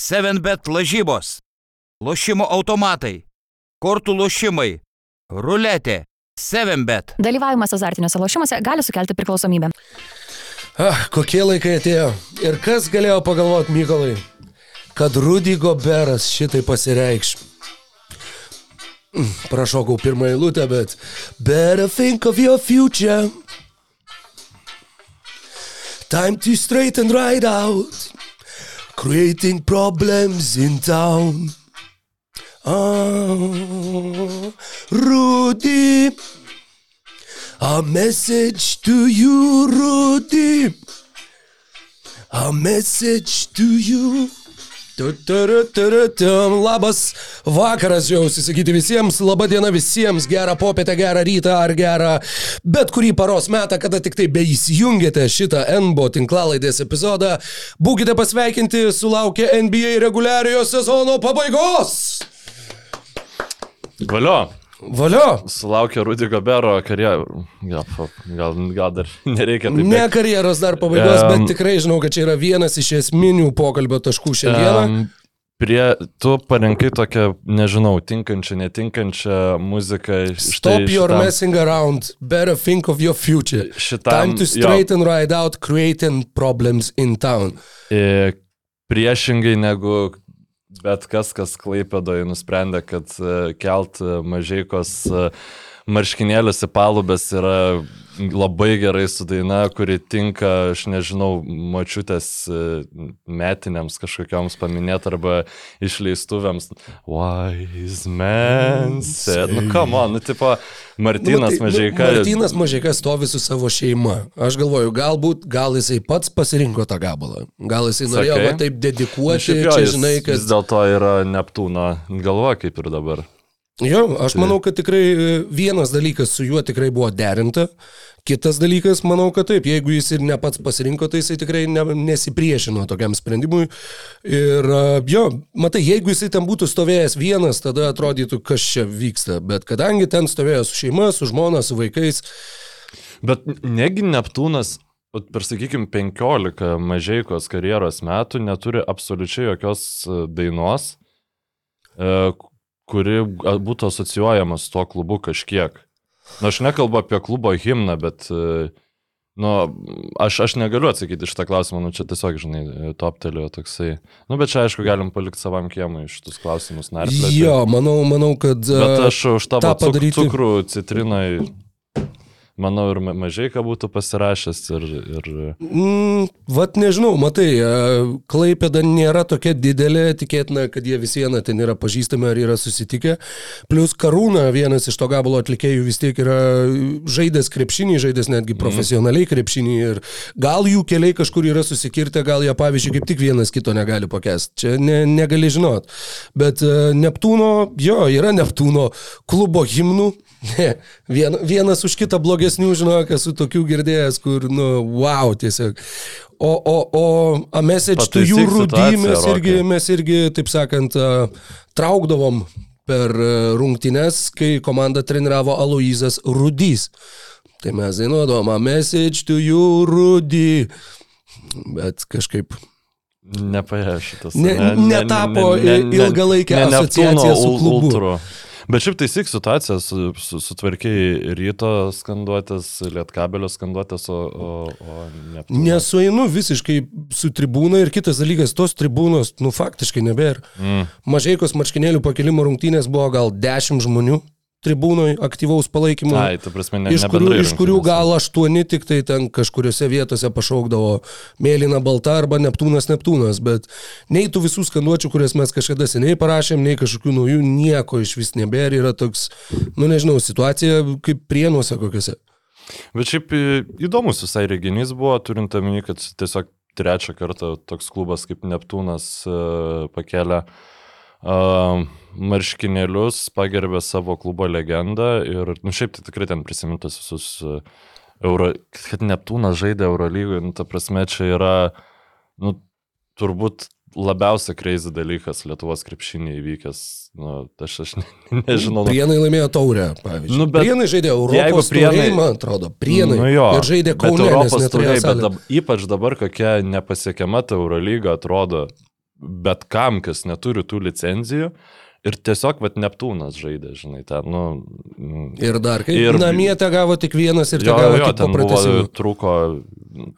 7bet lažybos, lošimo automatai, kortų lošimai, ruletė, 7bet. Dalyvavimas azartiniuose lošimuose gali sukelti priklausomybę. Ah, kokie laikai atėjo. Ir kas galėjo pagalvoti, Mykolai, kad Rudy Goberas šitai pasireikš. Prašokau pirmą eilutę, bet Better think of your future. Time to straighten right out. Creating problems in town. Ah, Rudy. A message to you, Rudy. A message to you. Tu, turu, tum. Labas vakaras, jau susakyti visiems, laba diena visiems, gerą popietę, gerą rytą ar gerą bet kurį paros metą, kada tik tai beįsijungėte šitą NBO tinklalaidės epizodą. Būkite pasveikinti, sulaukė NBA reguliariojo sezono pabaigos. Valio, Valio! sulaukė Rudy Gobero karjerą. Gal, gal, gal dar nereikia taip. Ne karjeros dar pabaigos, Em, bet tikrai žinau, kad čia yra vienas iš esminių pokalbio taškų šiandieną. Em, Prie, tu parinkai tokią, nežinau, tinkančią, netinkančią muziką. Stop your messing around, better think of your future. Šitam, Time to straighten right out, creating problems in town. E, priešingai negu bet kas, kas Klaipėdoje nusprendė, kad e, kelt e, mažaikos e, marškinėlius į palubės yra labai gerai su daina, kuri tinka, aš nežinau, mačiutės e, metiniams kažkokioms paminėti arba išleistuvėms. Wise man said. Nu, come on, nu, tipo, Martinas Nu, tai, Mažaika. Nu, Martinas Mažaika stovi su savo šeima. Aš galvoju, galbūt, gal jisai pats pasirinko tą gabalą. Gal jisai norėjo Sakai? va, taip Nu, dedikuoti, šiaip jo, čia žinai, kad... Vis dėlto yra Neptūno galva kaip ir dabar. Jo, aš manau, kad tikrai e, vienas dalykas su juo tikrai buvo derinta. Kitas dalykas, manau, kad taip, jeigu jis ir ne pats pasirinko, tai jisai tikrai ne, nesipriešino tokiam sprendimui. Ir jo, matai, jeigu jisai ten būtų stovėjęs vienas, tada atrodytų, kas čia vyksta. Bet kadangi ten stovėjo su šeima, su žmona, su vaikais, Bet negi Neptūnas, per sakykime, 15 mažaikos karjeros metų neturi absoliučiai jokios e, dainos, e, kuri būtų asocijuojama su tuo klubu kažkiek. Na, aš nekalbu apie klubo himną, bet, e, nu, aš, aš negaliu atsakyti iš tą klausimą, nu, čia tiesiog, žinai, toptelio toksai. Nu, bet čia, aišku, galim palikti savam kiemui šitus klausimus narplioti. jo, manau, manau, kad... e, Bet aš už tą padaryti- cukrų citrinai, manau, ir ma- mažai ką būtų pasirašęs. Ir, ir... Mm, vat nežinau, matai, e, Klaipėda nėra tokia didelė, tikėtina, kad jie vis viena ten yra pažįstami ar yra susitikę. Plus Karūna, vienas iš to gabalo atlikėjų vis tiek yra žaidęs krepšinį, žaidęs netgi profesionaliai krepšinį ir gal jų keliai kažkur yra susikirtę, gal jie pavyzdžiui kaip tik vienas kito negali pakęsti. Čia ne, negali žinot. Bet e, Neptūno, jo, yra Neptūno klubo himnų. Ne, vien, vienas už kitą blogesnių, žinok, esu tokių girdėjęs, kur, nu, wow, tiesiog. O, o, o a message to Pataisyk you rūdy situaciją, mes irgi, mes irgi, taip sakant, traukdavom per rungtynes, kai komandą treniravo Aloizas Rudys. Tai mes dainuodavom a message to you rūdy. Bet kažkaip Nepaėjo šitas. Ne- netapo ilgalaikė asociacija su klubu. Ultru. Bet šiaip su, su, sutvarkiai ryto skanduotės, lietkabelio skanduotės, o, o, o ne. Nesueinu visiškai su tribūna ir kitas dalykas, tos tribūnos, nu faktiškai nebėra. Mm. Mažaikos marškinėlių pakelimo rungtynės buvo gal 10 žmonių tribūnoje aktyvaus palaikymo. Ai, ta prasme, ne, iš, kurių, iš kurių gal aštuoni tik tai ten kažkuriuose vietose pašaukdavo mėlyna balta arba Neptūnas Neptūnas, bet nei tų visų skanduočių, kurias mes kažkada seniai parašėm, nei kažkokių naujų, nieko iš vis nebėra, yra toks, nu nežinau, situacija kaip prienuose kokiuose. Bet šiaip į- įdomus visai reginys buvo, turint omeny, kad tiesiog trečią kartą toks klubas kaip Neptūnas uh, pakelia uh, marškinėlius, pagerbė savo klubo legendą ir, nu šiaip tai tikrai ten prisimintas visus uh, Euro, kad Neptūnas žaidė Eurolygoje, nu ta prasme čia yra, nu turbūt labiausia kreizį dalykas Lietuvos krepšinį įvykęs, nu aš, aš ne, nežinau. Prienai laimėjo taurę, pavyzdžiui. Nu, bet prienai žaidė Europos Prienai- prienai, man atrodo, prienai. Nu jo, ir žaidė nes Europos taurėj, bet dab, ypač dabar kokia nepasiekiama ta Eurolyga atrodo. Bet kam, kas neturi tų licenzijų. Ir tiesiog, vat, Neptūnas žaidė, žinai, ten, nu... mm, Ir dar, kai Ir- ir namie te gavo tik vienas ir te Jo, gavo jo, tik trūko...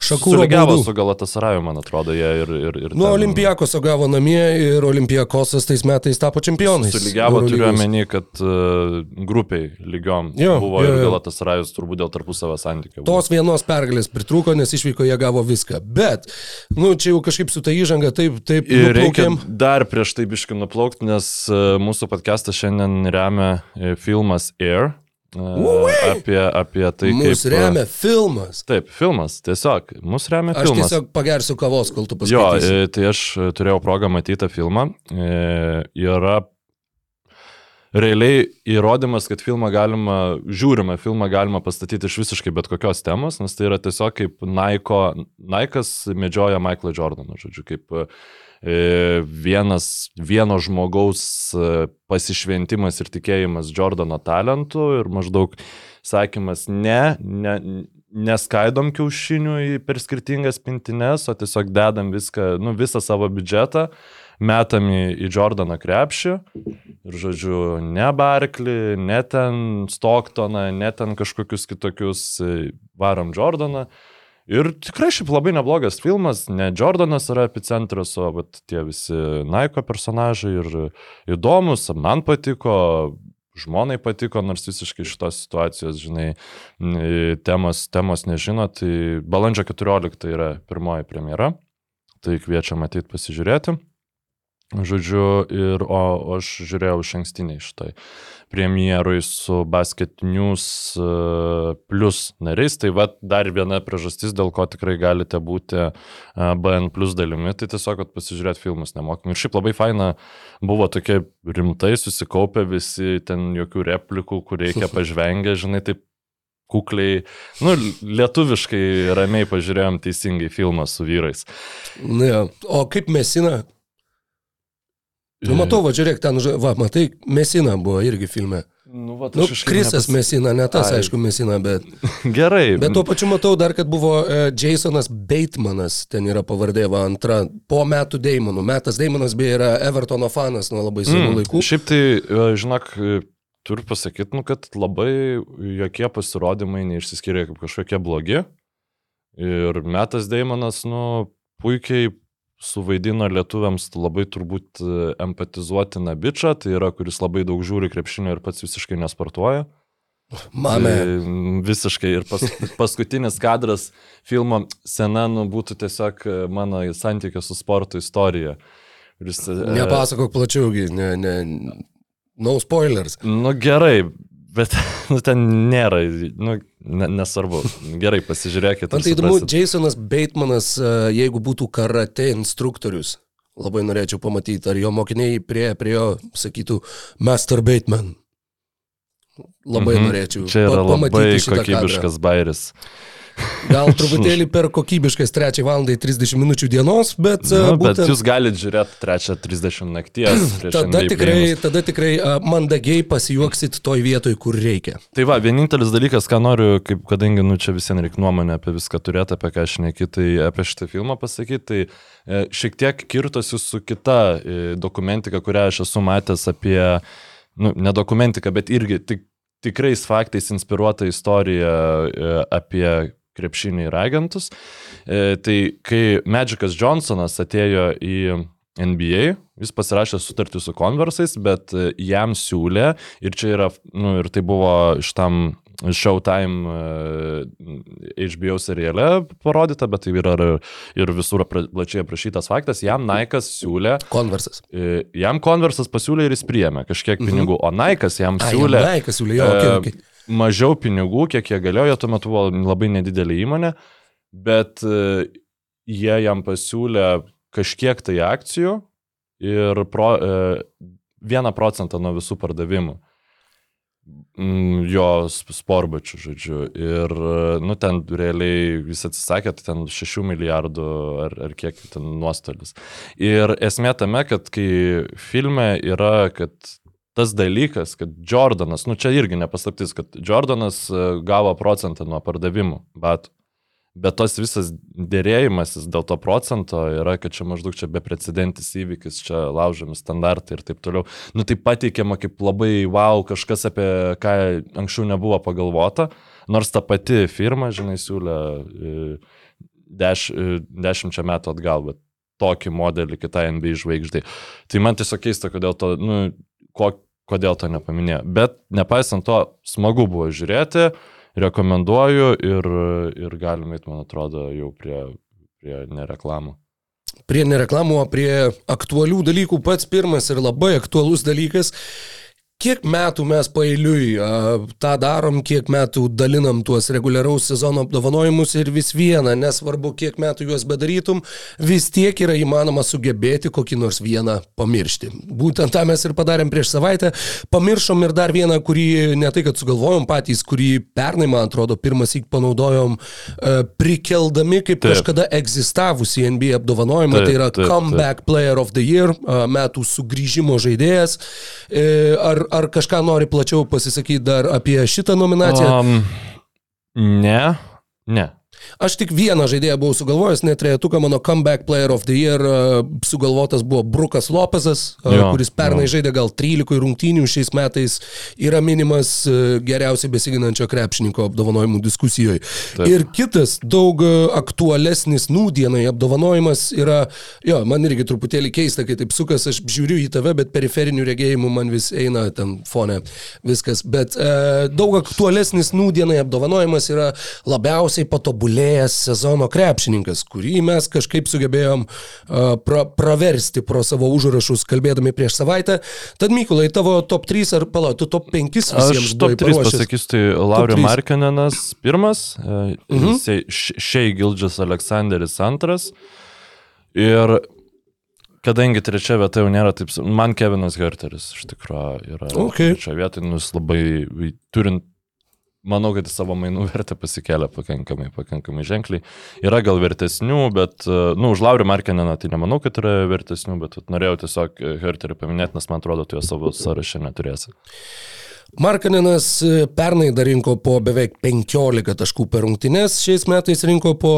Šakūro Sulygiavo baudų. su Galatasaraju, man atrodo, jie ir... ir, ir Nu, ten- Olimpijakos gavo namie ir Olimpijakosas tais metais tapo čempionais. Sulygiavo, turiu omeny, kad uh, grupiai lygiom Jo, buvo jo, ir jo. Galatasarajus turbūt dėl tarpusavio santykių. Tos vienos pergalės pritrūko, nes išvyko jie gavo viską. Bet, nu, čia jau kažkaip su ta įžanga taip, taip Ir reikia nuplaukėm. dar prieš tai biškai nuplaukti, nes e, mūsų podcastą šiandien remia e, filmas Air. e, Ui! Apie, apie tai, kaip... Mūsų remia filmas. Taip, filmas, tiesiog. Mūsų remia Aš filmas. tiesiog pagersiu kavos, kol tu Jo, paskaitysi. e, tai aš e, turėjau progą matyti tą filmą. E, Yra realiai įrodymas, kad filmą galima, žiūrimą filmą galima pastatyti iš visiškai bet kokios temos, nes tai yra tiesiog kaip Nike, Nike'as medžioja Michaelą Jordaną, žodžiu, kaip e, vienas, vieno žmogaus e, pasišventimas ir tikėjimas Jordano talentu ir maždaug sakymas ne, ne, neskaidom kiaušinių per skirtingas pintines, o tiesiog dedam viską, nu, visą savo biudžetą, metam į, į Jordaną krepšį ir, žodžiu, ne Barklį, ne ten Stocktoną, ne ten kažkokius kitokius, e, varom Jordaną. Ir tikrai šiaip labai neblogas filmas, ne Jordanas yra epicentras, o tie visi Naiko personažai ir įdomus, man patiko, žmonai patiko, nors visiškai šitos situacijos, žinai, temos, temos nežino, tai balandžio 14 yra pirmoji premjera, tai kviečia matyti pasižiūrėti. Žodžiu, ir, o, aš žiūrėjau iš ankstiniai šitai premjerui su Basket News uh, plus nariais. Tai va dar viena priežastis, dėl ko tikrai galite būti uh, BN plus dalimi, tai tiesiog, kad pasižiūrėt filmus nemokamai. Ir šiaip labai faina buvo tokie rimtai susikaupę visi, ten jokių replikų, kur reikia pažvengę, žinai, taip kukliai, nu, lietuviškai ramiai pažiūrėjom teisingai filmą su vyrais. Nu, jo. o kaip mesina? Nu, matau, va, žiūrėk, ten, va, matai, mesina buvo irgi filme. Nu, va, Nu, Krisas mesina, ne tas, Ai. aišku, mesina, bet... Gerai. Bet tuo pačiu matau dar, kad buvo e, Jasonas Batemanas, ten yra pavardė, va, antra, po metų Deimonų. Metas Deimonas beje yra Evertono fanas nuo labai senų Mm, laikų. Šiaip tai, e, žinok, e, turiu pasakyti, nu, kad labai jokie pasirodymai neišsiskiria kaip kažkokie blogi. Ir Metas Deimonas, nu, puikiai suvaidino lietuviams labai turbūt e, empatizuotiną bičią, tai yra, kuris labai daug žiūri krepšinio ir pats visiškai nesportuoja. Mame. Tai, visiškai. Ir pas, paskutinis kadras filmo scena nu, būtų tiesiog e, mano santykio su sporto istorija. Jis, e, Nepasakok plačiau, ne, ne, no spoilers. Nu gerai, bet nu, ten nėra, nu, ne, nesvarbu. Gerai, pasižiūrėkite. Man tai įdomu, Jasonas Batemanas, e, jeigu būtų karate instruktorius, labai norėčiau pamatyti, ar jo mokiniai prie, prie jo sakytų Master Bateman. Labai mhm. norėčiau. Čia yra labai kokybiškas bairis. Gal truputėlį per kokybiškas 3 val. 30 minučių dienos, bet... e, Nu, bet būtent- jūs galite žiūrėti trečią 30 nakties. Tada tikrai, play-inus. tada tikrai mandagiai pasijuoksit toj vietoj, kur reikia. Tai va, vienintelis dalykas, ką noriu, kaip, kadangi, nu, čia visiems reikia nuomonę apie viską turėti, apie ką aš neki, tai apie šitą filmą pasakyti, tai e, šiek tiek kirtosi su kita e, dokumentika, kurią aš esu matęs apie, nu, ne dokumentika, bet irgi tik, tikrais faktais inspiruota istorija apie krepšinį ir agentus. E, tai kai Magicas Johnsonas atėjo į NBA, jis pasirašė sutartį su Conversais, bet e, jam siūlė, ir čia yra, nu, ir tai buvo iš tam Showtime e, HBO seriale parodyta, bet tai yra ir, visur plačiai aprašytas faktas, jam Nike'as siūlė, Konversas. e, jam Conversas pasiūlė ir jis priėmė kažkiek pinigų, o Nike'as jam siūlė Naikas siūlė, jo, okay, okay. Mažiau pinigų, kiek jie galėjo, jie tuo metu buvo labai nedidelė įmonė, bet e, jie jam pasiūlė kažkiek tai akcijų ir pro, e, vieną procentą nuo visų pardavimų. Mm, Jo sp- sporbačių, žodžiu. Ir, e, nu, ten realiai jis atsisakė, tai ten 6 milijardų ar, ar kiek ten nuostolis. Ir esmė tame, kad kai filme yra, kad tas dalykas, kad Jordanas, nu čia irgi nepaslaptis, kad Jordanas e, gavo procentą nuo pardavimų batų. Bet tos visas dėrėjimasis dėl to procento yra, kad čia maždaug čia beprecedentis įvykis, čia laužomi standartai ir taip toliau. Nu tai pateikiama kaip labai wow, kažkas apie ką anksčiau nebuvo pagalvota, nors ta pati firma, žinai, siūlė e, deš, e, dešimčia metų atgal, bet tokį modelį kitai NBA žvaigždai. Tai man tiesiog keista, kodėl to, nu, ko, kodėl to nepaminėjo. Bet nepaisant to, smagu buvo žiūrėti rekomenduoju ir, ir galime, man atrodo, jau prie, prie nereklamų. Prie nereklamų, prie aktualių dalykų pats pirmas ir labai aktualus dalykas Kiek metų mes pailiui tą darom, kiek metų dalinam tuos reguliaraus sezono apdovanojimus ir vis viena, nesvarbu, kiek metų juos bedarytum, vis tiek yra įmanoma sugebėti kokį nors vieną pamiršti. Būtent tą mes ir padarėm prieš savaitę. Pamiršom ir dar vieną, kurį ne tai, kad sugalvojom patys, kurį pernai, man atrodo, pirmas įk panaudojom prikeldami kaip taip. kažkada egzistavusi NBA apdovanojimą, taip, tai yra taip, Comeback taip. Player of the Year, metų sugrįžimo žaidėjas. E, ar, ar kažką nori plačiau pasisakyti dar apie šitą nominaciją? Um, ne, ne. Aš tik vieną žaidėją buvau sugalvojęs, net trejetuką mano comeback player of the year sugalvotas buvo Brukas Lopezas, jo, kuris pernai jo. žaidė gal 13 rungtynių, šiais metais yra minimas geriausiai besiginančio krepšininko apdovanojimų diskusijoje. Taip. Ir kitas, daug aktualesnis nūdienai apdovanojimas yra, jo, man irgi truputėlį keista, kai taip sukas, aš žiūriu į tave, bet periferinių regėjimų man vis eina ten fone viskas. Bet e, daug aktualesnis nūdienai apdovanojimas yra labiausiai patobulėjimas tobulėjęs sezono krepšininkas, kurį mes kažkaip sugebėjom pra, praversti pro savo užrašus, kalbėdami prieš savaitę. Tad Mykolai, tavo top 3 ar palauk, tu top 5 visiems Aš top 3 paruošęs. pasakysiu, tai Laurio Markinenas pirmas, uh -huh. Šei Gildžas Aleksandris antras. Ir kadangi trečia vieta jau nėra taip, man Kevinas Herteris iš tikrųjų yra okay. trečia vieta, nu jis labai, turint manau, kad savo mainų vertę pasikelia pakankamai, pakankamai ženkliai. Yra gal vertesnių, bet, e, nu, už Laurių Markineną tai nemanau, kad yra vertesnių, bet norėjau tiesiog Herterį paminėti, nes man atrodo, tu jo savo sąraše neturėsi. Markaninas e, pernai dar rinko po beveik 15 taškų per rungtynes, šiais metais rinko po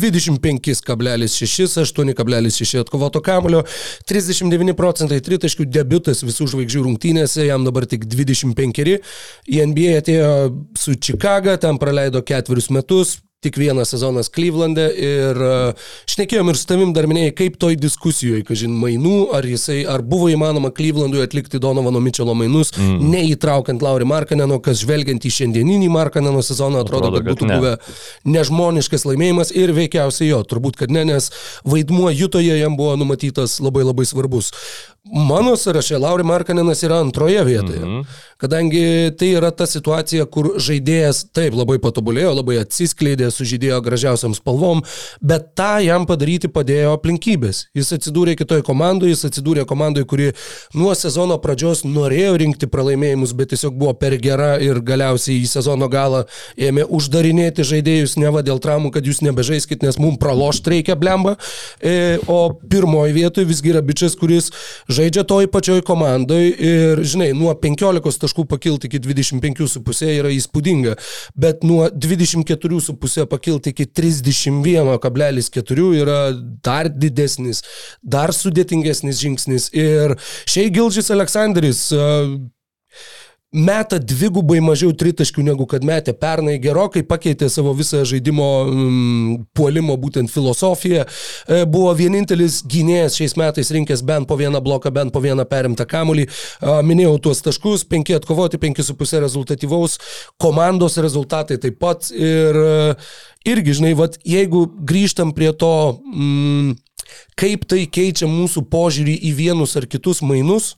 25,6, 8,6 atkovoto kamulio, 39 procentai tritaškių debutas visų žvaigždžių rungtynėse, jam dabar tik 25. Į NBA atėjo su Čikaga, ten praleido ketverius metus, tik vienas sezonas Klyvlande ir uh, šnekėjom ir su tavim dar minėjai, kaip toj diskusijoje, kažin, mainų, ar, jisai, ar buvo įmanoma Klyvlandui atlikti Donovano Mičelo mainus, mm. neįtraukiant Laurį Markaneno, kas žvelgiant į šiandieninį Markaneno sezoną atrodo, atrodo kad, kad būtų ne. buvę nežmoniškas laimėjimas ir veikiausiai jo, turbūt, kad ne, nes vaidmuo Jutoje jam buvo numatytas labai labai svarbus. Mano sąraše Lauri Markanenas yra antroje vietoje, mm -hmm. kadangi tai yra ta situacija, kur žaidėjas taip labai patobulėjo, labai atsiskleidė, sužydėjo gražiausiam spalvom, bet tą jam padaryti padėjo aplinkybės. Jis atsidūrė kitoje komandoje, jis atsidūrė komandoje, kuri nuo sezono pradžios norėjo rinkti pralaimėjimus, bet tiesiog buvo per gera ir galiausiai į sezono galą ėmė uždarinėti žaidėjus ne va dėl traumų, kad jūs nebežaiskit, nes mums pralošt reikia blemba. E, o pirmoji vietoje visgi yra bičias, kuris žaidžia toj pačioj komandai ir, žinai, nuo 15 taškų pakilti iki 25,5 yra įspūdinga, bet nuo 24,5 pakilti iki 31,4 yra dar didesnis, dar sudėtingesnis žingsnis. Ir šiai Gilžis Aleksandris meta dvigubai mažiau tritaškių negu kad metė pernai, gerokai pakeitė savo visą žaidimo mm, puolimo būtent filosofiją. E, buvo vienintelis gynėjas šiais metais rinkęs bent po vieną bloką, bent po vieną perimtą kamulį. E, minėjau tuos taškus, penki atkovoti, penki su pusė rezultatyvaus, komandos rezultatai taip pat. Ir e, irgi, žinai, vat, jeigu grįžtam prie to, mm, kaip tai keičia mūsų požiūrį į vienus ar kitus mainus,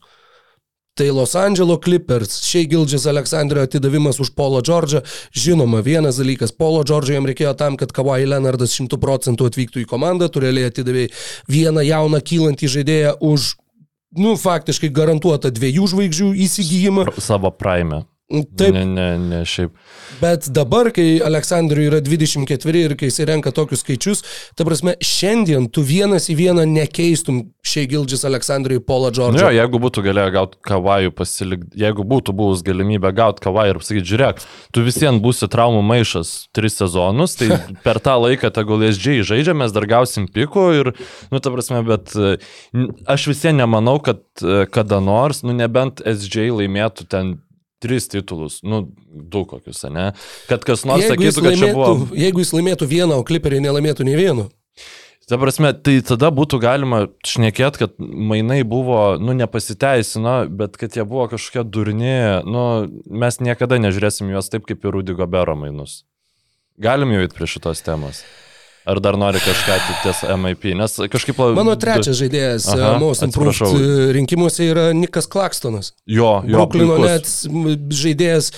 Tai Los Angeles Clippers, Shea Gildžas Aleksandrio atidavimas už Polo Džordžą. Žinoma, vienas dalykas, Polo Džordžo jam reikėjo tam, kad Kawhi Leonardas 100 procentų atvyktų į komandą, tu realiai atidavai vieną jauną kylantį žaidėją už, nu, faktiškai garantuotą dviejų žvaigždžių įsigijimą. Savo praime. Taip, Ne, ne, ne, šiaip. Bet dabar, kai Aleksandriui yra 24 ir kai jis renka tokius skaičius, ta prasme, šiandien tu vienas į vieną nekeistum šiai Gildžis Aleksandriui Paulą Nu, Džordžą. jo, jeigu būtų galėję gauti kavajų pasilikti, jeigu būtų buvus galimybė gauti kavajų ir pasakyti, žiūrėk, tu visiems būsi traumų maišas tris sezonus, tai per tą laiką tegul SG žaidžia, mes dar gausim pikų ir, nu, ta prasme, bet aš visiems nemanau, kad e, kada nors, nu, nebent SG laimėtų ten tris titulus, nu, du kokius, ne? Kad kas nors Jeigu sakytų, kad čia laimėtų, buvo... jeigu jis laimėtų vieną, o kliperiai nelaimėtų nei vieno. Ta prasme, tai tada būtų galima šnekėti, kad mainai buvo, nu, nepasiteisino, bet kad jie buvo kažkokie durni, nu, mes niekada nežiūrėsim juos taip, kaip ir Rudy Gobero mainus. Galim jau įti prie šitos temos. Ar dar nori kažką ties MIP, nes kažkaip... Mano trečias žaidėjas Aha, Most Improved e, rinkimuose yra Nikas Klakstonas. Jo, jo, puikus. net žaidėjas,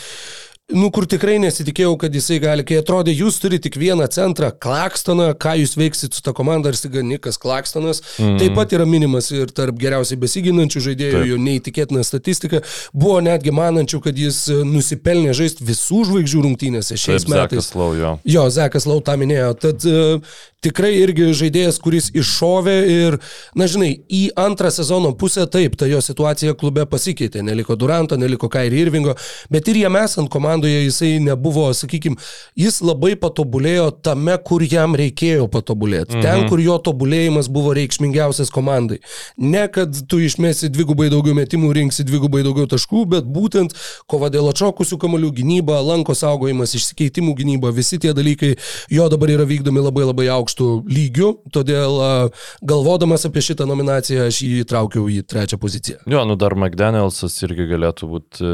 nu kur tikrai nesitikėjau, kad jisai gali, kai atrodė, jūs turite tik vieną centrą, Klakstoną, ką jūs veiksit su ta komanda, ar stiga Nikas Klakstonas, mm. taip pat yra minimas ir tarp geriausiai besiginančių žaidėjų, Taip. jo neįtikėtina statistika, buvo netgi manančių, kad jis e, nusipelnė žaisti visų žvaigždžių rungtynėse šiais Taip, metais. Zekas Lau, jo. Jo, Zekas Lau tą minėjo. Tad uh, tikrai irgi žaidėjas, kuris iššovė ir, na žinai, į antrą sezono pusę taip, ta jo situacija klube pasikeitė. Neliko Duranto, neliko Kairi Irvingo, bet ir jam esant komandoje jisai nebuvo, sakykime, jis labai patobulėjo tame, kur jam reikėjo patobulėti. Mhm. Ten, kur jo tobulėjimas buvo reikšmingiausias komandai. Ne, kad tu išmesi dvigubai daugiau metimų, rinksi dvigubai daugiau taškų, bet būtent kova dėl atšokusių kamalių gynyba, lanko saugojimas, išsikeitimų gynyba, visi tie dalykai jo dabar yra vykdomi labai labai aukštų lygių, todėl galvodamas apie šitą nominaciją aš jį įtraukiau į trečią poziciją. Jo, nu dar McDanielsas irgi galėtų būti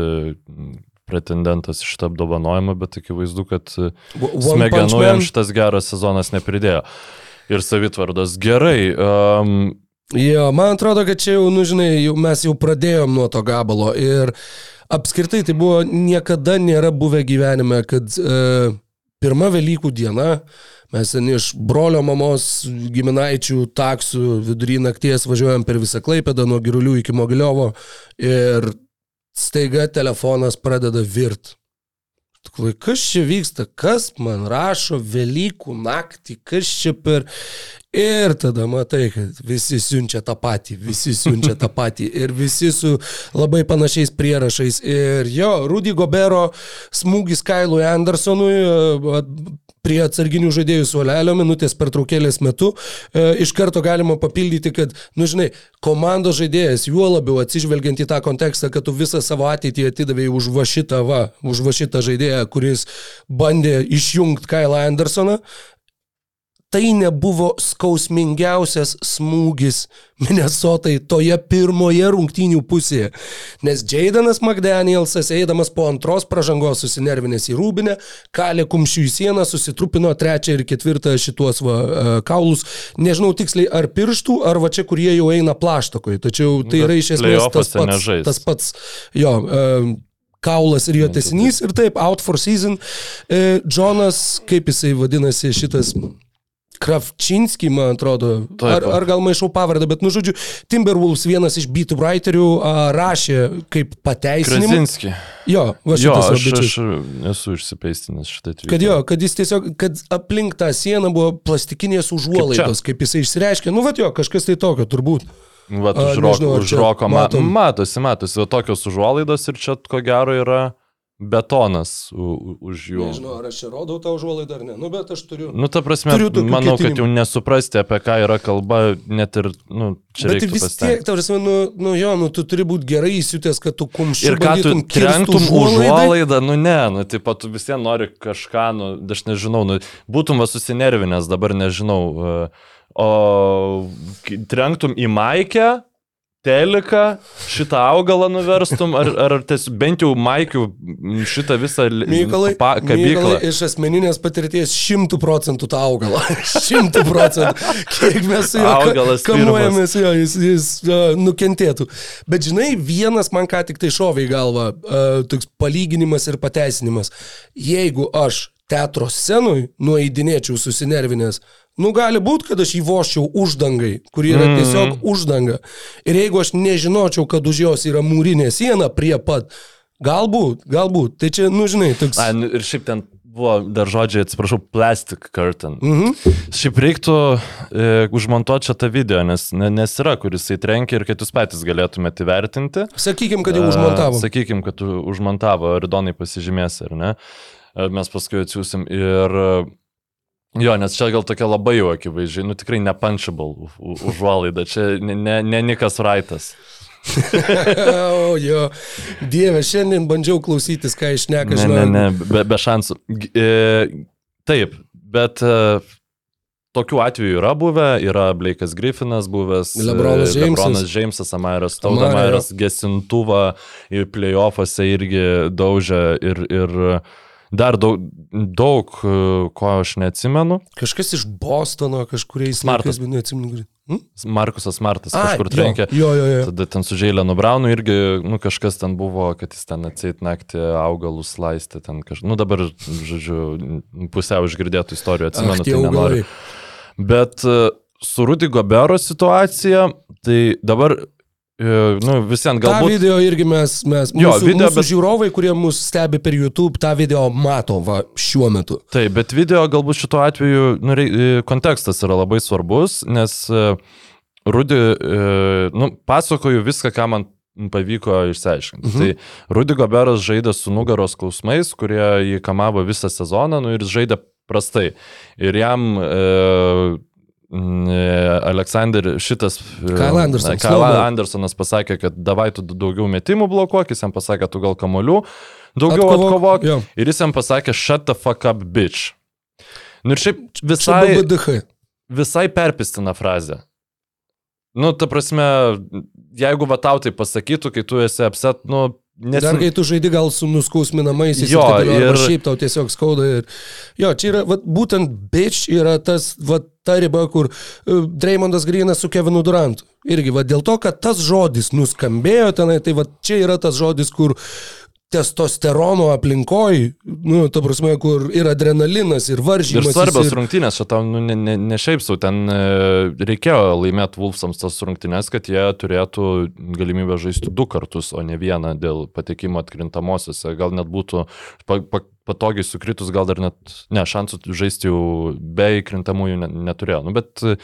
pretendentas iš šitą apdovanojimą, bet akivaizdu, kad e, smegenų jam šitas geras sezonas nepridėjo. Ir savitvardas gerai. Um, Jo, man atrodo, kad čia jau, nu žinai, jau, mes jau pradėjom nuo to gabalo ir apskritai tai buvo niekada nėra buvę gyvenime, kad e, pirma Velykų diena mes ten iš brolio mamos giminaičių taksų vidury nakties važiuojam per visą Klaipėdą nuo Girulių iki Mogiliovo ir staiga telefonas pradeda virt. Kas čia vyksta, kas man rašo Velykų naktį, kas čia per... Ir tada matai, kad visi siunčia tą patį, visi siunčia tą patį ir visi su labai panašiais prierašais. Ir jo, Rudy Gobero smūgis Kailui Andersonui e, prie atsarginių žaidėjų suolelio minutės pertraukėlės metu. E, iš karto galima papildyti, kad, nu žinai, komandos žaidėjas, juo labiau atsižvelgiant į tą kontekstą, kad tu visą savo ateitį atidavėjai už va šitą, va, už va šitą žaidėją, kuris bandė išjungti Kailą Andersoną. Tai nebuvo skausmingiausias smūgis Minnesotai toje pirmoje rungtynių pusėje. Nes Jaidanas McDanielsas, eidamas po antros pažangos, susinervinęs į rūbinę, kalė kumščių į sieną, susitrupino trečią ir ketvirtą šituos va, e, kaulus. Nežinau tiksliai, ar pirštų, ar va čia, kurie jau eina plaštakoje. Tačiau tai Bet yra iš esmės tas pats, tas pats jo. Um, Kaulas ir jo tesinys ir taip, out for season. E, Džonas, kaip jisai vadinasi šitas Kravčinski, man atrodo, Taip. ar, ar gal maišau pavardę, bet, nu, žodžiu, Timberwolves vienas iš beat writerių a, rašė kaip pateisinimą. Krasinski. Jo, va Jo, aš, aš esu išsipeistinęs šitą tweetą. Kad jo, kad jis tiesiog, kad aplink tą sieną buvo plastikinės užuolaidos, kaip, kaip jisai išsireiškė. Nu, va jo, kažkas tai tokio turbūt. Vat A, už, rok, nežinau, ar už čia roko ma, matom. matosi, matosi, va tokios užuolaidos ir čia ko gero yra betonas u, už jų. Nežinau, ar aš čia rodau tą užuolaidą ar ne, nu, bet aš turiu. Nu, ta prasme, manau, kad ketinimų. jau nesuprasti, apie ką yra kalba, net ir, nu, čia Bet vis tiek, tau prasme, nu, nu jo, nu, tu turi būti gerai įsiutęs, kad tu kumščiu Ir ką tu trenktum užuolaidai. užuolaidą, nu ne, nu pat tu vis vien nori kažką, nu aš nežinau, nu, būtum va susinervinęs, dabar nežinau, e, o trenktum į maikę, teliką, šitą augalą nuverstum, ar, ar tiesiog bent jau maikių šitą visą Mykolai, pa, kabyklą. Mykolai iš asmeninės patirties šimtų procentų tą augalą. Šimtų procentų. Kiek mes su juo Augalas kamuojamės, jo, jis, jis uh, nukentėtų. Bet žinai, vienas man ką tik tai šovė į galvą, uh, toks palyginimas ir pateisinimas. Jeigu aš teatro scenui nueidinėčiau susinervinęs, nu gali būti, kad aš įvoščiau uždangai, kur yra Mhm. tiesiog uždanga. Ir jeigu aš nežinočiau, kad už jos yra mūrinė siena prie pat, Galbūt, galbūt. Tai čia, nu žinai, toks... A, nu, ir šiaip ten buvo dar žodžiai, atsiprašau, plastic curtain. Mhm. Šiaip reiktų e, užmontuoti čia tą video, nes, ne, nes yra, kuris įtrenkia ir kad jūs patys galėtumėte įvertinti. Sakykim, kad jau užmontavo. Sakykim, kad užmontavo, ar Donai pasižymės, ar ne. E, Mes paskui atsiųsim ir... e, Jo, nes čia gal tokia labai jau akivaizdžiai, nu tikrai nepunchable užuolaida, čia ne, ne, ne Nikas Raitas. o, jo. Dieve, šiandien bandžiau klausytis, ką išneka, Ne, žinau. ne, ne, be, be šansų. E, taip, bet e, tokių atvejų yra buvę, yra Blake'as Griffinas buvęs, e, LeBronas Jamesas. Lebronas Jamesas, Amairas Amara, jo. Taudamairas gesintuvą ir playoffuose irgi daužė ir, ir dar daug, daug, e, ko aš neatsimenu. Kažkas iš Bostono kažkuriais Smartas. laikais, neatsimenu. kurį. Hm? Markusas Martas Ai, kažkur trenkė. Jo, jo, jo. Tada ten su Žėlėnu Braunu irgi, nu, kažkas ten buvo, kad jis ten atseit naktį augalus laistė, ten kažkas, nu, dabar, žodžiu, pusiau išgirdėtų istorijų, Ach, atsimenu, tie tai nenoriu. Bet e, su Rudy Gobero situacija, tai dabar, nu, visiems Ta galbūt... video irgi mes, mes Jo, mūsų, video, mūsų bet- žiūrovai, kurie mus stebi per YouTube, tą video mato va šiuo metu. Taip, bet video galbūt šituo atveju nu, e, kontekstas yra labai svarbus, nes e, Rudy, e, nu, pasakoju viską, ką man pavyko išsiaiškinti. Mhm. Tai Rudy Goberas žaidė su nugaros skausmais, kurie jį kamavo visą sezoną, nu ir žaidė prastai. Ir jam e, n- e, Aleksander šitas... e, Kyle Anderson, Kyle. Andersonas pasakė, kad davai tu daugiau metimų blokuok, jis jam pasakė, tu gal kamolių daugiau Atkovok, atkovok. jo. Ir jis jam pasakė, shut the fuck up, bitch. Nu ir šiaip visai, visai perpistina frazė. Nu, ta prasme, jeigu va tau tai pasakytų, kai tu esi apset, nu, nes... Dar kai tu žaidi gal su nuskausminamaisiais, Jo, ir, taip ir- šiaip tau tiesiog skauda. Ir... Jo, čia yra, vat, būtent bitch yra tas, vat, ta riba, kur uh, Dreymondas Grinas su Kevinu Durantu. Irgi, va, dėl to, kad tas žodis nuskambėjo tenai, tai va, čia yra tas žodis, kur testosterono aplinkoj, nu, ta prasme, kur ir adrenalinas, ir Ir varžymas. svarbios ir... rungtynės, čia tau nu, ne, ne, ne šiaip sau, ten e, reikėjo laimėti Wolfsams tas rungtynės, kad jie turėtų galimybę žaisti du kartus, o ne vieną dėl patekimo atkrintamosiose. Gal net būtų pa, pa, patogiai sukritus, gal dar net, ne, šansų žaisti jau be įkrintamųjų ne, neturėjo. Nu, bet e,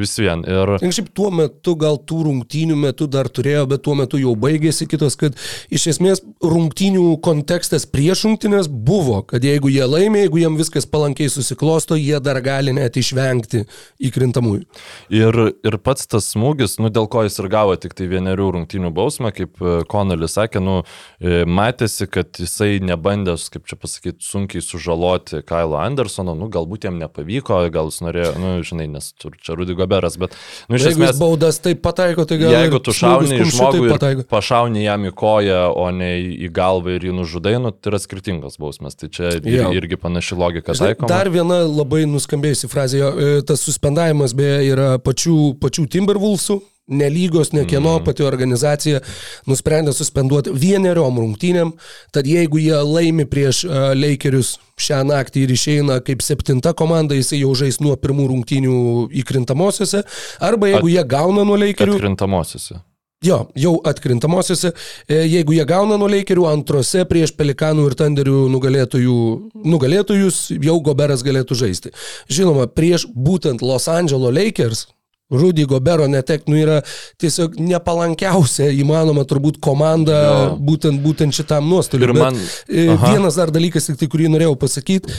vis vien. Ir šiaip tuo metu, gal tų rungtynių metu dar turėjo, bet tuo metu jau baigėsi kitos, kad iš esmės rungtynių kontekstas prieš rungtynės buvo, kad jeigu jie laimė, jeigu jiem viskas palankiai susiklosto, jie dar gali net išvengti įkrintamųjų. Ir, ir pats tas smūgis, nu, dėl ko jis ir gavo tik tai vienerių rungtynių bausmę, kaip e, Konelis sakė, nu, e, matėsi, kad jisai nebandęs, kaip čia pasakyti, sunkiai sužaloti Kailo Andersono, nu, galbūt jam nepavyko, gal jis norėjo, nu, žinai, nes čia Rudy Goberas, bet, nu, iš Jeigu esmės, baudas taip pataiko, tai gal... jeigu tu šauni į žmogų ir pašauni jam į koją, o ne į galvą ir jį nužudai, nu, tai yra skirtingos bausmės, tai čia ir, Jo. irgi panaši logika taikoma. dar viena labai nuskambėjusi frazė, e, tas suspendavimas beje yra pačių, pačių Timberwolvesų, nelygos, ne kieno, mm. pati organizacija nusprendė suspenduoti vieneriom rungtynėm, tad jeigu jie laimi prieš uh, Lakerius šią naktį ir išeina kaip septinta komanda, jisai jau žais nuo pirmų rungtynių įkrintamosiose, arba jeigu At- jie gauna nuo Lakerių, Atkrintamosiose. Jo, jau atkrintamosiose, e, jeigu jie gauna nuo Lakerių antrose prieš Pelikanų ir Tanderių nugalėtojų, nugalėtojus, jau Goberas galėtų žaisti. Žinoma, prieš būtent Los Angeles Lakers. Rudy Gobero netek, nu yra tiesiog nepalankiausia įmanoma turbūt komanda Jo. būtent, būtent šitam nuostoliu. Man- e, Aha. Vienas dar dalykas, tik tai, kurį norėjau pasakyti.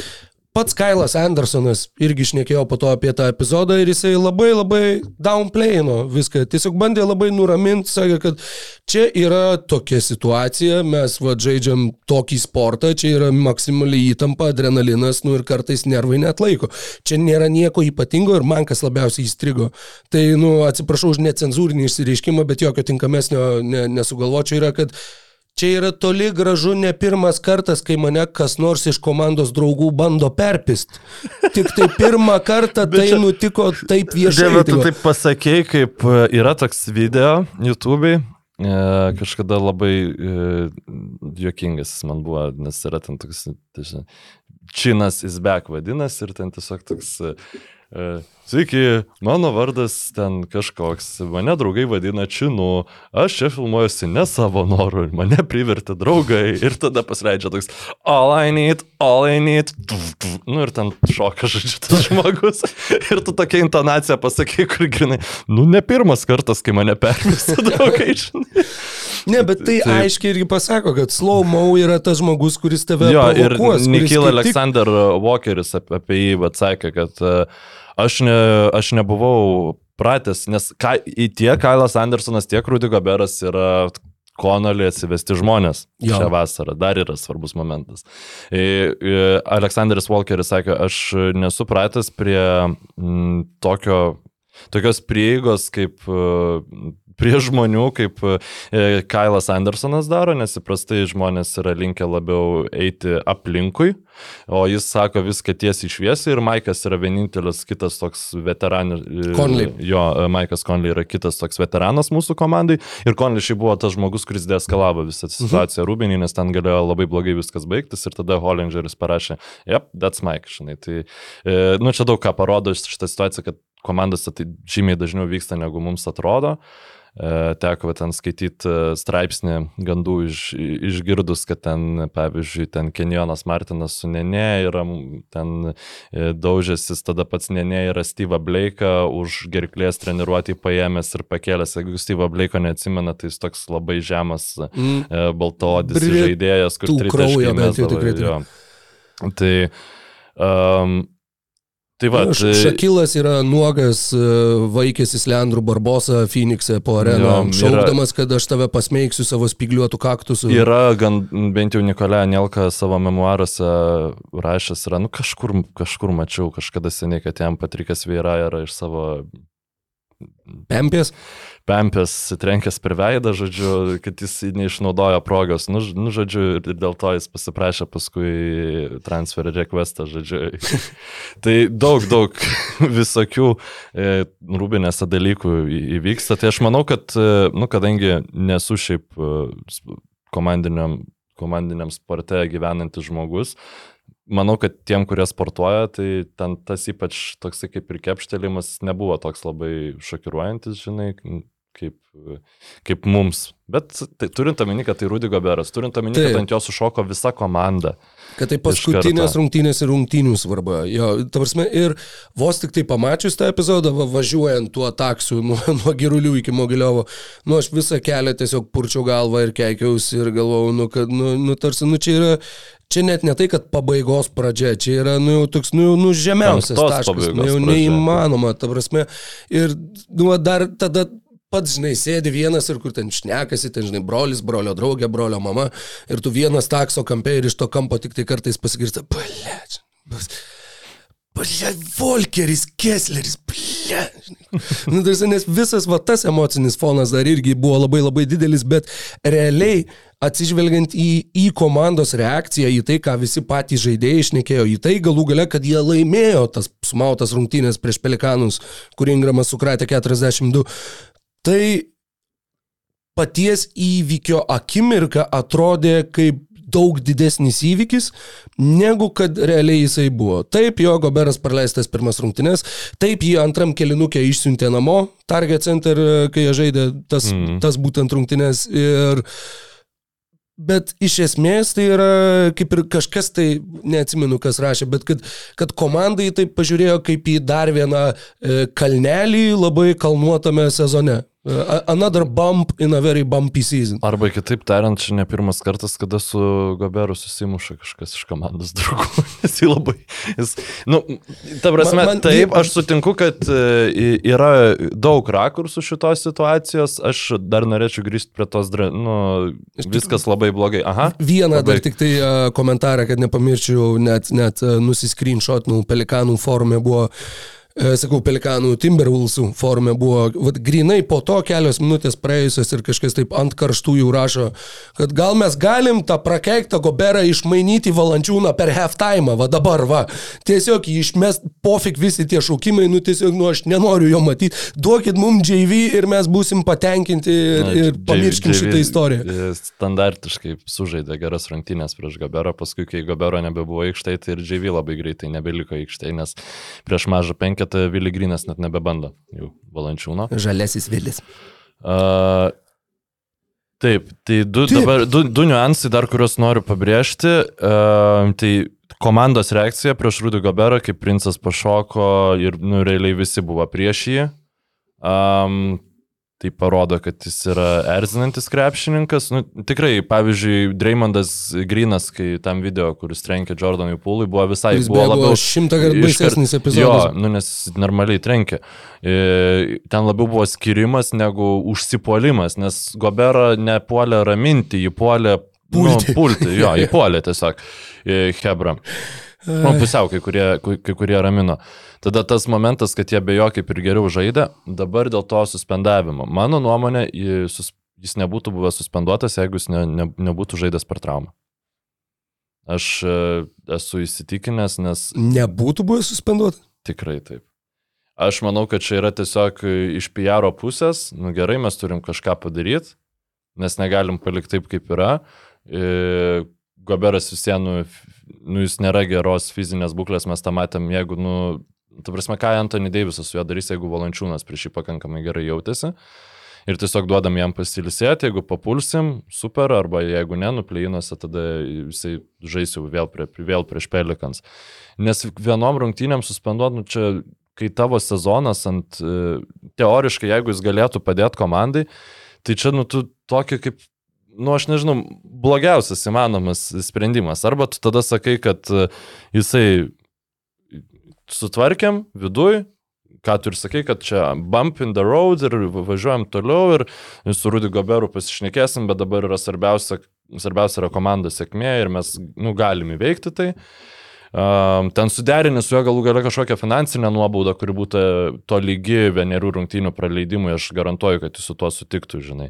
Pats Kailas Andersonas irgi šnekėjo po to apie tą epizodą ir jisai labai labai downplayino viską. Tiesiog bandė labai nuraminti, sakė, kad čia yra tokia situacija, mes va žaidžiam tokį sportą, čia yra maksimaliai įtampa, adrenalinas, nu ir kartais nervai net laiko. Čia nėra nieko ypatingo ir man kas labiausiai įstrigo. Tai, nu, atsiprašau už necenzūrinį išsireiškimą, bet jokio tinkamesnio ne, nesugalvočiau yra, kad Čia yra toli gražu ne pirmas kartas, kai mane kas nors iš komandos draugų bando perpist. Tik tai pirmą kartą tai čia- nutiko taip viešai. Dieve, tai tu va. taip pasakėjai, kaip e, yra toks video YouTube'ai. E, kažkada labai e, juokingas jis man buvo, nes yra ten toks, tai žinai, Činas is back vadinasi ir ten tiesiog toks Sveiki, mano vardas ten kažkoks, mane draugai vadina Činu, aš čia filmuojuosi ne savo noru, mane privertė draugai ir tada pasileidžia toks all I need, all I need, tuf, tuf. nu ir ten šoka, žodžiu, tas žmogus. Ir tu tokia intonacija pasakai, kur grinai, nu ne pirmas kartas, kai mane permesta draugai, žinai. Ne, bet tai Taip. aiškiai irgi pasako, kad slow mo yra tas žmogus, kuris tave Jo, ir provokuos, kuris Nikil kaip tik- Alexander Walkeris ap- apie jį atsakė, kad e, aš, ne, aš nebuvau pratęs, nes ka, į tiek Kailas Andersonas, tiek Rudy Goberas yra Konolį atsivesti žmonės Jo. šią vasarą. Dar yra svarbus momentas. E, e, Aleksanderis Walkeris sakė, aš nesu pratęs prie m, tokio, tokios prieigos kaip e, prie žmonių, kaip e, Kailas Andersonas daro, nes įprastai žmonės yra linkę labiau eiti aplinkui, o jis sako viską tiesiai šviesiai ir Maikas yra vienintelis kitas toks veteranas. Conley. Jo, e, Maikas Conley yra kitas toks veteranas mūsų komandai ir Conley šiaip buvo tas žmogus, kuris deeskalavo visą situaciją mhm. Rubinį, nes ten galėjo labai blogai viskas baigtis ir tada Hollingeris parašė, yep, that's Mike, žinai. Tai, e, nu, čia daug ką parodo šitą situaciją, kad komandose tai žymiai dažniau vyksta, negu mums atrodo. E, Teko va ten skaityti straipsnį gandų iš, išgirdus, kad ten, pavyzdžiui, ten Kenjonas Martinas su Nene yra ten e, daužęsis, tada pats Nene yra Steve Blake'ą už gerklės treniruotį paėmęs ir pakėlęs. Jeigu Steve Blake'o neatsimena, tai jis toks labai žemas Mm. e, baltodis Britų žaidėjas, kur tritaškai mesdavo. Tai, um, tai va, Nu, tai, Šakilas yra nuogas, e, vaikėsis Leandrų Barbosa Phoenix'e po areną, Jo, yra- šaukdamas, kad aš tave pasmeigsiu savo spigliuotų kaktusų. Yra gan, bent jau Nikolai Anelka savo memoaruose rašęs, yra, nu kažkur, kažkur mačiau, kažkada seniai, kad jam Patrikas Veira yra iš savo Pempės. Pempės trenkęs per veidą, žodžiu, kad jis neišnaudojo progos, nu, nu žodžiu, ir dėl to jis pasiprašė paskui transfer requestą, žodžiu. tai daug, daug visokių e, rūbinėse dalykų įvyksta. Tai aš manau, kad, e, nu, kadangi nesu šiaip e, komandiniam, komandiniam sporte gyvenantis žmogus, Manau, kad tiem, kurie sportuoja, tai ten tas ypač toksai kaip ir kepštelimas nebuvo toks labai šokiruojantis, žinai, kaip, kaip mums. Bet tai, turint omeny, kad tai Rudy Goberas, turint omeny, kad ant jo sušoko visa komanda. Kad tai paskutinės rungtynės ir rungtynių svarba. Jo, ta prasme, ir vos tik tai pamačius tą epizodą, va, važiuojant tuo taksiu nuo, nuo Girulių iki Mogiliovo, nu aš visą kelią tiesiog purčiau galvą ir keikiausi ir galvojau, nu, kad, nu, nu tarsi, nu čia yra, čia net ne tai, kad pabaigos pradžia, čia yra, nu, jau toks, nu, nu žemiausias Penktos taškas, nu, jau neįmanoma, ta prasme. Ir, nu, va, dar tada pats, žinai, sėdi vienas ir kur ten šnekasi, ten, žinai, brolis, brolio draugė, brolio mama, ir tu vienas takso kampe ir iš to kampo tik tai kartais pasigirsta, blėdžiai. Ble, Volkeris, Kessleris, ble. Nu, tarsi, nes visas va tas emocinis fonas dar irgi buvo labai labai didelis, bet realiai atsižvelgiant į, į komandos reakciją, į tai, ką visi patys žaidėjai išnekėjo, į tai galų gale, kad jie laimėjo tas smautas rungtynės prieš Pelikanus, kur Ingramas sukratė 42 tai paties įvykio akimirka atrodė kaip daug didesnis įvykis, negu kad realiai jisai buvo. Taip, jo Goberas praleistas pirmas rungtynes, taip jį antram kelinukė išsiuntė namo, Target Center, kai jie žaidė tas, mm. tas būtent rungtynes. Ir Bet iš esmės tai yra kaip ir kažkas tai, neatsimenu kas rašė, bet kad, kad komandai tai pažiūrėjo kaip į dar vieną e, kalnelį labai kalnuotame sezone. E, Another bump in a very bumpy season. Arba kitaip tariant, čia ne pirmas kartas, kada su Goberu susimuša kažkas iš komandos draugų. Jis labai. Jis, nu, ta prasme, Man- man, taip, aš sutinku, kad e, yra daug rakursų šitos situacijos. Aš dar norėčiau grįžti prie tos, nu, viskas labai blogai. Aha. Vieną dar Pabaik. tik tai uh, komentarą, kad nepamirščiau, net, net uh, nusiskrinšotnų Pelikanų forume buvo e, sakau, Pelikanų Timberwolvesų forume buvo, vat, grinai po to kelios minutės praėjusios ir kažkas taip ant karštųjų rašo, kad gal mes galim tą prakeiktą goberą išmainyti valandžiūną per halftime, va dabar, va. Tiesiog jį išmest, pofik visi tie šaukimai, nu tiesiog, nu aš nenoriu jo matyti, duokit mums JV ir mes būsim patenkinti ir, Na, ir pamirškim JV, šitą istoriją. e, Standartiškai sužaidė geras rungtynės prieš Gaberą, paskui, kai Gabero nebebuvo aikštėje, tai ir JV labai greitai nebeliko aikštėje, nes prieš mažą penketą kad e, Vili Grinas net nebebando jau valančiūno. Žalesis Vilis. Uh, taip, tai du, Taip. dabar, du, du niuansai dar, kuriuos noriu pabrėžti. Uh, tai komandos reakcija prieš Rudy Goberą, kai princas pašoko ir nu, realiai visi buvo prieš jį. Um, tai parodo, kad jis yra erzinantis krepšininkas. Nu, tikrai, pavyzdžiui, Dreymondas Grinas, kai tam video, kuris trenkė Jordanui Pūlui, buvo visai Jis buvo labiau... šimtą kartų baisesnis Jo, epizodas. nu, nes normaliai trenkė. E, Ten labiau buvo skirimas negu užsipuolimas, nes Gobera nepuolė raminti, jį puolė Pulti. Nu, pulti, jo, jį puolė tiesiog e, Hebra. Nu, pusiau, kai kurie, kai kurie ramino. Tada tas momentas, kad jie be jo kaip ir geriau žaidė, dabar dėl to suspendavimo. Mano nuomonė, jis, nebūtų buvęs suspenduotas, jeigu jis ne, ne, nebūtų žaidęs per traumą. Aš e, esu įsitikinęs, nes Nebūtų buvęs suspenduotas. Tikrai taip. Aš manau, kad čia yra tiesiog iš PR pusės, nu gerai, mes turim kažką padaryti, nes negalim palikti taip, kaip yra. E, Goberas vis vien, nu, jis nėra geros fizinės būklės, mes tą matėm, jeigu, nu, ta prasme, ką Antony Davisas su juo darys, jeigu valančiūnas prieš jį pakankamai gerai jautėsi. Ir tiesiog duodam jam pasilisėti, jeigu papulsim, super, arba jeigu ne, nuplėjinuose, tada jisai žais jau vėl, prie, vėl prieš Pelikans. Nes vienom rungtynėm suspenduot, nu čia, kai tavo sezonas ant, e, teoriškai, jeigu jis galėtų padėti komandai, tai čia, nu, tu tokį kaip, nu, aš nežinau, blogiausias įmanomas sprendimas. Arba tu tada sakai, kad e, jisai sutvarkėm viduj, ką tu ir sakai, kad čia bump in the road ir va- važiuojam toliau ir su Rudy Goberu pasišnekėsim, bet dabar yra svarbiausia, svarbiausia yra komandos sėkmė ir mes, nu, galim įveikti tai. Um, ten suderinti su juo galų gale kažkokią finansinę nuobaudą, kuri būtų to lygi vienerių rungtynių praleidimui, aš garantuoju, kad jis su tuo sutiktų, žinai.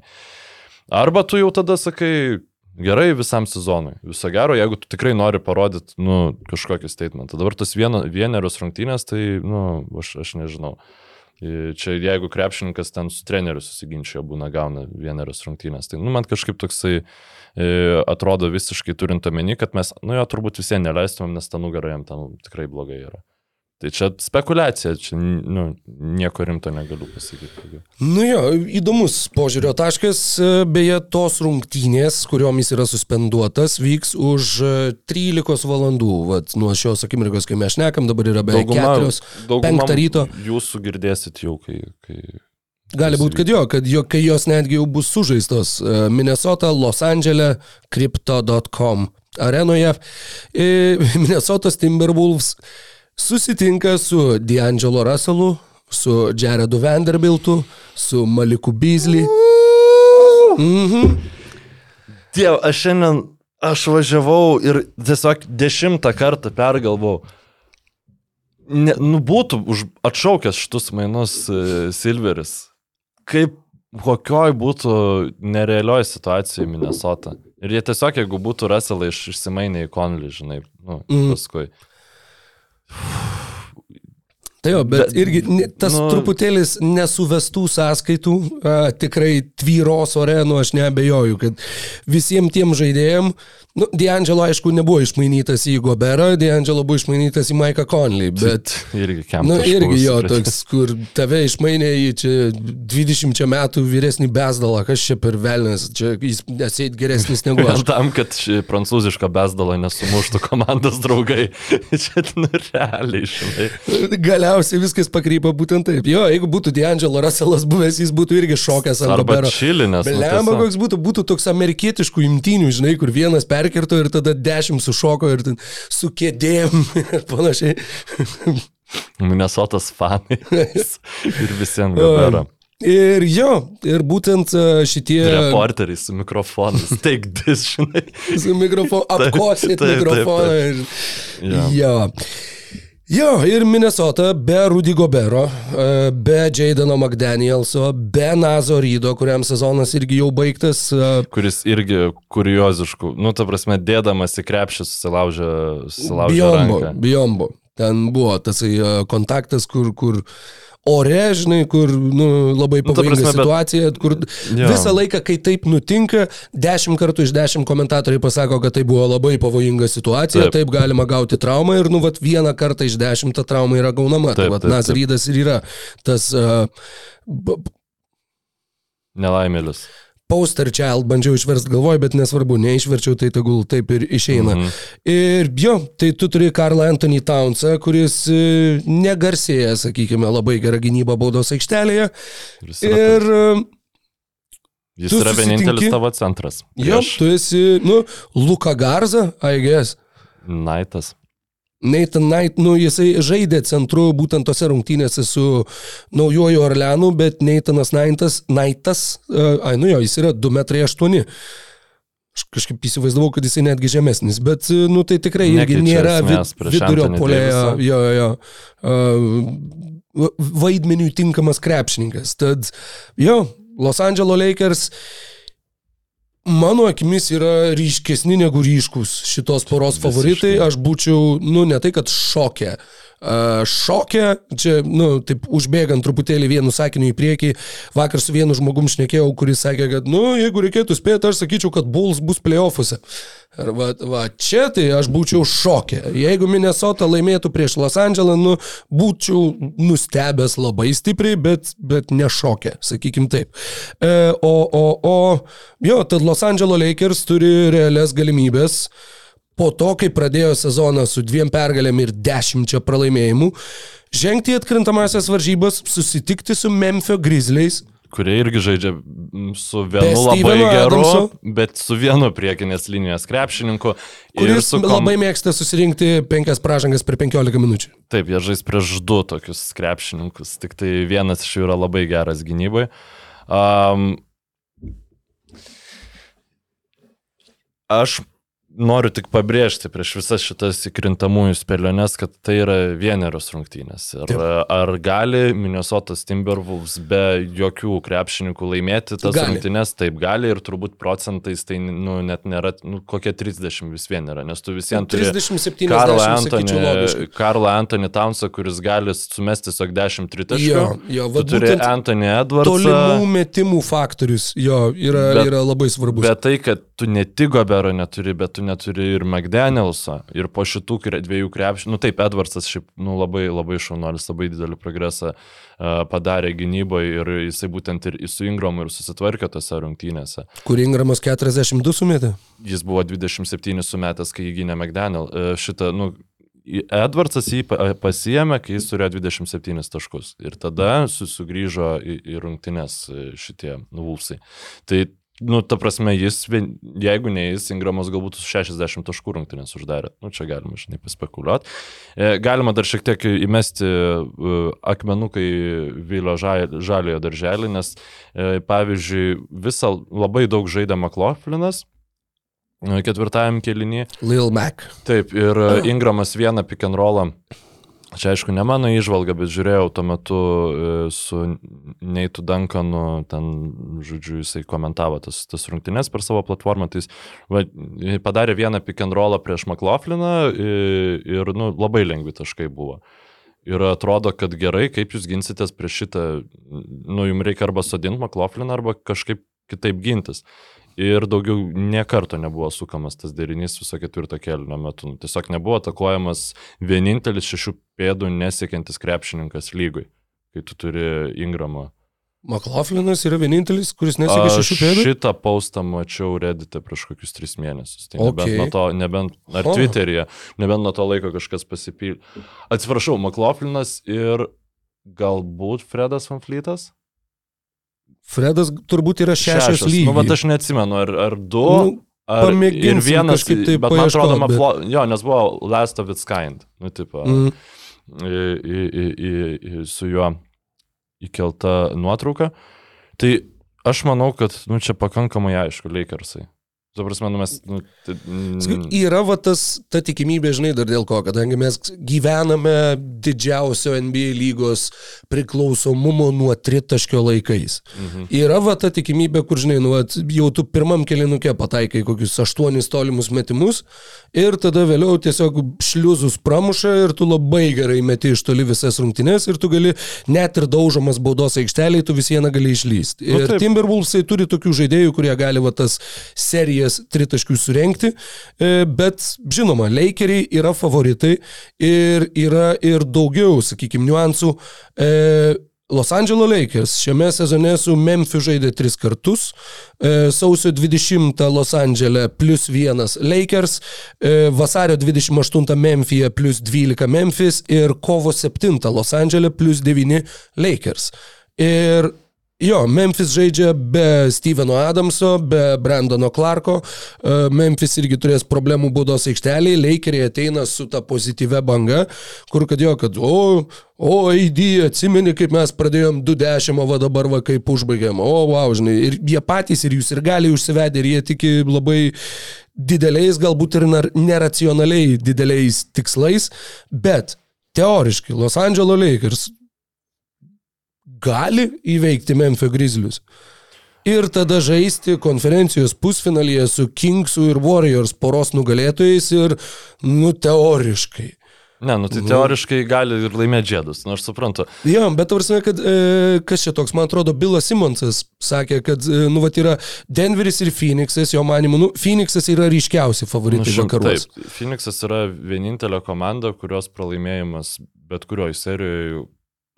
Arba tu jau tada sakai, gerai visam sezonui, viso gero, jeigu tu tikrai nori parodyti, nu, kažkokį statementą. Dabar tas vieno, vienerius rungtynės, tai, nu, aš, aš nežinau. Čia jeigu krepšininkas ten su treneriu susiginčia, būna gauna vienerius rungtynės, tai, nu, man kažkaip toksai e, atrodo visiškai turint omeny, kad mes, nu, jo turbūt visiems neleistumėm, nes ta nugara jam ten tikrai blogai yra. Tai čia spekulacija, čia, nu, nieko rimto negaliu pasakyti. Nu jo, įdomus požiūrio taškas. E, Beje, tos rungtynės, kuriomis yra suspenduotas, vyks už e, 13 valandų. Vat, nuo šios akimirkos, kai mes šnekam, dabar yra beveik 4. penktą ryto. Jūsų girdėsit jau, kai... kai... Gali būti, kad jo, kad jo, kai jos netgi jau bus sužaistos e, Minnesota, Los Andželė, crypto.com arenoje. E, Minnesotas Timberwolves susitinka su D'Angelo Russellu, su Jaredu Vanderbiltu, su Maliku Beasley. Mhm. Diev, aš šiandien, aš važiavau ir tiesiog dešimtą kartą pergalvau. Ne, nu būtų už, atšaukęs šitus mainus uh, Silveris. Kaip kokioj būtų nerealioj situacijoje Minnesota. Ir jie tiesiog, jeigu būtų Russellą iš, išsimainę į Conley, žinai, nu, Mm. mm. Tai jo, bet, irgi tas nu, truputėlis nesuvestų sąskaitų a, tikrai tvyros ore, nu aš neabejoju, kad visiems tiem žaidėjim, nu, D'Angelo aišku nebuvo išmainytas į Goberą, D'Angelo buvo išmainytas į Maiką Conley, bet... irgi kiam. Na nu, irgi jo toks, kur tave išmainė į čia 20 metų vyresnį besdalą, kas čia per velnas, čia jis nesėt geresnis negu Vien aš. tam, kad prancūzišką besdalą nesumuštų komandos draugai. Čia, nu, realiai, žinai. Galiausiai viskas pakrypo būtent taip. Jo, jeigu būtų D'Angelo Russellas buvęs, jis būtų irgi šokęs ant Arba Gobero. čilinės. nu, Belemba, tiesiog. koks būtų, būtų toks amerikietiškų imtynių, žinai, kur vienas perkirto ir tada dešimt sušoko ir su kėdėm ir panašiai. Minnesotas fanai. ir visiems gabera. Ir jo, ir būtent e, šitie Reporteriai su mikrofonais. Take this, žinai. su mikrofonu, apkosit taip, taip, mikrofoną. ir- Jo. Jo. Ir Minnesota be Rudy Gobero, e, be Jadeno McDanielso, be Nazo Rydo, kuriam sezonas irgi jau baigtas. e, Kuris irgi kurioziškų. Nu, ta prasme, dėdamas į krepšį susilaužė, susilaužė Bijombo, ranką. bijombo. Ten buvo tas e, kontaktas, kur, kur ore, žinai, kur nu, labai ta pavojinga prasme, bet- situacija, kur Jo. visą laiką, kai taip nutinka, dešimt kartų iš dešimt komentatoriai pasako, kad tai buvo labai pavojinga situacija, taip, Taip. galima gauti traumą ir, nu, vat vieną kartą iš dešimt ta trauma yra gaunama. tai, Taip, vat, taip, Nas. Rydas ir yra tas uh, Nelaimėlis. Poster child bandžiau išversti galvoj, bet nesvarbu, neišverčiau, tai tegul taip ir išeina. Mhm. Ir jo, tai tu turi Karlą Anthony Townsą, kuris e, negarsėja, sakykime, labai gerą gynybą baudos aikštelėje. Ir jis yra, Ir e, jis yra vienintelis tavo centras. jo, tu esi, nu, Luka Garza, AIGS. Naitas. Nathan Knight, nu, jisai žaidė centru būtent tose rungtynėse su Naujojo Orleanu, bet Nathanas Knightas, Knightas uh, ai, nu jo, jis yra 2,8 m. Aš kažkaip įsivaizdavau, kad jisai netgi žemesnis, bet, e, nu, tai tikrai irgi nėra vid, vidurio polėjo, Davisą. jo, jo, uh, vaidmeniui tinkamas krepšininkas. Tad, jo, Los Angeles Lakers mano akimis yra ryškesni negu ryškus šitos poros Visiškai. favoritai. Aš būčiau, nu, ne tai, kad šokė. Šokė, čia, nu, taip užbėgant truputėlį vienu sakiniu į priekį, vakar su vienu žmogum šnekėjau, kuris sakė, kad, nu, jeigu reikėtų spėti, aš sakyčiau, kad Bulls bus playoffuose. Ir va, va, čia tai aš būčiau šokė. Jeigu Minnesota laimėtų prieš Los Andželą, nu, būčiau nustebęs labai stipriai, bet, bet nešokė, sakykim taip. E, o, o, o, jo, tad Los Angeles Lakers turi realias galimybės po to, kai pradėjo sezoną su dviem pergalėm ir dešimčia pralaimėjimų, žengti į atkrintamasias varžybas, susitikti su Memphis Grizzliais. kurie irgi žaidžia su Be vienu labai Steveno geru, Adamso. bet su vienu priekinės linijos krepšininku. ir kuris kom- labai mėgsta susirinkti penkias pražangas per 15 minučių. Taip, jie žais prieš du tokius krepšininkus, tik tai vienas iš jų yra labai geras gynybai. Um, aš noriu tik pabrėžti prieš visas šitas įkrintamųjų spėliones, kad tai yra vienerios rungtynės. Taip. ar gali Minnesotas Timberwolves be jokių krepšininkų laimėti tas Gali. rungtynės? Taip gali ir turbūt procentais tai nu, net nėra, nu, kokie 30 vis vien yra, nes tu visiems turi... 37 Karlą Antonį. Karlą Antonį Townsą, kuris gali sumesti tiesiog 10 tritaškių. Jo, jo, Tu vat turi Antonį Edwardsą. Tolimų metimų faktorius jo yra, Bet- yra labai svarbus. Bet tai, kad tu ne tik Gobero neturi, bet tu neturi ir McDanielsą. Ir po šitų dviejų krepšių, nu taip, Edwardsas šiaip nu, labai, labai šaunuolis, labai didelį progresą uh, padarė gynyboje ir jisai būtent ir su Ingramu ir susitvarkė tose rungtynėse. Kur Ingramas 42 sumetė? Jis buvo 27 sumetęs, kai jį gynė McDaniel. Uh, šitą, nu, Edwardsas jį pa- pasiėmė, kai jis turėjo 27 taškus. Ir tada su- sugrįžo į, į rungtynes e, šitie Vulsai. Tai, nu, ta prasme, jis, jeigu ne jis, Ingramas galbūt su 60 taškų rungtynės uždarė. Nu, čia galima, žinai, paspekuliuoti. E, galima dar šiek tiek įmesti e, akmenukai Vilio ža- žaliojo darželį, nes, e, pavyzdžiui, visą labai daug žaidė e, ketvirtajam kelinį. Lil Mac. Taip, ir e, Ingramas vieną pick and rollą. Čia aišku, ne mano išvalga, bet žiūrėjau tuo metu e, su Neitu Duncanu, ten, žodžiu, jisai komentavo tas, tas rungtynes per savo platformą, tai jis va, padarė vieną pick and rollą prieš McLaughliną ir, ir nu, labai lengvi taškai buvo. Ir atrodo, kad gerai, kaip jūs ginsitės prieš šitą, nu, jums reikia arba sodinti McLaughliną, arba kažkaip kitaip gintis. Ir daugiau niekarto nebuvo sukamas tas derinys viso ketvirto kelio metu. Nu, Tiesiog nebuvo atakuojamas vienintelis šešių pėdų nesiekiantis krepšininkas lygui, kai tu turi Ingramą. McLaughlinas yra vienintelis, kuris nesiekia šešių pėdų. šitą postą mačiau redite prieš kokius tris mėnesius. Tai Okay. nebent nuo to, nebent, ar Oho. Twitter'yje, nebent nuo to laiko kažkas pasipylė. Atsiprašau, McLaughlinas ir galbūt Fredas Vanflytas? Fredas turbūt yra šešios lygiai. Nu, bet aš neatsimenu, ar, ar du. Nu, Ar, ir vienas, kažkaip tai bet man atrodo, bet- Maflo, jo, nes buvo Last of its kind, nu, tipo, Mm. į, į, į, į, į, su juo įkelta nuotrauka. Tai aš manau, kad, nu, čia pakankamai aišku, Lakersai. Tu prasme, nu mes... Nu, tai, mm, Yra va tas, ta tikimybė, žinai, dar dėl ko, kadangi mes gyvename didžiausio NBA lygos priklausomumo nuo tritaškio laikais. Mhm. Yra va ta tikimybė, kur, žinai, nu, vat, jau tu pirmam kelinuke pataikai kokius aštuonis tolimus metimus ir tada vėliau tiesiog šliuzus pramuša ir tu labai gerai meti iš toli visas rungtynes ir tu gali net ir daužomas baudos aikšteliai, tu vis vieną gali išlysti. Nu, Ir taip. Timberwolvesai turi tokių žaidėjų, kurie gali va tas serijas tritaškių surenkti, e, bet žinoma, Lakeriai yra favoritai ir yra ir daugiau, sakykime, niuansų. E, Los Angeles Lakers šiame sezone su Memphis žaidė tris kartus. E, Sausio 20 Los Angeles plus 1 Lakers, vasario 28 Memphis plus 12 Memphis ir kovo 7 Los Angeles plus 9 Lakers. Ir Jo, Memphis žaidžia be Steveno Adamso, be Brandono Clarko. E, Memphis irgi turės problemų būdos aikšteliai. Lakeriai ateina su ta pozityvia banga, kur kad jo, kad o, o, AD, atsimeni, kaip mes pradėjom 2-10, o dabar va kaip užbaigėm. O, wow, žinai. Ir jie patys ir jūs ir gali užsivedė, ir jie tiki labai dideliais, galbūt ir neracionaliai dideliais tikslais, bet teoriškai Los Angeles Lakers gali įveikti Memphis Grizzlius. Ir tada žaisti konferencijos pusfinalyje su Kingsų ir Warriors poros nugalėtojais ir, nu, teoriškai. Ne, nu tai teoriškai gali ir laimėti džėdus, nu aš suprantu. Jo, bet tavarsime, kad e, kas čia toks, man atrodo, Bilas Simonsas sakė, kad, e, nu, va, yra Denveris ir Phoenixas, jo manimu, nu, Phoenixas yra ryškiausi favoritai Nu, vakaruose. Taip, Phoenixas yra vienintelė komanda, kurios pralaimėjimas bet kurioje serijoje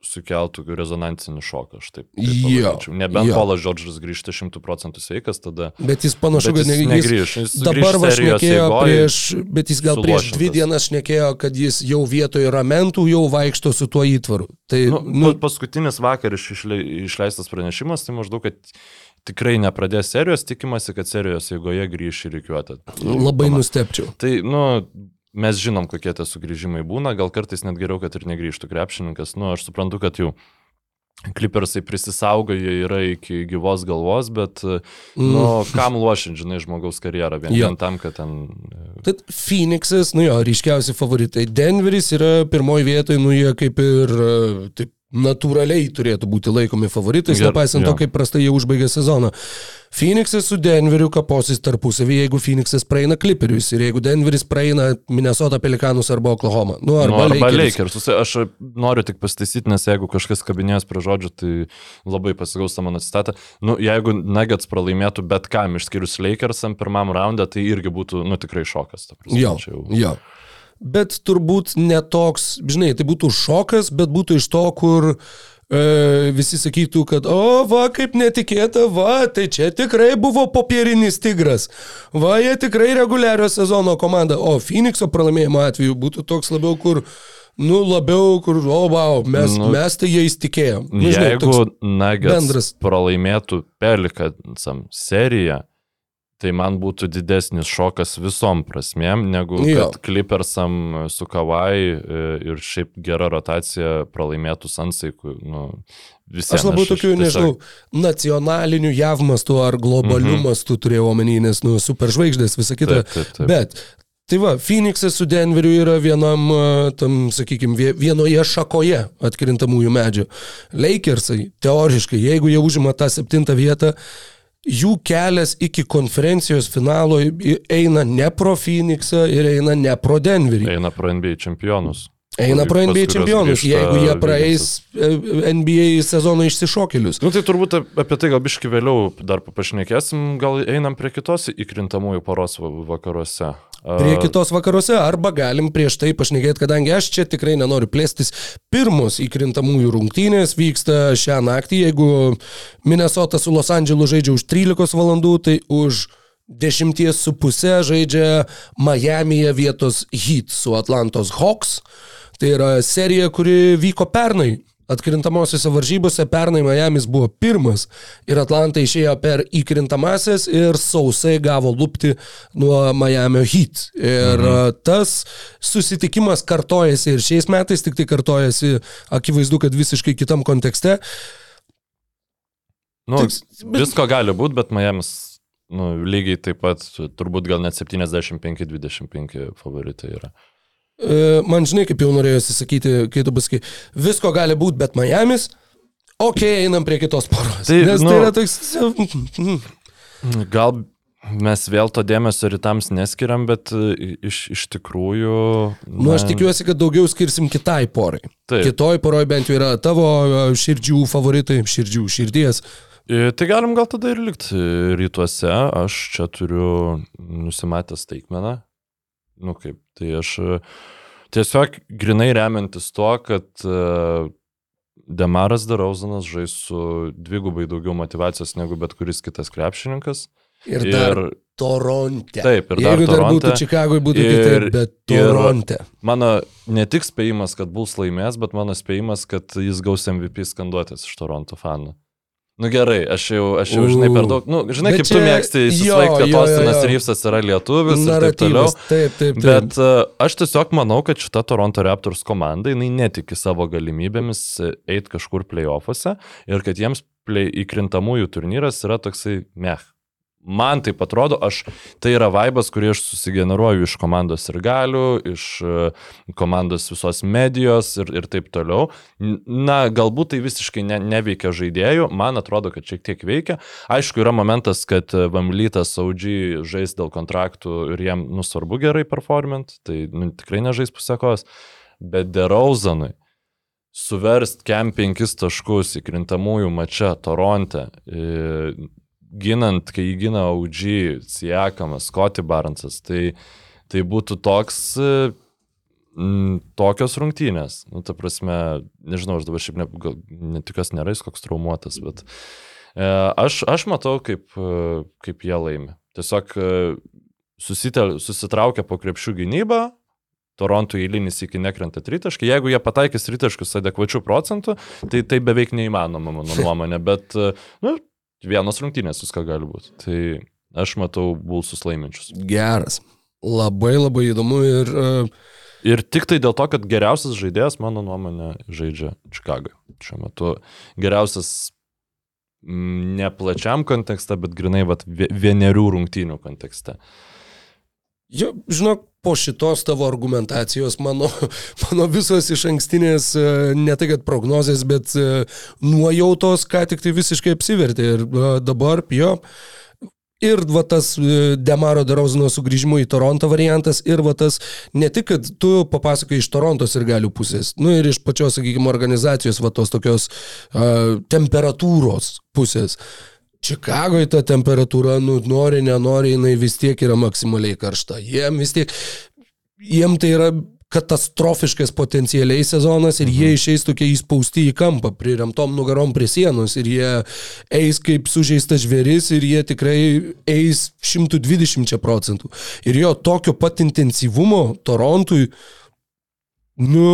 sukeltų rezonansinį šoką. Aš taip, Jo. Nebent jo. Polas Džordžas grįžta šimtų procentų sveikas, tada... Bet jis panašu, Bet kad jis ne- negrįš, jis dabar grįš va serijos šnekėjo eigoj prieš, bet jis gal prieš dvi dienas šnekėjo, kad jis jau vietoje ramentų jau vaikšto su tuo įtvaru. Tai, Nu, nu, nu, paskutinis vakar iš, išle, išleistas pranešimas, tai maždaug, kad tikrai nepradės serijos, tikimasi, kad serijos eigoje grįš į reikiuotę. labai nustepčiau. Tai, nu, mes žinom, kokie tie sugrįžimai būna, gal kartais net geriau, kad ir negrįžtų krepšininkas. Nu, aš suprantu, kad jau klipersai prisisaugoja yra iki gyvos galvos, bet, nu, kam lošint, žinai, žmogaus karjerą, vien, Mm. Vien tam, kad ten... Tad Phoenixas, nu jo, ryškiausi favoritai. Denveris yra pirmoji vietoje, nu jie kaip ir e, taip natūraliai turėtų būti laikomi favoritais, Ger- nepaisant to, jo. kaip prastai jie užbaigė sezoną. Phoenixas su Denveriu kaposis tarpusavį, jeigu Phoenixas praeina Clipperius ir jeigu Denveris praeina Minnesota Pelikanus arba Oklahoma. Nu, Nu, arba, arba Lakerius. Lakersus. Aš noriu tik pasitaisyti, nes jeigu kažkas kabinės prie žodžių, tai labai pasigausta mano citatą. Nu, jeigu Nuggets pralaimėtų bet kam išskyrus Lakersam pirmam raundą, tai irgi būtų, nu, tikrai šokas. prasme, Jo, jau- jo. Bet turbūt netoks, žinai, tai būtų šokas, bet būtų iš to, kur e, visi sakytų, kad, o, va, kaip netikėta, va, tai čia tikrai buvo popierinis tigras. Va, jie tikrai reguliario sezono komanda. O Phoenixo pralaimėjimo atveju būtų toks labiau, kur, nu, labiau, kur, o, wow, mes, Nu, mes tai jais tikėjom. Nu, žinai, Jeigu Nuggets bendras- pralaimėtų Pelikansam seriją, tai man būtų didesnis šokas visom prasmėm, negu Jo. kad Clippersam su Kawai e, ir šiaip gera rotacija pralaimėtų Sansai, ku- nu, visiems. Aš labiau tokių, nežinau, nacionalinių jav mastų ar globalių mhm. mastų turėjau omeny, nes, nu, superžvaigždės, visa kita. Taip, taip, taip. Bet, tai va, Phoenixas su Denveriu yra vienam, a, tam, sakykime, vienoje šakoje atkrintamųjų medžių. Lakersai, teoriškai, jeigu jie užima tą septintą vietą, jų kelias iki konferencijos finalo eina ne pro Phoenixą ir eina ne pro Denverį. Eina pro NBA čempionus. Eina pro NBA čempionus, jeigu jie praeis e, NBA sezono išsišokėlius. Nu tai turbūt ap- apie tai gal biški vėliau dar pašnekėsim, gal einam prie kitos įkrintamųjų poros va- vakaruose. Prie kitos vakaruose, arba galim prieš tai pašnekėti, kadangi aš čia tikrai nenoriu plėstis. Pirmos įkrintamųjų rungtynės vyksta šią naktį. Jeigu Minnesota su Los Andželu žaidžia už 13 valandų, tai už 10 su pusė žaidžia Miami'e vietos Heat su Atlantos Hawks. Tai yra serija, kuri vyko pernai. Atkrintamosiose varžybose pernai Miami's buvo pirmas ir Atlanta išėjo per įkrintamasias ir sausai gavo lupti nuo Miami Heat. Ir mhm. tas susitikimas kartojasi ir šiais metais, tik tai kartojasi akivaizdu, kad visiškai kitam kontekste. nu, tiks- bet- visko gali būti, bet Miami's nu, lygiai taip pat, turbūt gal net 75-25 favoritai yra. E, Man žinai, kaip jau norėjosi sakyti, kai tu pasakai, visko gali būti, bet Miami's, okei, okay, einam prie kitos poros. Tai, Nes nu- tai yra toks... mm, Gal mes vėl to dėmesio rytams neskiriam, bet e, iš, iš tikrųjų... Nu, aš tikiuosi, kad daugiau skirsim kitai porai. Taip. Kitoj poroj bent jau yra tavo e, širdžių favoritai, širdžių, širdies. Tai galim gal tada ir likti rytuose. Aš čia turiu nusimatęs taikmeną. Nu kaip, tai aš e, tiesiog grinai remiantis tuo, kad e, Demaras Darauzanas žais su dvigubai daugiau motivacijos negu bet kuris kitas krepšininkas. Ir dar Toronte. Taip, ir dar Jeigu dar būtų Toronte. Čikagoje, būtų Ir- kitaip, bet ir- Toronte. Mano ne tik spėjimas, kad Bulls laimės, bet mano spėjimas, kad jis gaus MVP skanduotės iš Toronto fanų. Nu gerai, aš jau, aš jau žinai per daug, nu, žinai, Bet kaip tu čia- mėgsti jo, įsivaizduoti, kad jo. Ryfsas yra lietuvis ir taip toliau. Naratyvas. Taip, taip, taip. Bet uh, aš tiesiog manau, kad šita Toronto Raptors komanda, jinai netiki savo galimybėmis eiti kažkur playoffuose ir kad jiems play, įkrintamųjų turnyras yra toksai meh. Man taip atrodo, aš, tai yra vaibas, kurį aš susigeneruoju iš komandos ir galių, iš e, komandos visos medijos ir, ir taip toliau. Na, galbūt tai visiškai ne, neveikia žaidėjų, man atrodo, kad šiek tiek veikia. Aišku, yra momentas, kad e, Vamlytas Audžiai žais dėl kontraktų ir jiem nusvarbu gerai performant, tai nu, tikrai nežais pusekos, bet Derauzanui suverst kem penkis taškus įkrintamųjų mačia Toronte, e, ginant, kai jį gina Audžiai, Siekamas, Scotty Barnsas, tai, tai būtų toks e, mm, tokios rungtynės. Nu, ta prasme, nežinau, aš dabar šiaip ne, gal, netikas nėra jis koks traumuotas, bet e, aš, aš matau, kaip, e, kaip jie laimi. Tiesiog e, susitel, susitraukia po krepšių gynybą, Toronto eilinis iki nekrenta tritaškai. Jeigu jie pataikys tritaškus adekvačių procentų, tai tai beveik neįmanoma, mano nuomonė, bet e, nu, vienos rungtynės viską gali būti. Tai aš matau bulsus laiminčius. Geras. Labai labai įdomu ir uh, Ir tik tai dėl to, kad geriausias žaidėjas, mano nuomonė, žaidžia Čikagoje. Šiuo metu geriausias ne plačiam kontekste, bet grinai vat, vie- vienerių rungtynių kontekste. Jo, žinok, po šitos tavo argumentacijos mano, mano visos iš ankstinės, e, ne tai kad prognozės, bet e, nuojautos, ką tik tai visiškai apsivertė. Ir e, dabar, jo, ir va tas Demaro Derauzino sugrįžimo į Toronto variantas, ir va tas ne tik, kad tu papasakai iš Torontos ir galių pusės, nu ir iš pačios, sakykime, organizacijos va tos tokios uh, temperatūros pusės. Čikagoje ta temperatūra, nu, nori, nenori, jinai vis tiek yra maksimaliai karšta. Jiem vis tiek, jiem tai yra katastrofiškas potencialiai sezonas ir jie išeis tokie įspausti į kampą, priremtom nugarom prie sienos ir jie eis kaip sužeistas žvėris ir jie tikrai eis 120 procentų. Ir jo tokio pat intensyvumo Torontui, nu,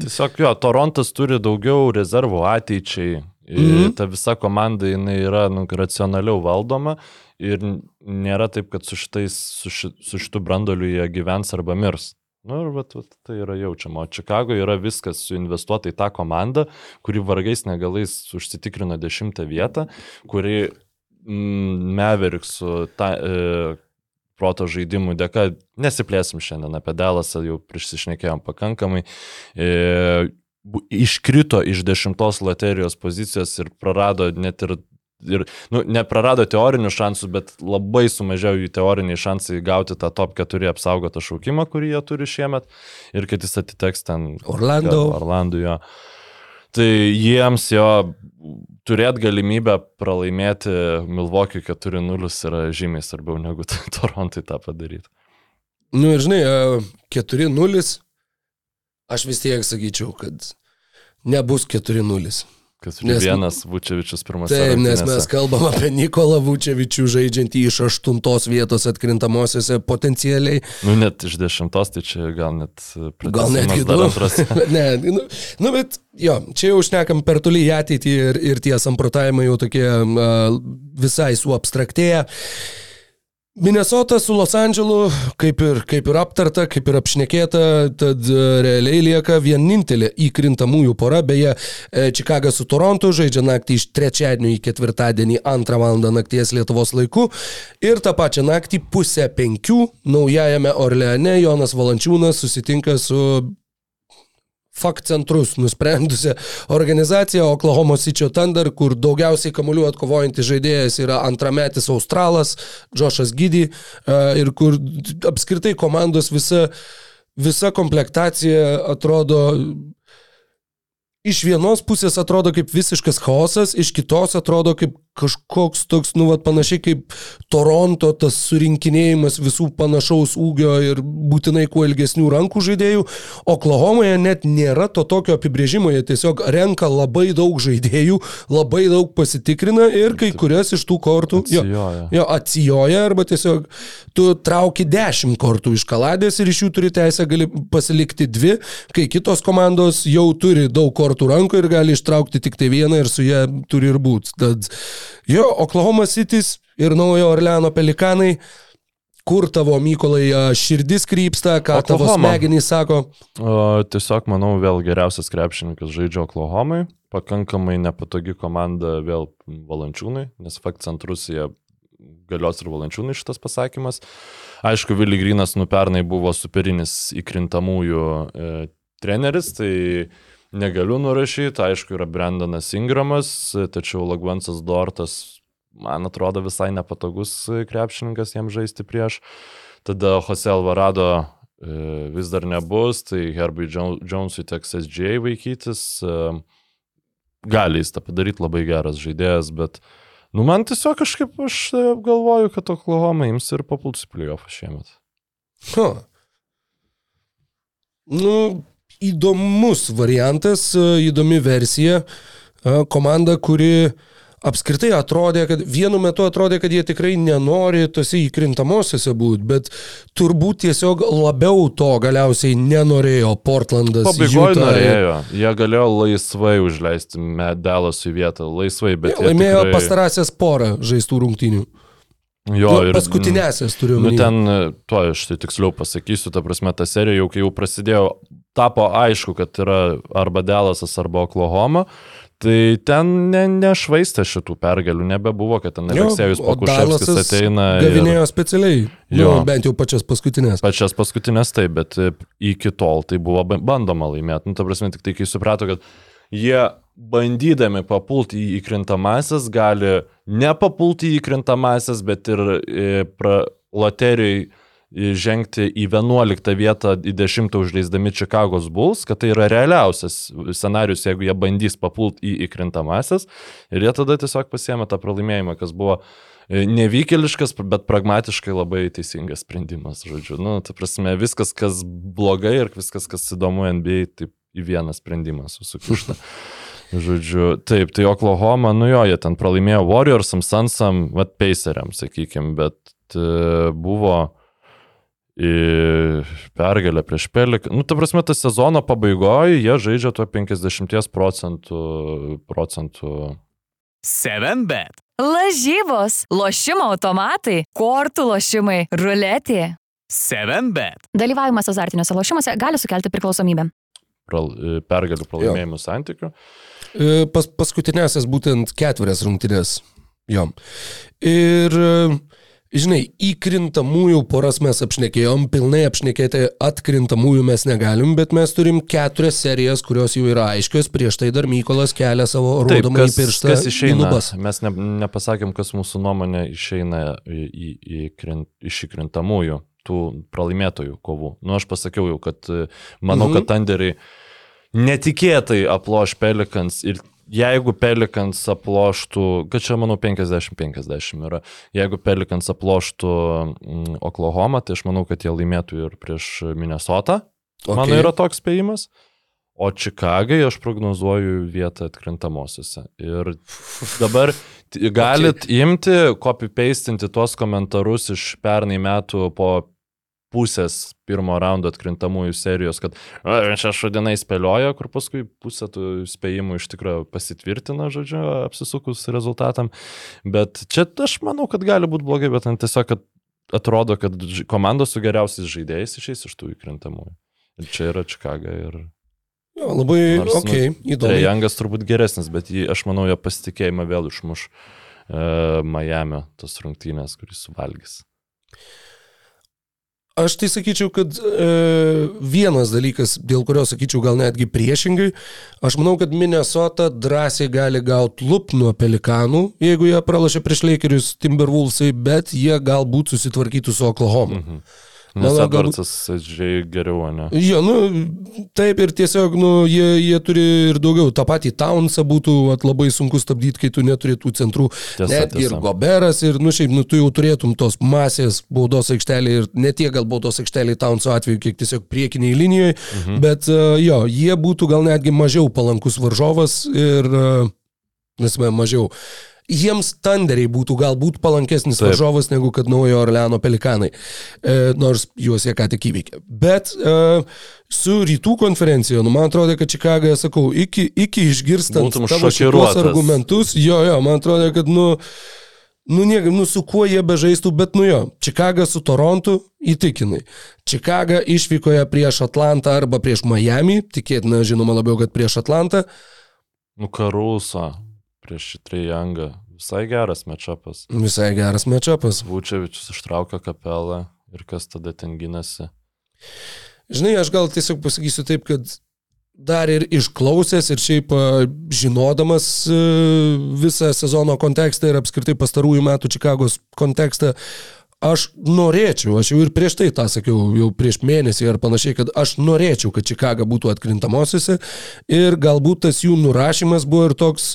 Tiesiog jo, Torontas turi daugiau rezervų ateičiai. Mhm. Mhm. Ta visa komanda jinai yra nu, racionaliau valdoma ir nėra taip, kad su, šitais, su, ši, su šitu brandoliu jie gyvens arba mirs. Nu, ir vat, vat, tai yra jaučiama. O Čikagoje yra viskas suinvestuota į tą komandą, kuri vargais negalais užsitikrino dešimtą vietą, kuri mm, Meveriksų ta, e, proto žaidimų dėka, nesiplėsim šiandien apie Delasą, jau prisišnekėjom pakankamai, e, iškrito iš dešimtos loterijos pozicijos ir prarado net ir, ir nu, neprarado teorinių šansų, bet labai sumažėjo jų teoriniai šansai gauti tą top 4 apsaugotą šaukimą, kurį jie turi šiemet ir kad jis atiteks ten Orlando. Orlando jo. Tai jiems jo turėti galimybę pralaimėti Milwaukee 4-0 yra žymiai svarbiau negu Torontui tą padaryti. Nu ir žinai, e, 4-0, aš vis tiek sakyčiau, kad nebus 4-0. Kad Nes- vienas Vučevičius pirmas. Taip, nes mes kalbam apie Nikolą Vučevičių žaidžiantį iš aštuntos vietos atkrintamosiose potencialiai. Nu, net iš dešimtos, tai čia gal net... Gal net antras. ne, nu, nu, bet jo, čia jau šnekam per toli į ateitį ir, ir tie samprotavimai jau tokie uh, visai suabstraktėję. Minnesota su Los Andželu, kaip ir, kaip ir aptarta, kaip ir apšnekėta, tad e, realiai lieka vienintelė įkrintamųjų pora, beje, e, Čikaga su Torontu žaidžia naktį iš trečiadienio į ketvirtadienį antrą valandą nakties Lietuvos laiku. Ir tą pačią naktį pusę penkių naujajame Orleane Jonas Valančiūnas susitinka su fakt centrus nusprendusią organizaciją Oklahoma City Thunder, kur daugiausiai kamuolių atkovojantis žaidėjas yra antrametis Australas, Džošas Gydy ir kur apskritai komandos visa, visa komplektacija atrodo iš vienos pusės atrodo kaip visiškas chaosas, iš kitos atrodo kaip kažkoks toks, nu, vat, panašiai kaip Toronto, tas surinkinėjimas visų panašaus ūgio ir būtinai kuo ilgesnių rankų žaidėjų. Oklahomoje net nėra to tokio apibrėžimo, jie tiesiog renka labai daug žaidėjų, labai daug pasitikrina ir kai kurias iš tų kortų Atsijoja. jo, jo, atsijoja arba tiesiog tu trauki dešimt kortų iš kaladės ir iš jų turi teisę gali pasilikti dvi, kai kitos komandos jau turi daug kortų rankų ir gali ištraukti tik tai vieną ir su ją turi ir būti. Tad Jo, Oklahoma City's ir Naujojo Orleano Pelikanai, kur tavo Mykolai širdis krypsta, ką tavo Oklahoma. smegenys sako. O, tiesiog, manau, vėl geriausias krepšininkas žaidžia Oklahomai. Pakankamai nepatogi komanda vėl valančiūnai, nes fakt centrus jie galios ir valančiūnai šitas pasakymas. Aišku, Vili Grinas nupernai buvo superinis įkrintamųjų e, treneris, tai negaliu nurašyti. Aišku, yra Brendanas Ingramas, tačiau Lagvansas Dortas, man atrodo, visai nepatogus krepšininkas jam žaisti prieš. Tada Jose Alvarado e, vis dar nebus, tai Herbie Jo- Jonesui teks SJ vaikytis. e, Gali jis tą padaryti, labai geras žaidėjas, bet, nu, man tiesiog kažkaip aš e, galvoju, kad Oklahoma ims ir papuls į playoffą šiemet. Huh. Nu, įdomus variantas, a, įdomi versija. A, Komanda, kuri apskritai atrodė, kad vienu metu atrodė, kad jie tikrai nenori tose įkrintamosiose būti, bet turbūt tiesiog labiau to galiausiai nenorėjo Portlandas. Pabaigoje Utah. norėjo, jie galėjo laisvai užleisti Medalas į vietą, laisvai, bet... Jie jie laimėjo tikrai- pastarąsias porą žaistų rungtynių. Jo, Nu, ir paskutinėsias turiu Nu, omeny. ten, to aš tai tiksliau pasakysiu, ta prasme, ta serija jau kai jau prasidėjo, tapo aišku, kad yra arba Delasas, arba Oklahoma. Tai ten ne, nešvaistė šitų pergalių, nebebuvo, kad ten Aleksėjus Pakuševskis ateina. Gavinėjo specialiai. Nu, Jo. bent jau pačias paskutinės. Pačias paskutinės taip, bet e, iki tol tai buvo ba- bandoma laimėti. Nu, ta prasme, tik tai kai suprato, kad jie bandydami papulti į įkrintamasis gali nepapulti į įkrintamasis, bet ir e, loterijai e, žengti į 11 vietą, į 10 užleisdami Čikagos Bulls, kad tai yra realiausias scenarius, jeigu jie bandys papulti į įkrintamasis. Ir jie tada tiesiog pasiemė tą pralaimėjimą, kas buvo e, nevykėliškas, bet pragmatiškai labai teisingas sprendimas, žodžiu. Nu, ta prasme, viskas, kas blogai ir viskas, kas įdomu NBA, taip į vieną sprendimą susukišta. Žodžiu, taip, tai Oklahoma, nu jo, jie ten pralaimėjo Warriorsam, Sunsam, vat Paceriam, sakykime, bet e, buvo į pergalę prieš Peliką. Nu, ta prasme, ta sezono pabaigoje jie žaidžia tuo 50 procentų, procentų 7bet. Lažybos, lošimo automatai, kortų lošimai, ruletė. 7bet. Dalyvavimas azartiniuose lošimuose gali sukelti priklausomybę. pral, e, pergalių pralaimėjimų santykių. E, Pas, paskutinėsias būtent ketverias rungtynės. Jo. Ir, e, žinai, įkrintamųjų poras mes apšnekėjom, pilnai apšnekėti atkrintamųjų mes negalim, bet mes turim keturias serijas, kurios jau yra aiškios, prieš tai dar Mykolas kelia savo rodomą į pirštą. kas išeina? lubas. Mes ne, nepasakėm, kas mūsų nuomonė išeina į, į, į krint, iš įkrintamųjų, tų pralaimėtojų kovų. Nu, aš pasakiau jau, kad e, manau, mhm. kad Tanderiai netikėtai aploš Pelikans ir jeigu Pelikans aploštų, kad čia manau 50-50 yra, jeigu Pelikans aploštų mm, Oklahoma, tai aš manau, kad jie laimėtų ir prieš Minnesotą. Okay. Mano yra toks spėjimas. O Čikagai aš prognozuoju vietą atkrintamosiose. Ir dabar galit imti, copy-pastinti tuos komentarus iš pernai metų po pusės pirmo raundo atkrintamųjų serijos, kad "A, čia šodinai spėlioja, kur paskui pusė tų spėjimų iš tikrųjų pasitvirtina, žodžiu, apsisukus rezultatam. Bet čia aš manau, kad gali būti blogai, bet ten tiesiog, kad atrodo, kad komandos su geriausiais žaidėjais išeis iš tų įkrintamųjų. Ir čia yra Čikaga ir Jo, labai, okei, okay, įdomu. Trejangas turbūt geresnis, bet jį, aš manau, jo pasitikėjimą vėl išmuš uh, Miami tos rungtynės, kuris suvalgys. Aš tai sakyčiau, kad e, vienas dalykas, dėl kurio sakyčiau gal netgi priešingai, aš manau, kad Minnesota drąsiai gali gauti lup nuo pelikanų, jeigu jie pralašė prieš Lakerius Timberwolvesai, bet jie galbūt susitvarkytų su Oklahoma. Mhm. Nes Edvardsas žiūrėjo geriau, ne? Jo, nu, taip ir tiesiog, nu, jie, jie turi ir daugiau. Ta pati Townsą būtų at, labai sunku stabdyti, kai tu neturi tų centrų. Tiesa, ir tiesa. Goberas, ir, nu, šiaip, nu, tu jau turėtum tos masės baudos aikštelį ir ne tiek gal baudos aikštelį Townso atveju, kiek tiesiog priekiniai linijoje, mhm. bet uh, jo, jie būtų gal netgi mažiau palankus varžovas ir, uh, nesame, mažiau. Jiems Thunderiai būtų galbūt palankesnis Taip. varžovas negu kad naujo Orleano pelikanai, e, nors juos jie ką tik įveikė. Bet e, su rytų konferencija, nu, man atrodo, kad Čikagoje, sakau, iki, iki išgirstant šokiruotas. argumentus, jo, jo, man atrodo, kad, nu, nu, nie, nu, su kuo jie bežaistų, bet, nu jo, Čikaga su Torontu įtikinai. Čikaga išvykoje prieš Atlantą arba prieš Miami, tikėtina, žinoma, labiau, kad prieš Atlantą. Nu, Karuso prieš Trejangą. Visai geras mečapas. Visai geras mečapas. Vučevičius ištraukė kapelą ir kas tada ten gynasi. Žinai, aš gal tiesiog pasakysiu taip, kad dar ir išklausęs ir šiaip a, žinodamas a, visą sezono kontekstą ir apskritai pastarųjų metų Čikagos kontekstą, aš norėčiau, aš jau ir prieš tai tą sakiau, jau prieš mėnesį ar panašiai, kad aš norėčiau, kad Čikaga būtų atkrintamosiose ir galbūt tas jų nurašymas buvo ir toks,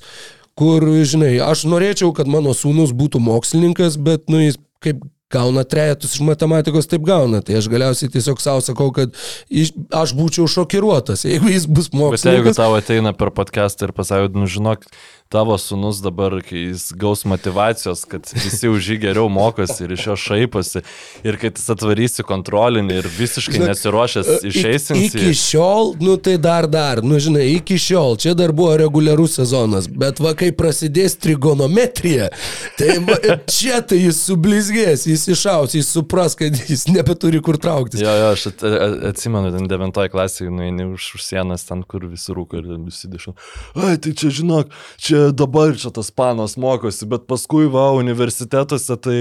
kur, žinai, aš norėčiau, kad mano sūnus būtų mokslininkas, bet, nu, jis kaip gauna trejetus iš matematikos, taip gauna. Tai aš galiausiai tiesiog savo sakau, kad iš, aš būčiau šokiruotas, jeigu jis bus Bet jeigu mokslininkas. tau ateina per podcastą ir pasako, nu žinok, tavo sunus dabar, kai jis gaus motivacijos, kad visi už jį geriau mokosi ir iš jo šaiposi, ir kad jis atvarys į kontrolinį ir visiškai Žinok, nesiruošęs I- išeisins. Iki šiol, nu tai dar dar, nu žinai, iki šiol, čia dar buvo reguliarus sezonas, bet va kai prasidės trigonometrija, tai va, čia tai jis sublizgės, jis išaus, jis supras, kad jis nebeturi kur trauktis. Jo, jo, aš at, at, atsimenu, ten devintoje klasėje nueini už, už sienas ten, kur visi rūko ir visi dišo. Ai, tai čia žinok, čia dabar čia tas panas mokosi, bet paskui va, universitetuose tai,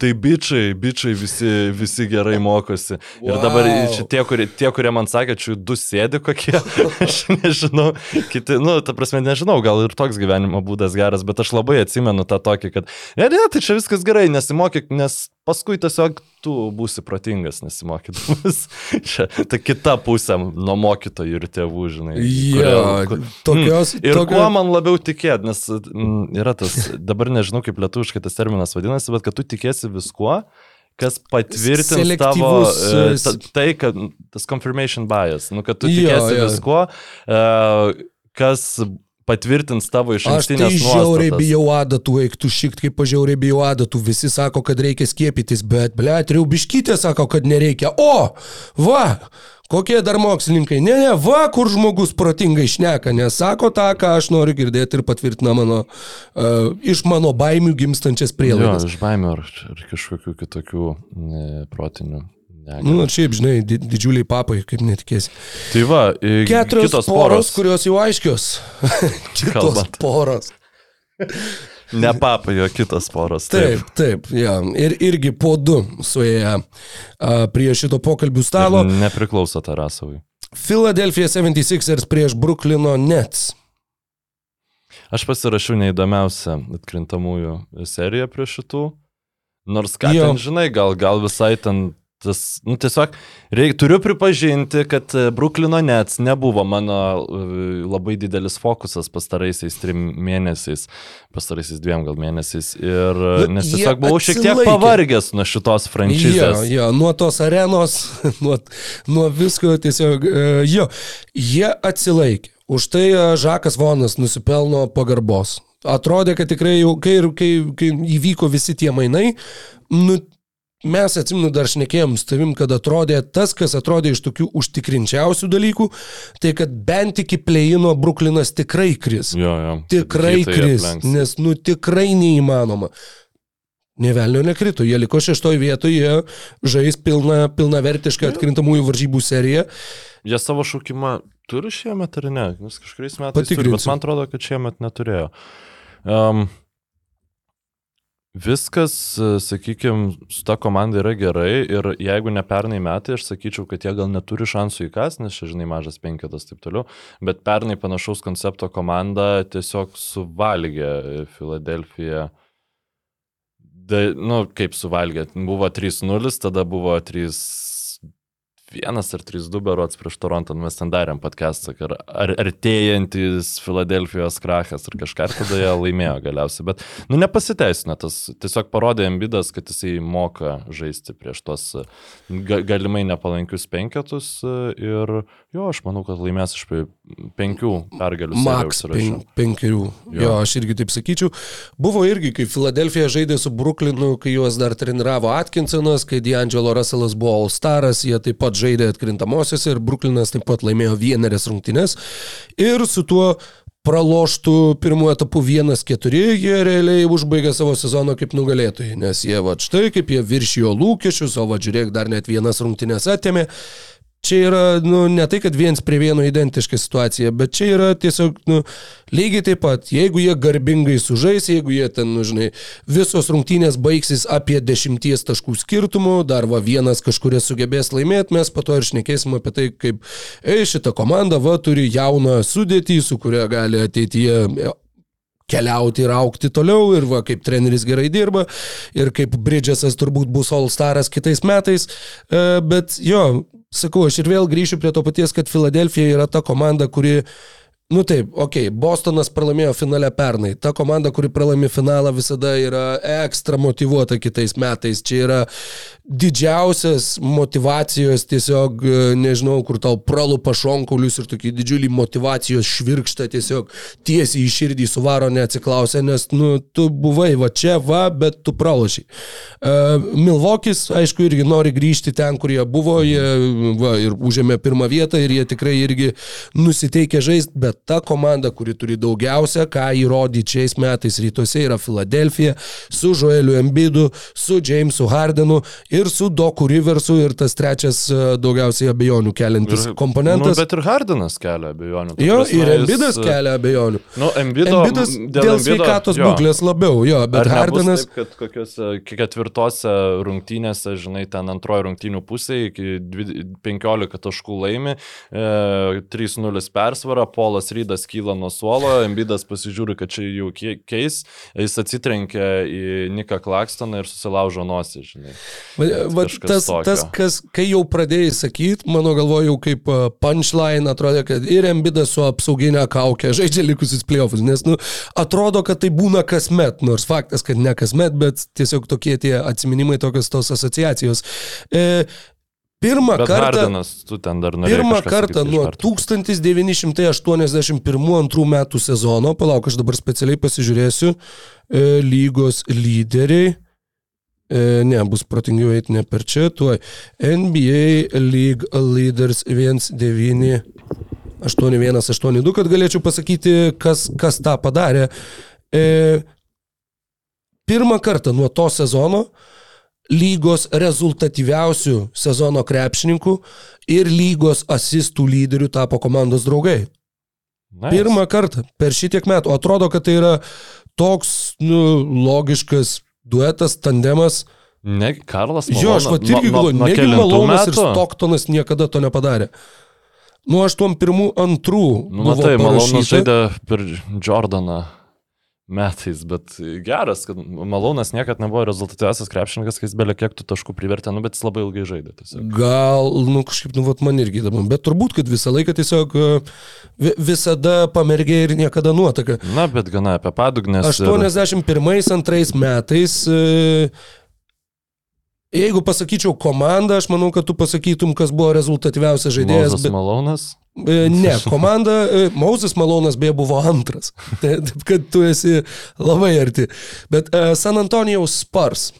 tai bičiai, bičiai visi, visi gerai mokosi. Wow. Ir dabar čia tie, kurie, tie, kurie man sakė, čia du sėdi kokie, aš nežinau, kiti, nu, ta prasme, nežinau, gal ir toks gyvenimo būdas geras, bet aš labai atsimenu tą tokį, kad, ne, ne, tai čia viskas gerai, nesimokyk, nes paskui tiesiog tu būsi protingas nesimokydamas. Čia ta kita pusė nuo mokytojų ir tėvų, žinai. Jo, kur- tokios- Mm, Ir tokio- kuo man labiau tikėt, nes mm, yra tas, dabar nežinau kaip lietuviškai tas terminas vadinasi, bet kad tu tikėsi viskuo, kas patvirtins tavo e, e, ta, tai, kad tas confirmation bias, nu, kad tu Jo, tikėsi jo. viskuo, e, kas patvirtins tavo iš Aš tai žiauriai bijau adatų, eik tu šikt kaip pažiauriai bijau adatų, visi sako, kad reikia skiepytis, bet, ble, triubiškytė sako, kad nereikia. O, va, kokie dar mokslininkai, ne, ne, va, kur žmogus protingai šneka, nes sako tą, ką aš noriu girdėti ir patvirtina mano, uh, iš mano baimių gimstančias Jo, prielaidas. iš baimio ar, ar kažkokių kitokių ne, protinių. Negalių. Nu, ir šiaip, žinai, di didžiuliai papai, kaip netikėsi. Tai va, Keturios poros, poros, kurios jau aiškios. kitos Kalbant. poros. ne papai, o kitos poros. Taip, taip, ja. Ir irgi po du suėję prie šito pokalbių stalo. Ir Nepriklauso Tarasovui. Philadelphia 76ers prieš Brooklyno Nets. Aš pasirašiau neįdomiausią atkrintamųjų seriją prie šitų. Nors ką Jo. ten žinai, gal, gal visai ten tas, nu tiesiog, reik, turiu pripažinti, kad e, Bruklino Nets nebuvo mano e, labai didelis fokusas pastaraisiais trim mėnesiais, pastaraisiais dviem gal mėnesiais. Ir e, Nu, nes tiesiog buvau šiek tiek pavargęs nuo šitos Jo, franšizės. jo, nuo tos arenos, nuo, nuo visko tiesiog, jo, jie atsilaikė. Už tai Žakas Vonas nusipelno pagarbos. Atrodė, kad tikrai jau, kai, kai, kai įvyko visi tie mainai, nu, mes atsimenu dar šnekėjom su tavim, kad atrodė tas, kas atrodė iš tokių užtikrinčiausių dalykų, tai kad bent iki pleino Bruklinas tikrai kris. Jo, jo. Tikrai Hitai kris, aplenks. nes, nu, tikrai neįmanoma. Nevelnio nekrito, jie liko šeštoje vietoje, jie žais pilna, pilna vertišką atkrintamųjų varžybų seriją. Jie savo šaukimą turi šiemet ar ne? Nes kažkuriais metais turi, bet Patikrinsiu. man atrodo, kad šiemet neturėjo. Um, viskas, sakykime, su ta komanda yra gerai ir jeigu ne pernai metai, aš sakyčiau, kad jie gal neturi šansų įkas, nes čia, žinai, mažas penketas taip toliau, bet pernai panašaus koncepto komanda tiesiog suvalgė Filadelfiją. Da, nu, kaip suvalgė, buvo 3-0, tada buvo 3 vienas ar trys du berots prieš Torontą, nu, mes ten darėm podcastą, ar, ar artėjantis Filadelfijos krachas ar kažką, ir tada jie laimėjo galiausiai. Bet, nu, nepasiteisino, tas tiesiog parodė ambidas, kad jisai moka žaisti prieš ga, galimai nepalankius penketus ir jo, aš manau, kad laimės iš penkių pergalių. užsirašiau. pen, penkerių. Jo. jo, aš irgi taip sakyčiau. Buvo irgi, kai Filadelfija žaidė su Brooklynu, kai juos dar treniravo Atkinsonas, kai D'Angelo Russellas buvo All Staras, jie taip pat žaidė atkrintamosiose ir Brooklynas taip pat laimėjo vienerias rungtynes. Ir su tuo praloštų pirmuoju etapu 1-4, jie realiai užbaigė savo sezoną kaip nugalėtojai, nes jie va štai kaip jie viršijo lūkesčius, o va žiūrėk, dar net vienas rungtynės atėmė. Čia yra, nu, ne tai, kad viens prie vieno identiška situacija, bet čia yra tiesiog, nu, lygiai taip pat, jeigu jie garbingai sužais, jeigu jie ten, nu, žinai, visos rungtynės baigsis apie dešimties taškų skirtumų, dar va vienas kažkuris sugebės laimėti, mes po to ir šnekėsim apie tai, kaip, ei, šita komanda va turi jauną sudėtį, su kuria gali ateityje keliauti ir aukti toliau ir va kaip treneris gerai dirba ir kaip Bridgesas turbūt bus All Staras kitais metais, E, bet jo, sakau, aš ir vėl grįšiu prie to paties, kad Filadelfija yra ta komanda, kuri Nu taip, okay, Bostonas pralaimėjo finale pernai. Ta komanda, kuri pralaimi finalą, visada yra ekstra motivuota kitais metais. Čia yra didžiausias motivacijos tiesiog, e, nežinau, kur tau pralupa šonkaulius ir tokį didžiulį motivacijos švirkštą tiesiog tiesiai į širdį suvaro neatsiklausę, nes, nu, tu buvai va čia, va, bet tu pralašiai. Uh, Milvokis, aišku, irgi nori grįžti ten, kur jie buvo, jie va, ir užėmė pirmą vietą ir jie tikrai irgi nusiteikia žaisti, bet ta komanda, kuri turi daugiausia, ką įrodyti šiais metais rytuose, yra Filadelfija su Joeliu Embidu, su Jamesu Hardenu ir su Doku Riversu ir tas trečias e, daugiausiai abejonių keliantis komponentas. Nu, bet ir Hardinas kelia abejonių. Jo, prasme, ir jis, Embidas kelia abejonių. Nu, Embido, Embidas dėl, dėl sveikatos jo. būklės labiau, jo, bet Hardenas... Taip, kad kokiuose ketvirtose rungtynėse, žinai, ten antroji rungtynių pusė iki dvi- 15 taškų laimi, e, 3-0 persvara, Polas Rydas kyla nuo suolo, Embidas pasižiūri, kad čia jau keis, jis atsitrenkia į Niką Klakstoną ir susilaužo nosį, žinai. Va, va, tas, tokio. tas, kas, kai jau pradėjai sakyti, mano galvoju, jau kaip punchline atrodė, kad ir Embidas su apsauginė kaukė žaidžia likusius playoffs, nes, nu, atrodo, kad tai būna kasmet, nors faktas, kad ne kasmet, bet tiesiog tokie tie atsiminimai, tokios tos asociacijos. E, pirmą Bet kartą... Hardinas, tu ten dar norėjai. Pirmą kartą nuo karto. 1981-2 metų sezono, palauk, aš dabar specialiai pasižiūrėsiu, e, lygos lyderiai. E, ne, bus protingiau eiti ne per čia, tuoj. NBA League Leaders 19. 8182, kad galėčiau pasakyti, kas, kas tą padarė. E, pirmą kartą nuo to sezono lygos rezultatyviausių sezono krepšininkų ir lygos asistų lyderių tapo komandos draugai. Nice. Pirmą kartą per šitiek metų. Atrodo, kad tai yra toks nu, logiškas duetas, tandemas. Ne, Karlas Malonas. Jo, aš pat irgi galvoju, negi Malonas ir metų? Stoktonas niekada to nepadarė. Nu, aš tuom pirmų, antrų. Nu, matai, Malonas žaidė per Jordaną metais, bet geras, kad Malonas niekada nebuvo rezultatyviausias krepšininkas, kai jis belia kiek tų taškų privertė, nu, bet jis labai ilgai žaidė. Tiesiog. Gal, nu kažkaip, nu, vat man irgi įdomu, bet turbūt, kad visą laiką tiesiog e, vi- visada pamergė ir niekada nuotaka. Na, bet gana apie padugnės. 81-2 metais, e, jeigu pasakyčiau komandą, aš manau, kad tu pasakytum, kas buvo rezultatyviausias žaidėjas. Mozas Malonas. E, Ne, komanda, e, Mauzas Malonas beje buvo antras. Tai- Taip, kad tu esi labai arti. Bet e, San Antonijaus Spars.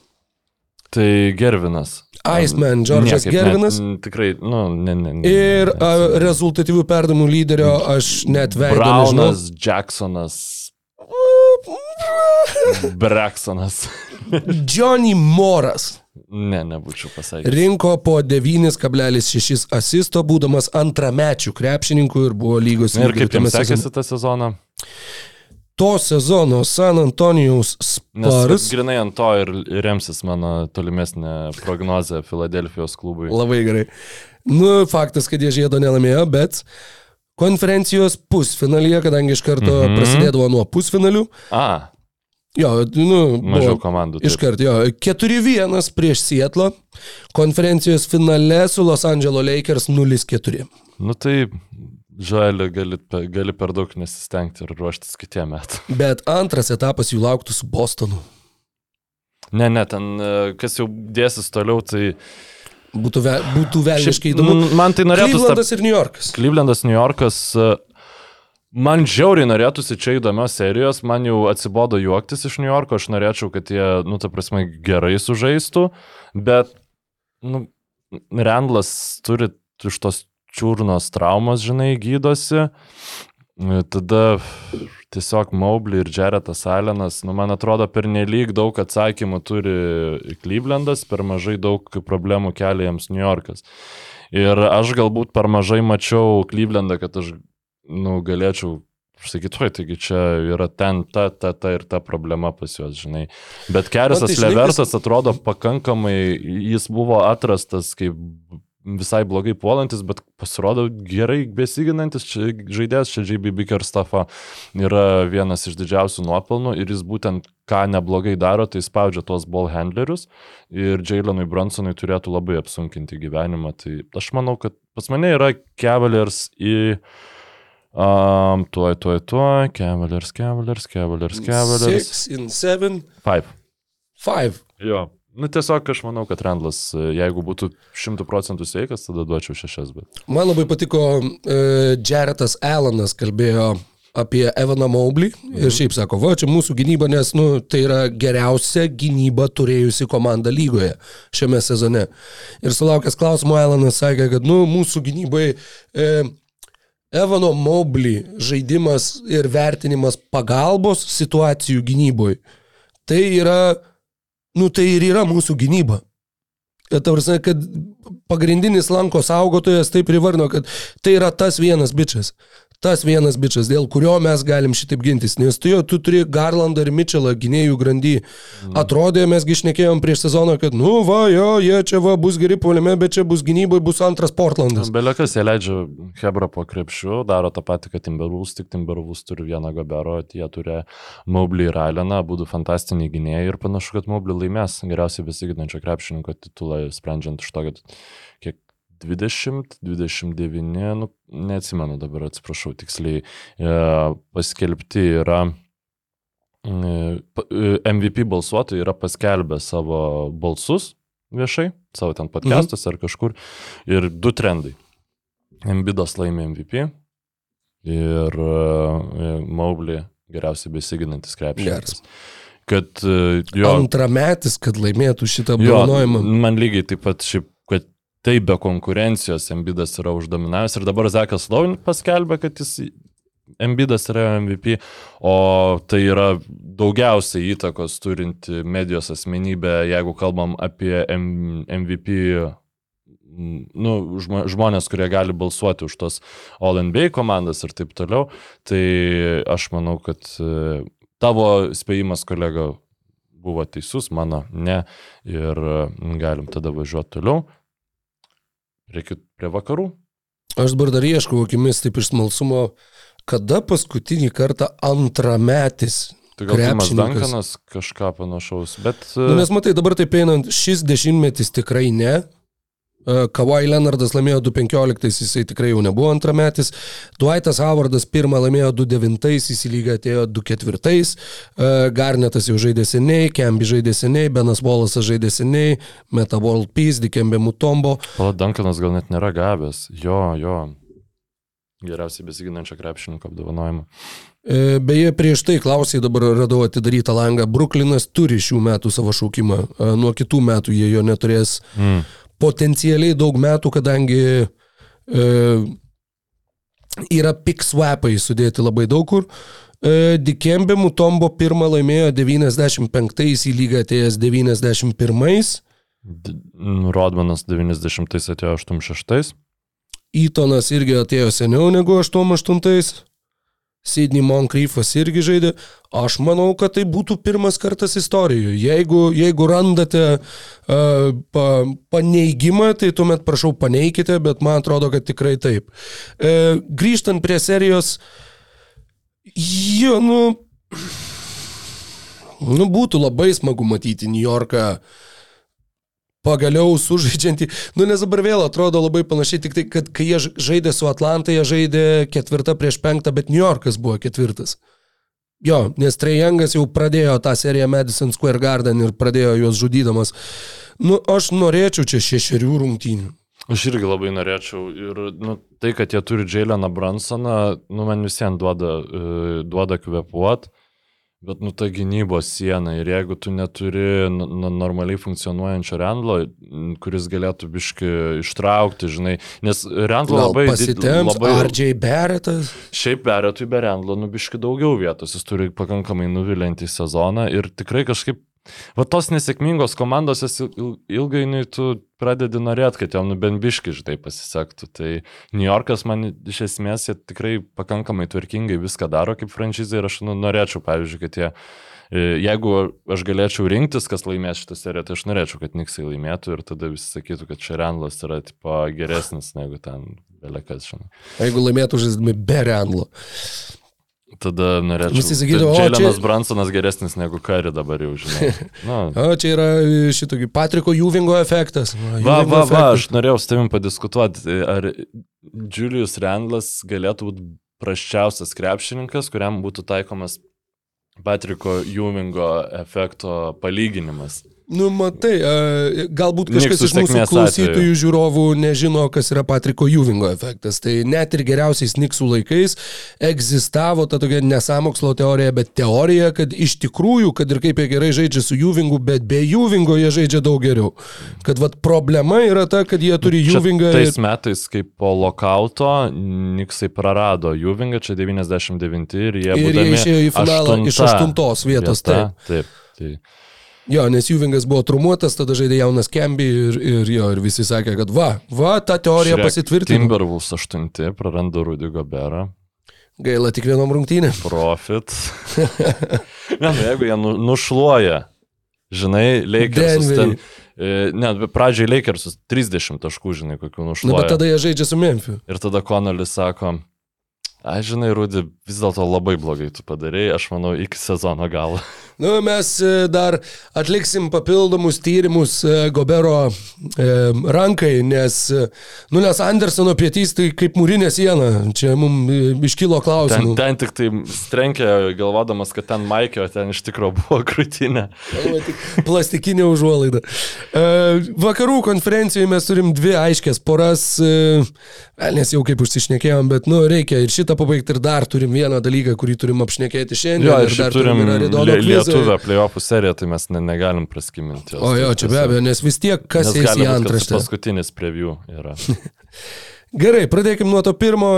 Tai Gervinas. Iceman, Džordžas Gervinas. Net, tikrai, nu, ne, ne. ne Ir ne, a, rezultatyvių perdamų lyderio aš net nežinau. Braunas, Jacksonas, Breksonas. Johnny Moras Ne, nebūčiau pasakęs. rinko po 9,6 asisto, būdamas antramečių krepšininkų ir buvo lygos Ir kaip jums sekėsi tą sezoną? To sezono San Antonijaus Nes vat Spurs. grinai ant to ir remsis mano tolimesnė prognozė Filadelfijos klubui. Labai gerai. Nu, faktas, kad jie žiedo nelaimėjo, bet konferencijos pusfinalyje, kadangi iš karto Mhm. mhm. prasidėdavo nuo pusfinalių, A, jo, nu, mažiau buvo- komandų. Taip. karto, jo, 4-1 prieš Sietlo, konferencijos finale su Los Angeles Lakers 0-4. Nu tai, žalį gali, gali per daug nesistengti ir ruoštis kitiem metam. Bet antras etapas jų lauktų su Bostonu. Ne, ne, ten e, kas jau dėsis toliau, tai... Būtų, ve, būtų velniškai įdomu. Man tai norėtųsi... tą- Klyvlandas ir New Yorkas. Klyvlendas, New Yorkas. Man žiauriai norėtųsi čia įdomios serijos, man jau atsibodo juoktis iš New Yorko, aš norėčiau, kad jie, nu, ta prasme, gerai sužaistų, bet, nu, Randlas turi iš tos čiurnos traumos, žinai, gydosi. Tada tiesiog Mobley ir Jaretas Allenas, nu, man atrodo, per nelik daug atsakymų turi Klyvlendas, per mažai daug problemų kelia jiems New Yorkas. Ir aš galbūt per mažai mačiau Klyvlendą, kad aš nu, galėčiau sakyti, oi, taigi čia yra ten ta, ta, ta ir ta problema pas juos, žinai. Bet Kerisas tai Leversas atrodo pakankamai, jis buvo atrastas kaip visai blogai puolantis, bet pasirodo gerai besiginantis čia žaidėjas, čia JB Bickerstaffo yra vienas iš didžiausių nuopelnų ir jis būtent ką neblogai daro, tai spaudžia tuos ball handlerius ir Jalenui Brunsonui turėtų labai apsunkinti gyvenimą. Tai aš manau, kad pas mane yra Cavaliers į... Um, tuoj, tuoj, tuoj, Cavaliers, Cavaliers, Cavaliers, Cavaliers. 6 in 7, Five. 5. Jo. Nu, tiesiog aš manau, kad Randlas, jeigu būtų šimtų procentų sveikas, tada duočiau šešias, bet. Man labai patiko uh, Jaretas Alanas kalbėjo apie Evaną Mobley Mhm. ir šiaip sako, va, čia mūsų gynyba, nes nu, tai yra geriausia gynyba turėjusi komanda lygoje šiame sezone. Ir sulaukęs klausimo, Alanas sakė, kad nu, mūsų gynybai e, Evano Mobley žaidimas ir vertinimas pagalbos situacijų gynyboje, tai yra, nu tai ir yra mūsų gynyba. Kad, prasme, kad pagrindinis lanko saugotojas taip privarno, kad tai yra tas vienas bičias. Tas vienas bičias, dėl kurio mes galim šitaip gintis. Nes tu jau tu turi Garlandą ir Mitchellą gynėjų grandy. Atrodė, mesgi išnekėjom prieš sezoną, kad, nu va, jo, jie čia va bus geri poliame, bet čia bus gynybai, bus antras Portlandas. Belekas, jie leidžia Hebra po krepšiu, daro tą patį, kad Timberwolves, tik Timberwolves turi vieną Gabero, jie turi Mobley ir Aileną, būtų fantastiniai gynėjai ir panašu, kad Mobley laimės geriausiai besiginančio krepšininko titulą, sprendžiant iš to, kad 20, 29, nu, neatsimenu dabar, atsiprašau, tiksliai e, paskelbti yra e, e, MVP balsuotojai yra paskelbę savo balsus viešai, savo ten podcastuose ar kažkur. Ir du trendai. Embidas laimė MVP ir Mobley geriausiai besiginantis krepšininkas. Kad jo... Antrametis, kad laimėtų šitą apdovanojimą. man lygiai taip pat šiaip, kad tai be konkurencijos Embidas yra uždominavęs. Ir dabar Zekas Laun paskelbė, kad jis Embidas yra MVP, o tai yra daugiausiai įtakos turinti medijos asmenybė, jeigu kalbam apie M MVP nu, žmo- žmonės, kurie gali balsuoti už tos All NBA komandas ir taip toliau, tai aš manau, kad e, tavo spėjimas, kolega, buvo teisus, mano ne, ir e, galim tada važiuoti toliau. Reikia prie vakarų. Aš dabar dar ieškau akimis taip iš smalsumo, kada paskutinį kartą antrametis. Tai gal Timas. Dankanas kažką panašaus, bet... Nu, nes matai, dabar taip einant, šis dešimtmetis tikrai ne. Kawhi Leonardas laimėjo 2.15, jisai tikrai jau nebuvo antrametis. Dwightas Howardas pirmą laimėjo 2.9, į lygą atėjo 2.4. Garnetas jau žaidė seniai, Kembi žaidė seniai, Benas Wallace'as žaidė seniai, Meta World Peace, Dikembe Mutombo. Pala Dankanas gal net nėra gavęs. Jo, jo. Geriausiai besiginančio krepšininko apdovanojimą. E, Beje, prieš tai klausai dabar radau atidarytą langą. Bruklinas turi šių metų savo šaukimą. E, Nuo kitų metų jie jo neturės Mm. Potencialiai daug metų, kadangi e, yra pick swapai sudėti labai daug kur. E, Dikembe Mutombo pirmą laimėjo 95 į lygą atėjęs 91. D- Rodmanas 90 atėjo 86. Įtonas irgi atėjo seniau negu 88. Sidney Moncriefas irgi žaidė. Aš manau, kad tai būtų pirmas kartas istorijoje. Jeigu, jeigu randate uh, pa, paneigimą, tai tuomet prašau paneikite, bet man atrodo, kad tikrai taip. Uh, grįžtant prie serijos, jo, nu, nu, būtų labai smagu matyti New Yorką pagaliau sužaidžiantį. Nu, nes dabar vėl atrodo labai panašiai, tik tai, kad kai jie žaidė su Atlanta, jie žaidė ketvirtą prieš penktą, bet New Yorkas buvo ketvirtas. Jo, nes Trejangas jau pradėjo tą seriją Madison Square Garden ir pradėjo juos žudydamas. Nu, aš norėčiau čia šešerių rungtynių. Aš irgi labai norėčiau. Ir nu, tai, kad jie turi Jaileną Bransoną, nu, man visiems duoda, uh, duoda kvepuot. Bet, nu, ta gynybos siena ir jeigu tu neturi normaliai funkcionuojančio Rendlo, kuris galėtų biški ištraukti, žinai, nes Rendlo labai... pasitemps, labai RJ Barrettas. Šiaip Beretui be Rendlo nubiški daugiau vietos, jis turi pakankamai nuvilintį sezoną ir tikrai kažkaip, va tos nesėkmingos komandos, ilgainiui tu pradedi norėti, kad jam nu bent biški, žinai, pasisektų. Tai New Yorkas man iš esmės jie tikrai pakankamai tvarkingai viską daro kaip franšizai ir aš nu, norėčiau, pavyzdžiui, kad jie e, Jeigu aš galėčiau rinktis, kas laimės šitą seriją, tai aš norėčiau, kad Niksai laimėtų ir tada visi sakytų, kad čia Rendlas yra tipo, geresnis negu ten Belekas, žinai. Jeigu laimėtų žaisdami be Rendlo. Tada norėčiau. Visi sakydavo, o, Džialenas čia- Bransonas geresnis negu Kari dabar jau, žinai. Na, O, čia yra šitokį Patriko Juvingo efektas. va, Juvingo va, va, efektas. aš norėjau su tavim padiskutuoti, ar Julius Randlas galėtų būti prasčiausias krepšininkas, kuriam būtų taikomas Patriko Juvingo efekto palyginimas. Nu, matai, galbūt kažkas iš mūsų klausytojų atveju. žiūrovų nežino, kas yra Patriko Juvingo efektas. Tai net ir geriausiais Niksų laikais egzistavo ta tokia nesamokslo teorija, bet teorija, kad iš tikrųjų, kad ir kaip jie gerai žaidžia su Juvingu, bet be Juvingo jie žaidžia daug geriau. Kad vat problema yra ta, kad jie turi Čia Juvingą. Tais Ir... metais, kai po lokauto Niksai prarado Juvingą, čia 99 ir jie, Ir jie išėjo į finalą iš aštunta aštuntos vietos, vieta, taip. Tai Jo, nes Juvingas buvo trumuotas, tada žaidė jaunas Kemby ir, ir, jo, ir visi sakė, kad va, va, ta teorija Žiūrėk, pasitvirtino. Timberwolves 8 praranda Rudy Goberą. Gaila tik vienom rungtynėm. Profit. ne, nu, jeigu jie nu, nušluoja, žinai, Lakersus ten. Denverį. e, Ne, pradžiai Lakersus 30 taškų, žinai, kokių Na, nušluoja. bet tada jie žaidžia su Memphis. Ir tada Konolis sako, aš žinai, Rudy, vis dėlto labai blogai tu padarėjai, aš manau, iki sezono galo. Nu, mes e, dar atliksim papildomus tyrimus e, Gobero e, rankai, nes, nu, nes Andersono pietys tai kaip mūrinė siena. Čia mums iškilo Ten, klausimų. ten tik tai strenkė, galvodamas, kad ten Maikio, ten iš tikrųjų buvo krūtinė. Plastikinė užuolaida. Vakarų konferencijoje mes turim dvi aiškės poras. Nes jau kaip užsišnekėjom, bet, nu, reikia ir šitą pabaigti ir dar turim vieną dalyką, kurį turim apšnekėti šiandien. Jo, ir dar turim ir Aridono lie- kvizą. lietuvę playoffų seriją, tai mes ne, negalim praskiminti. O jo, Tai čia be abejo, nes vis tiek kas eis į antraštę. Paskutinis preview yra. Gerai, pradėkime nuo to pirmo.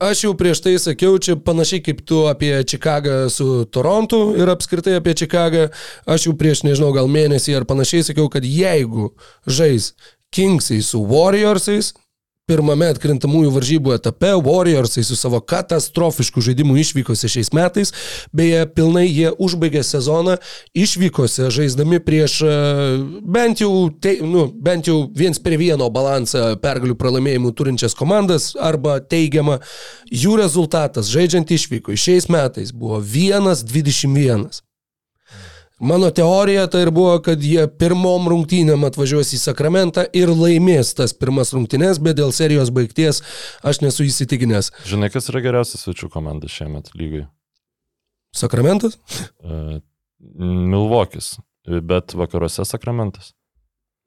Aš jau prieš tai sakiau, čia panašiai kaip tu apie Čikagą su Torontu ir apskritai apie Čikagą. Aš jau prieš, nežinau, gal mėnesį ar panašiai sakiau, kad jeigu žais Kingsai su Warriorsais, pirmame atkrintamųjų varžybų etape Warriorsai su savo katastrofišku žaidimu išvykose šiais metais, beje, pilnai jie užbaigė sezoną išvykose žaisdami prieš e, bent jau, te, nu, bent jau viens prie vieno balansą pergalių pralaimėjimų turinčias komandas arba teigiamą jų rezultatas žaidžiant išvyko šiais metais buvo 1-21. Mano teorija tai ir buvo, kad jie pirmom rungtynėm atvažiuos į Sakramentą ir laimės tas pirmas rungtynės, bet dėl serijos baigties aš nesu įsitikinęs. Žinai, kas yra geriausias svečių komanda šiemet lygai? Sakramentas? Uh, Milvokis, bet vakaruose Sakramentas.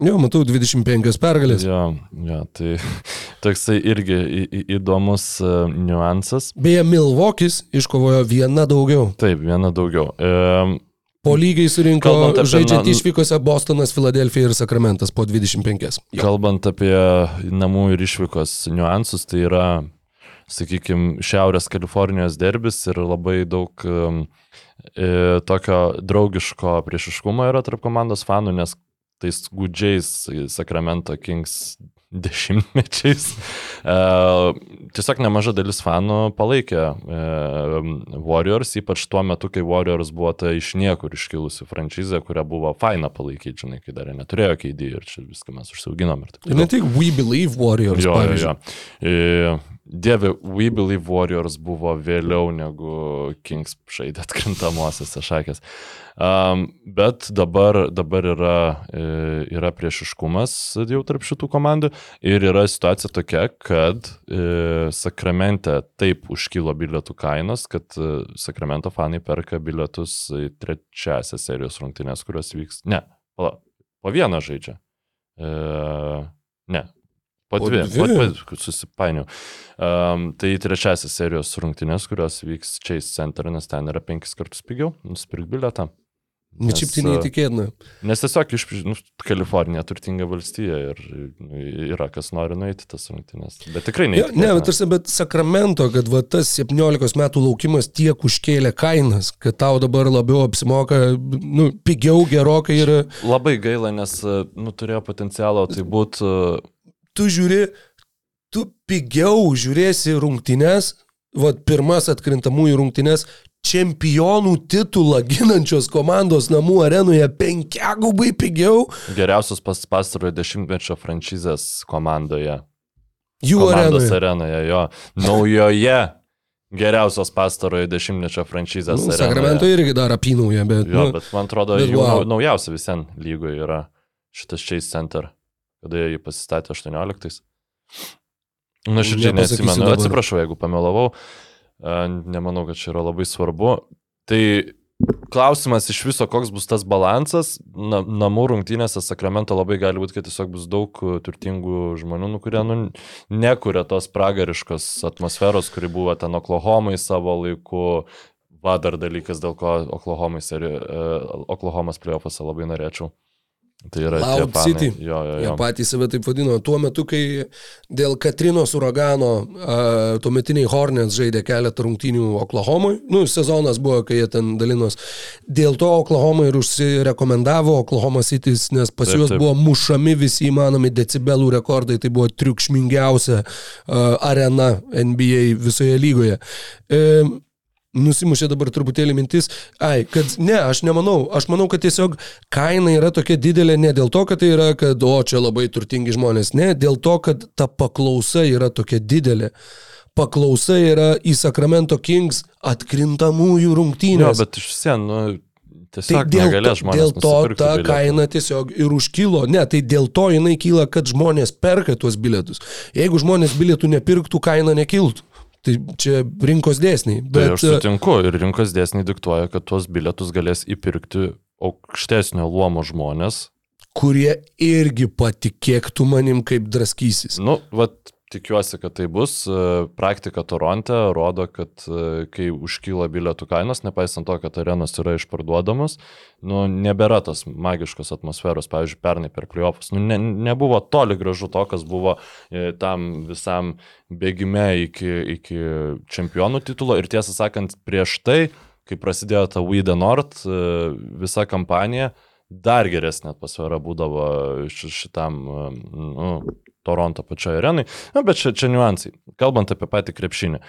Jo, matau 25 pergalės. Jo, jo, tai toksai irgi į, į, įdomus uh, niuansas. Beje, Milvokis iškovojo vieną daugiau. Taip, viena daugiau. Um, Po lygiai surinko apie žaidžiant išvykose Bostonas, Filadelfija ir Sakramentas po 25. Jo. Kalbant apie namų ir išvykos niuansus, tai yra sakykime, Šiaurės Kalifornijos derbis ir labai daug um, e, tokio draugiško priešiškumo yra tarp komandos fanų, nes tais gudžiais Sacramento Kings dešimtmečiais. E, tiesiog nemaža dalis fanų palaikė e, Warriors, ypač tuo metu, kai Warriors buvo ta iš niekur iškilusi franšizė, kurią buvo faina palaikyti, žinai, kai dar neturėjo keidį ir čia viską mes užsiauginom. Ir, ne tik We Believe Warriors. Jo, jo, jo. E, Dieve, We Believe Warriors buvo vėliau negu Kings žaidė atkrintamosiose šakės. Um, bet dabar, dabar yra, e, yra priešiškumas jau tarp šitų komandų ir yra situacija tokia, kad e, Sakramente taip užkilo bilietų kainos, kad e, Sakramento fanai perka bilietus į trečiąsią serijos rungtynės, kurios vyks. Ne, pala, po vieną žaidžia. E, ne, Po Po dvi, dvi? po dvi susipainiau. Um, tai trečiasis serijos rungtynės, kurios vyks Chase Center, nes ten yra penkis kartus pigiau, nusipirk bilietą. Bet šiaip tai neįtikėtina. Nes tiesiog iš nu, Kalifornija turtinga valstija ir yra kas nori nueiti tas rungtynės. Bet tikrai neįtikėtina. ne, bet, tarsi, bet Sakramento, kad va, tas 17 metų laukimas tiek užkėlė kainas, kad tau dabar labiau apsimoka, nu, pigiau gerokai ir Labai gaila, nes nu, turėjo potencialo, tai būtų tu žiūri, tu pigiau žiūrėsi rungtynes, va, pirmas atkrintamųjų rungtynes, čempionų titulą ginančios komandos namų arenoje penkiagubai pigiau geriausias pas pastarojo dešimtmečio franšizės komandoje. jų Komandos arenoje. arenoje, jo. Naujoje geriausios pastarojo dešimtmečio franšizės. Nu, arenoje. Sakramento irgi dar apinauja, bet... Jo, nu, bet man atrodo, bet jų wow. naujausia visien lygoje yra šitas Chase Center, kada jį pasistatė 18. Na, Nepasakysiu neatsimenu, dabar. atsiprašau, jeigu pamelavau, nemanau, kad čia yra labai svarbu. Tai klausimas iš viso, koks bus tas balansas. Na, namų rungtynėse Sakramento labai gali būti, kad tiesiog bus daug uh, turtingų žmonių, nu, kurie nu, nekuria tos pragariškos atmosferos, kuri buvo ten Oklahomai savo laiku. Va dar dalykas, dėl ko Oklahomai seri, uh, Oklahomas playoffuose labai norėčiau. Tai yra Loud. City. Jo, jo, Jie jo. patys save taip vadino. Tuo metu, kai dėl Katrinos uragano tuometiniai Hornets žaidė keletą rungtynių Oklahomui, nu, sezonas buvo, kai jie ten dalinos. Dėl to Oklahoma ir užsirekomendavo Oklahoma Citys, nes pas Taip, juos taip. buvo mušami visi įmanomi decibelų rekordai, tai buvo triukšmingiausia arena NBA visoje lygoje. E, Nusimušė dabar truputėlį mintis, ai, kad ne, aš nemanau, aš manau, kad tiesiog kaina yra tokia didelė ne dėl to, kad tai yra, kad o čia labai turtingi žmonės, ne, dėl to, kad ta paklausa yra tokia didelė. Paklausa yra į Sacramento Kings atkrintamųjų Jo, rungtynės. bet iš sen, nu, Tai tiesiog dėl, negalės žmonės. dėl to ta bilietų. kaina tiesiog ir užkilo. Ne, tai dėl to jinai kyla, kad žmonės perka tuos bilietus. Jeigu žmonės bilietų nepirktų, kaina nekiltų. Tai čia rinkos dėsniai. Tai Bet, aš sutinku ir rinkos dėsniai diktuoja, kad tuos bilietus galės įpirkti aukštesnio luomo žmonės. kurie irgi patikėktų manim, kaip draskysis. Nu, vat, tikiuosi, kad tai bus. E, Praktika Toronte rodo, kad e, kai užkyla bilietų kainos, nepaisant to, kad arenos yra išparduodamos, nu, nebėra tas magiškos atmosferos, pavyzdžiui, pernai per playoffs. Nu, ne, nebuvo toli gražu to, kas buvo e, tam visam bėgime iki, iki čempionų titulo. Ir tiesą sakant, prieš tai, kai prasidėjo ta We the North, visa kampanija, dar geresnė atmosfera būdavo ši- šitam nu, Toronto pačioje arenai. Na, bet čia, čia niuansai. Kalbant apie patį krepšinį.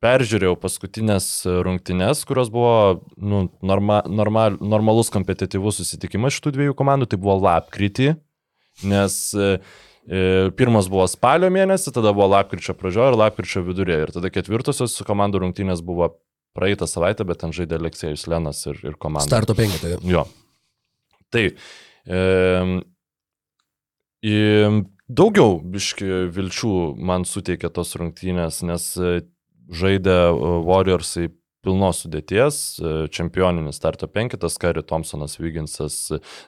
Peržiūrėjau paskutinės rungtynes, kurios buvo nu, norma, normal, normalus kompetityvus susitikimas šitų dviejų komandų. Tai buvo lapkritį, nes e, e, pirmas buvo spalio mėnesį, tada buvo lapkričio pradžioje ir lapkričio vidurėje. Ir tada ketvirtosios komandų rungtynės buvo praeitą savaitę, bet ten žaidė Aleksėjus Lenas ir, ir komanda. Starto penketą. Jo. Tai e, į, daugiau biški vilčių man suteikė tos rungtynės, nes e, žaidė e, Warriorsai pilnos sudėties, e, čempioninis starto penketas, Kari Thompsonas, Viginsas,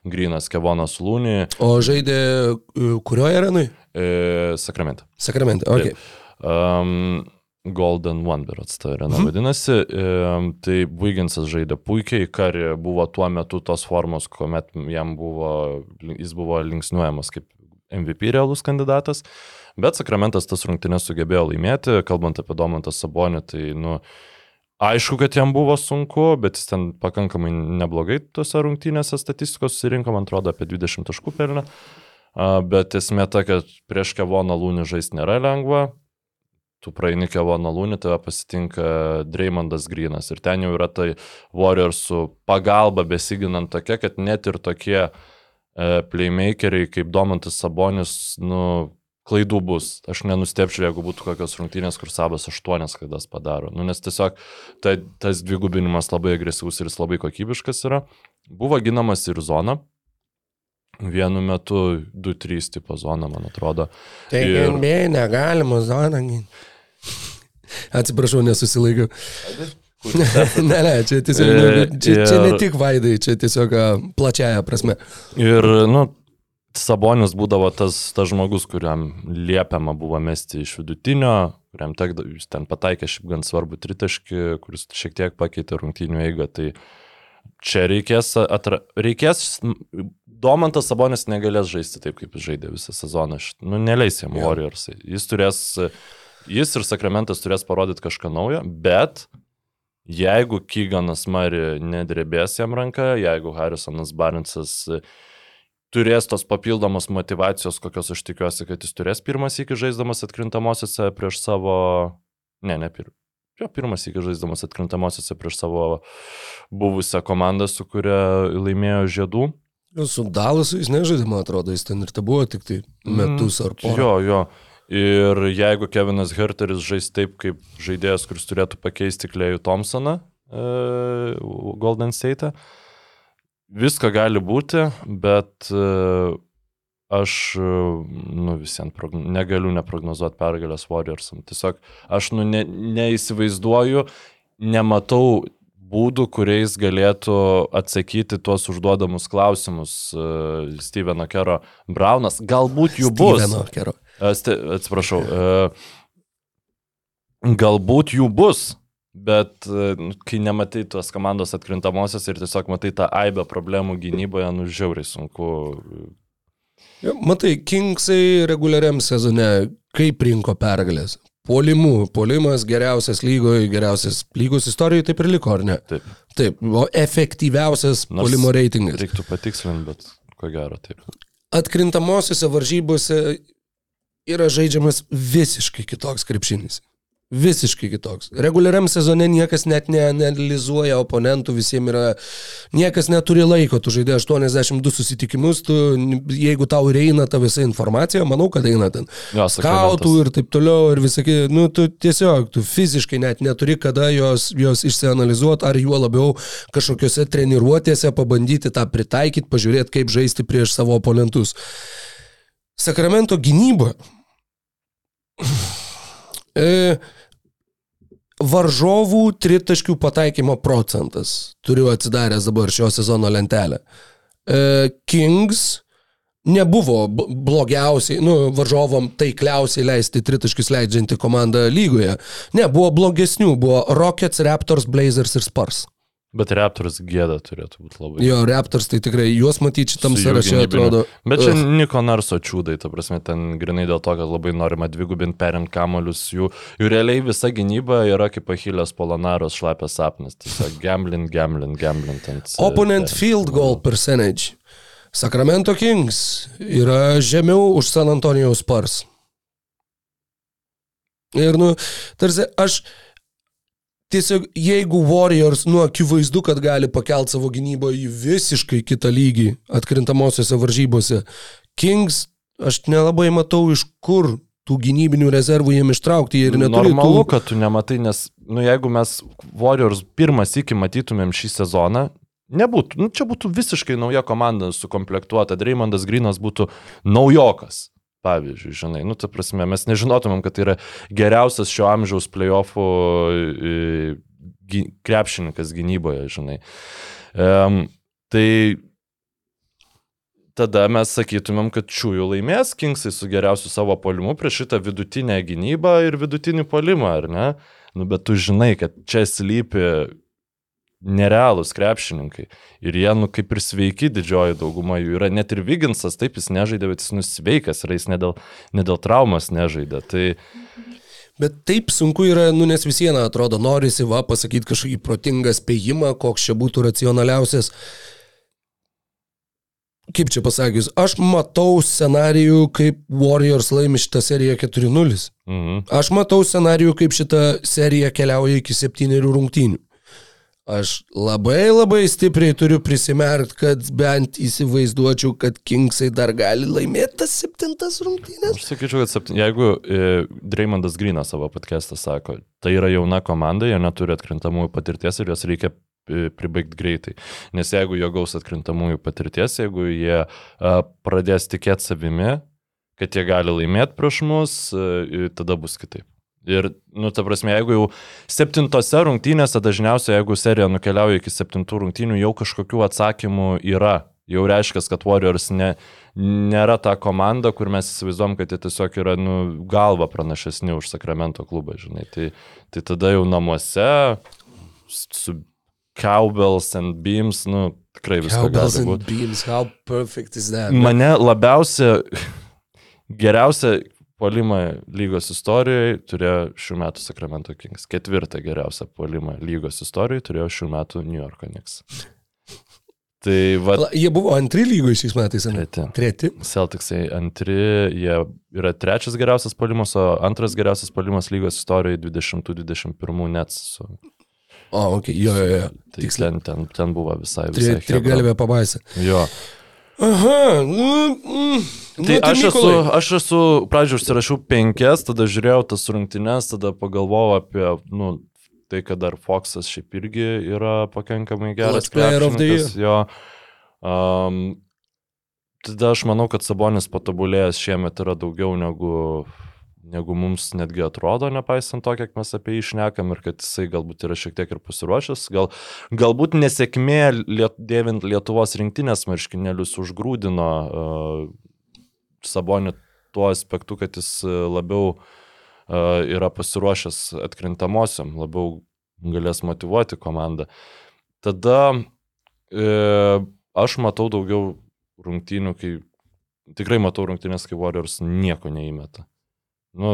Grinas, Kevonas Lūny, O žaidė e, kurioje arenui? e, Sakramente. Sakramente. Okay. Um, Golden One, berots ta arena Mhm. vadinasi. Um, tai Viginsas žaidė puikiai, Kari buvo tuo metu tos formos, kuomet jam buvo, jis buvo linksniuojamas kaip MVP realus kandidatas. Bet Sakramentas tas rungtynės sugebėjo laimėti, kalbant apie Domantą Sabonį, tai, nu, aišku, kad jam buvo sunku, bet jis ten pakankamai neblogai tose rungtynėse statistikos susirinko, man atrodo, apie 20 taškų pelnė. Bet esmė ta, kad prieš Kevoną Lūnį žaisti nėra lengva. Tu praeini Kevoną Lūnį, tave pasitinka Dreymondas Grinas. Ir ten jau yra tai Warriorsų pagalba besiginant tokia, kad net ir tokie e, playmakeriai kaip Domantas Sabonis, nu, klaidų bus. Aš nenustepčiau, jeigu būtų kokios rungtynės, kur Sabas aštuonias klaidas padaro. Nu, nes tiesiog ta, tas dvigubinimas labai agresyvus ir jis labai kokybiškas yra. Buvo ginamas ir zona. Vienu metu 2-3 tipo zona, man atrodo. Tai Ir- NBA negalima zoną ginti. Atsiprašau, nesusilaikiau. ne, ne, čia tiesiog, E, nu, čia, čia ne ir- tik vaidai, čia tiesiog plačiaja prasme. Ir, nu, Sabonis būdavo tas, tas žmogus, kuriam liepiama buvo mesti iš vidutinio, kuriam tekda, jis ten pataikė šiaip gan svarbu tritaškį, kuris šiek tiek pakeitė rungtynių eigą. Tai čia reikės, atra, reikės, Domantas Sabonis negalės žaisti taip, kaip jis žaidė visą sezoną. Nu, neleis jam Jo. Warriorsai. Jis turės, jis ir Sakramentas turės parodyti kažką naujo, bet jeigu Kyganas Mari nedrebės jam ranką, jeigu Harrisonas Barnsas turės tos papildomos motivacijos, kokios aš tikiuosi, kad jis turės pirmas iki žaisdamas atkrintamosiose prieš savo... Ne, ne pirmas. Jo, pirmas iki žaisdamas atkrintamosiose prieš savo buvusią komandą, su kuria laimėjo žiedų. Su Dalasu jis nežaidė, man atrodo, jis ten ir te buvo tik tai metus ar porą. Jo, jo. Ir jeigu Kevinas Herteris žais taip, kaip žaidėjas, kuris turėtų pakeisti Klejų Thompsoną e, Golden State, visko gali būti, bet e, aš e, nu, visiems progn... negaliu neprognozuoti pergalės Warriorsam. Tiesiog aš nu, ne, neįsivaizduoju, nematau būdų, kuriais galėtų atsakyti tuos užduodamus klausimus uh, Steveno Kero Braunas. Galbūt jų bus. Steveno Kero. E, Atsiprašau. e, Galbūt jų bus, bet nu, kai nematai tos komandos atkrintamosios ir tiesiog matai tą aibę problemų gynyboje, nu žiauriai sunku. Matai, Kingsai reguliariam sezone kaip rinko pergalės? Polimų. Polimas geriausias lygoje, geriausias lygos istorijoje taip ir liko, ar ne? Taip. Taip, o efektyviausias Nors polimo reitingas. Reiktų patikslinti, bet ko gero taip. Atkrintamosiose varžybose yra žaidžiamas visiškai kitoks krepšinis. Visiškai kitoks. Reguliariam sezone niekas net neanalizuoja oponentų, visiems yra, niekas neturi laiko, tu žaidė 82 susitikimus, tu, jeigu tau ir eina ta visa informacija, manau, kad eina ten. Sakramentas. ir taip toliau ir visakė, nu, tu tiesiog, tu fiziškai net neturi kada jos, jos išsianalizuoti, ar juo labiau kažkokiose treniruotėse pabandyti tą pritaikyti, pažiūrėti, kaip žaisti prieš savo oponentus. Sakramento gynyba. E, varžovų tritaškių pataikymo procentas. Turiu atsidaręs dabar šio sezono lentelę. E, Kings nebuvo blogiausiai, nu, varžovom taikliausiai leisti tritaškius leidžianti komanda lygoje. Ne, buvo blogesnių, buvo Rockets, Raptors, Blazers ir Spurs. Bet Raptors gėda turėtų būti labai. Jo, Raptors tai tikrai juos matyti šitam sąraše atrodo. Bet čia Ugh. Niko Narso čiūdai, ta prasme, ten grinai dėl to, kad labai norima dvigubinti perimti kamolius. Jų, jų realiai visa gynyba yra kaip Achilės Polonaros šlapės sapnas. Tiesiog gambling, gambling, gambling. ant, e, Opponent ten. field goal percentage. Sacramento Kings yra žemiau už San Antonijaus Spurs. Ir, nu, tarsi aš tiesiog, jeigu Warriors, nu, akivaizdu, kad gali pakelti savo gynybą į visiškai kitą lygį atkrintamosiose varžybose. Kings, aš nelabai matau, iš kur tų gynybinių rezervų jiem ištraukti ir neturi Normalu, tų... kad tu nematai, nes, nu, jeigu mes Warriors pirmas iki matytumėm šį sezoną, nebūtų, nu, čia būtų visiškai nauja komanda sukomplektuota. Dreymondas Grinas būtų naujokas. Pavyzdžiui, žinai, nu, ta prasme, mes nežinotumėm, kad tai yra geriausias šio amžiaus playoffų e, krepšininkas gynyboje, žinai. Um, tai tada mes sakytumėm, kad čiųjų laimės Kingsai su geriausiu savo polimu prieš šitą vidutinę gynybą ir vidutinį polimą, ar ne? Nu, bet tu žinai, kad čia slypi nerealūs krepšininkai. Ir jie, nu, kaip ir sveiki, didžioji dauguma jų yra. Net ir Viginsas, taip jis nežaidė, bet jis nusveikas, ir jis ne dėl, ne dėl traumas nežaidė. Tai Bet taip sunku yra, nu nes vis viena atrodo, norisi va pasakyti kažkokį protingą spėjimą, koks čia būtų racionaliausias. Kaip čia pasakius, aš matau scenarijų, kaip Warriors laimi šitą seriją 4-0. mhm. Aš matau scenarijų, kaip šita serija keliauja iki septynerių rungtynių. Aš labai labai stipriai turiu prisimerkt, kad bent įsivaizduočiau, kad Kingsai dar gali laimėti tas septintas rungtynės. Aš sakyčiau, kad septyn... jeigu e, Dreymondas Grinas savo podcast'ą sako, tai yra jauna komanda, jie neturi atkrintamųjų patirties ir juos reikia e, pribaigti greitai. Nes jeigu jie gaus atkrintamųjų patirties, jeigu jie a, pradės tikėti savimi, kad jie gali laimėti prieš mus, a, tada bus kitaip. Ir, nu, ta prasme, jeigu jau septintose rungtynėse, dažniausiai jeigu serija nukeliauja iki septintų rungtynių, jau kažkokių atsakymų yra. Jau reiškia, kad Warriors ne, nėra ta komanda, kur mes įsivaizduom, kad jie tiesiog yra nu, galva pranašesni už Sakramento klubą, žinai. Tai, tai tada jau namuose su Cowbells and Beams, nu, tikrai viskas Cowbells and beams, how perfect is that? Mane labiausia, geriausia polimą lygos istorijoje turėjo šių metų Sacramento Kings. Ketvirtą geriausią polimą lygos istorijoje turėjo šių metų New York Knicks. Tai va, Jie buvo antri lygoje šiais metais, ar ne? Treti. Treti. Celticsai antri, jie yra trečias geriausias polimas, o antras geriausias polimas lygos istorijoje 20-21 net su... O, ok, jo, jo, jo. Tai Tiksliai. ten, ten, buvo visai Tri, visai. chebra. trigalvė pabaisa. Jo. Aha, nu, mm, Tai nu, aš esu, Mykolai, aš esu, pradžioje užsirašiau penkias, tada žiūrėjau tas rungtynes, tada pagalvojau apie, nu, tai, kad dar Foxas šiaip irgi yra pakankamai geras. Krepšininkas, Jo. Um, tada aš manau, kad Sabonis patobulėjęs šiemet yra daugiau negu, negu mums netgi atrodo, nepaisant to, kiek mes apie jį išnekam ir kad jisai galbūt yra šiek tiek ir pasiruošęs. Gal, galbūt nesėkmė liet, dėvint Lietuvos rinktinės marškinėlius užgrūdino uh, Sabonį tuo aspektu, kad jis uh, labiau uh, yra pasiruošęs atkrintamosiam, labiau galės motivuoti komandą. Tada e, aš matau daugiau rungtynių, kai tikrai matau rungtynės, kai Warriors nieko neįmeta. Nu,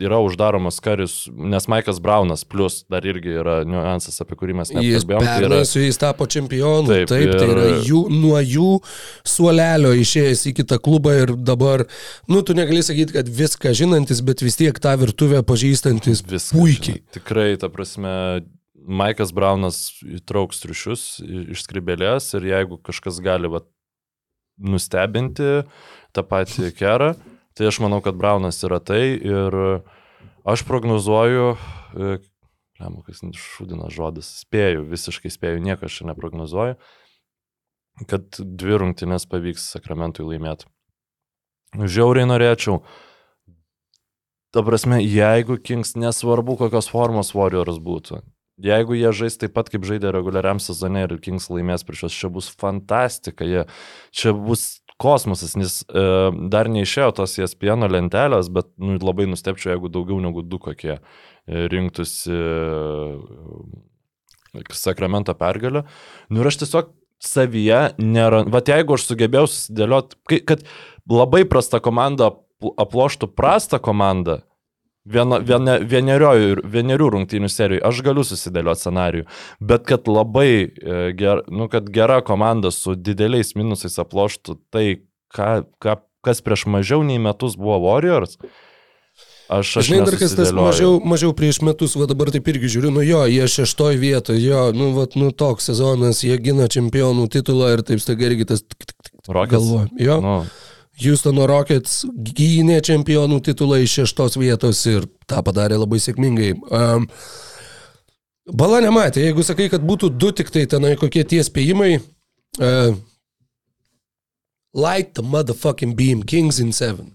yra uždaromas karis, nes Maikas Braunas, plus dar irgi yra niuansas, apie kurį mes Jis nekalbėjom. Tai pernai yra, su jais tapo čempionu. Taip, Taip, taip tai yra ir- jų, nuo jų suolelio išėjęs į kitą klubą ir dabar, nu, tu negali sakyti, kad viską žinantis, bet vis tiek tą virtuvę pažįstantis Viskas, puikiai. žinai. Tikrai, ta prasme, Maikas Braunas įtrauks triušius iš skribelės ir jeigu kažkas gali va, nustebinti tą patį kerą, tai aš manau, kad Braunas yra tai ir aš prognozuoju, e, lemu, kas šūdina žodis, spėju, visiškai spėju, nieko aš čia neprognozuoju, kad dvi rungtynės pavyks Sakramentui laimėti. Žiauriai norėčiau, Ta prasme, jeigu Kings nesvarbu, kokios formos Warriors būtų, jeigu jie žais taip pat, kaip žaidė reguliariam sezone ir Kings laimės prieš juos, čia bus fantastika, jie, čia bus kosmosas, nes e, dar neišėjo tos ESPN lentelės, bet nu, labai nustepčiau, jeigu daugiau negu du kokie e, rinktųsi e, Sakramento pergalę. Nu ir aš tiesiog savyje nėra, va jeigu aš sugebėjau susidėlioti, kad labai prasta komanda apl- aploštų prastą komandą, viena, viena, vienerių, vienerių rungtynių serijų, aš galiu susidėlioti scenarijų, bet kad labai e, ger, nu, kad gera komanda su dideliais minusais aploštų tai, ką, ką, kas prieš mažiau nei metus buvo Warriors, aš, aš Žinai, dar kas tas mažiau, mažiau prieš metus, va dabar taip irgi žiūriu, nu jo, jie šeštoj vietoje, jo, nu, va, nu toks sezonas, jie gina čempionų titulą ir taip staiga irgi tas Rockets? galvoju. Jo, Nu, Houstono Rockets gynė čempionų titulą iš šeštos vietos ir tą padarė labai sėkmingai. Um, Bala nematė, jeigu sakai, kad būtų du tik tai tenai kokie tie spėjimai. Uh, light the motherfucking beam, Kings in seven.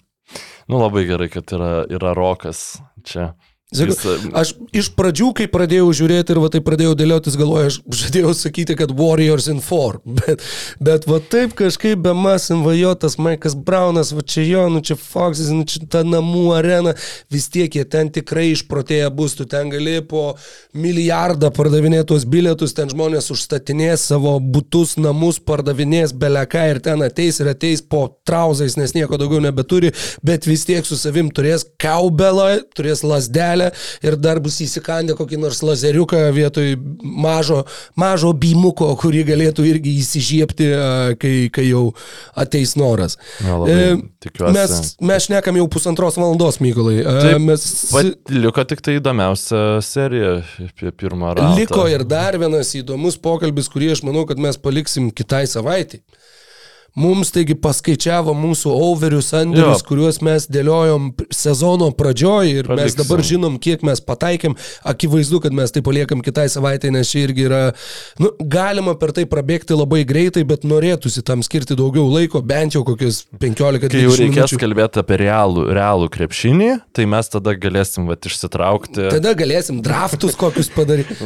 nu labai gerai, kad yra, yra Rokas čia. Sakau, Jis, Aš iš pradžių, kai pradėjau žiūrėti ir va tai pradėjau dėliotis, galvoju, aš žadėjau sakyti, kad Warriors in 4, bet, bet va taip kažkaip be masim vajotas Maikas Braunas, va čia jo, nu čia Foxas, nu čia ta namų arena, vis tiek jie ten tikrai išprotėję bus, tu ten gali po milijardą pardavinėti tuos bilietus, ten žmonės užstatinės savo būtus, namus, pardavinės beleką ir ten ateis ir ateis po trauzais, nes nieko daugiau nebeturi, bet vis tiek su savim turės kaubelą, turės lasdelę ir dar bus įsikandę kokį nors lazeriuką vietoj mažo, mažo beamuko, kurį galėtų irgi įsižiebti, a, kai, kai jau ateis noras. Jo, labai tikiuosi. Mes, mes šnekam jau pusantros valandos, Mykolai. A, Taip, Mes Vat liko tik tai įdomiausia serija apie pirmą raundą. Liko ir dar vienas įdomus pokalbis, kurį aš manau, kad mes paliksim kitai savaitai. Mums taigi paskaičiavo mūsų overius, sandėlius, Jo. kuriuos mes dėliojom sezono pradžioj ir mes Paliksim. dabar žinom, kiek mes pataikėm. Akivaizdu, kad mes tai paliekam kitai savaitai, nes čia irgi yra, nu, galima per tai prabėgti labai greitai, bet norėtųsi tam skirti daugiau laiko, bent jau kokius 15-20 Kai jau reikės minučių. kalbėti apie realų, realų krepšinį, tai mes tada galėsim vat, išsitraukti Tada galėsim draftus kokius padaryti.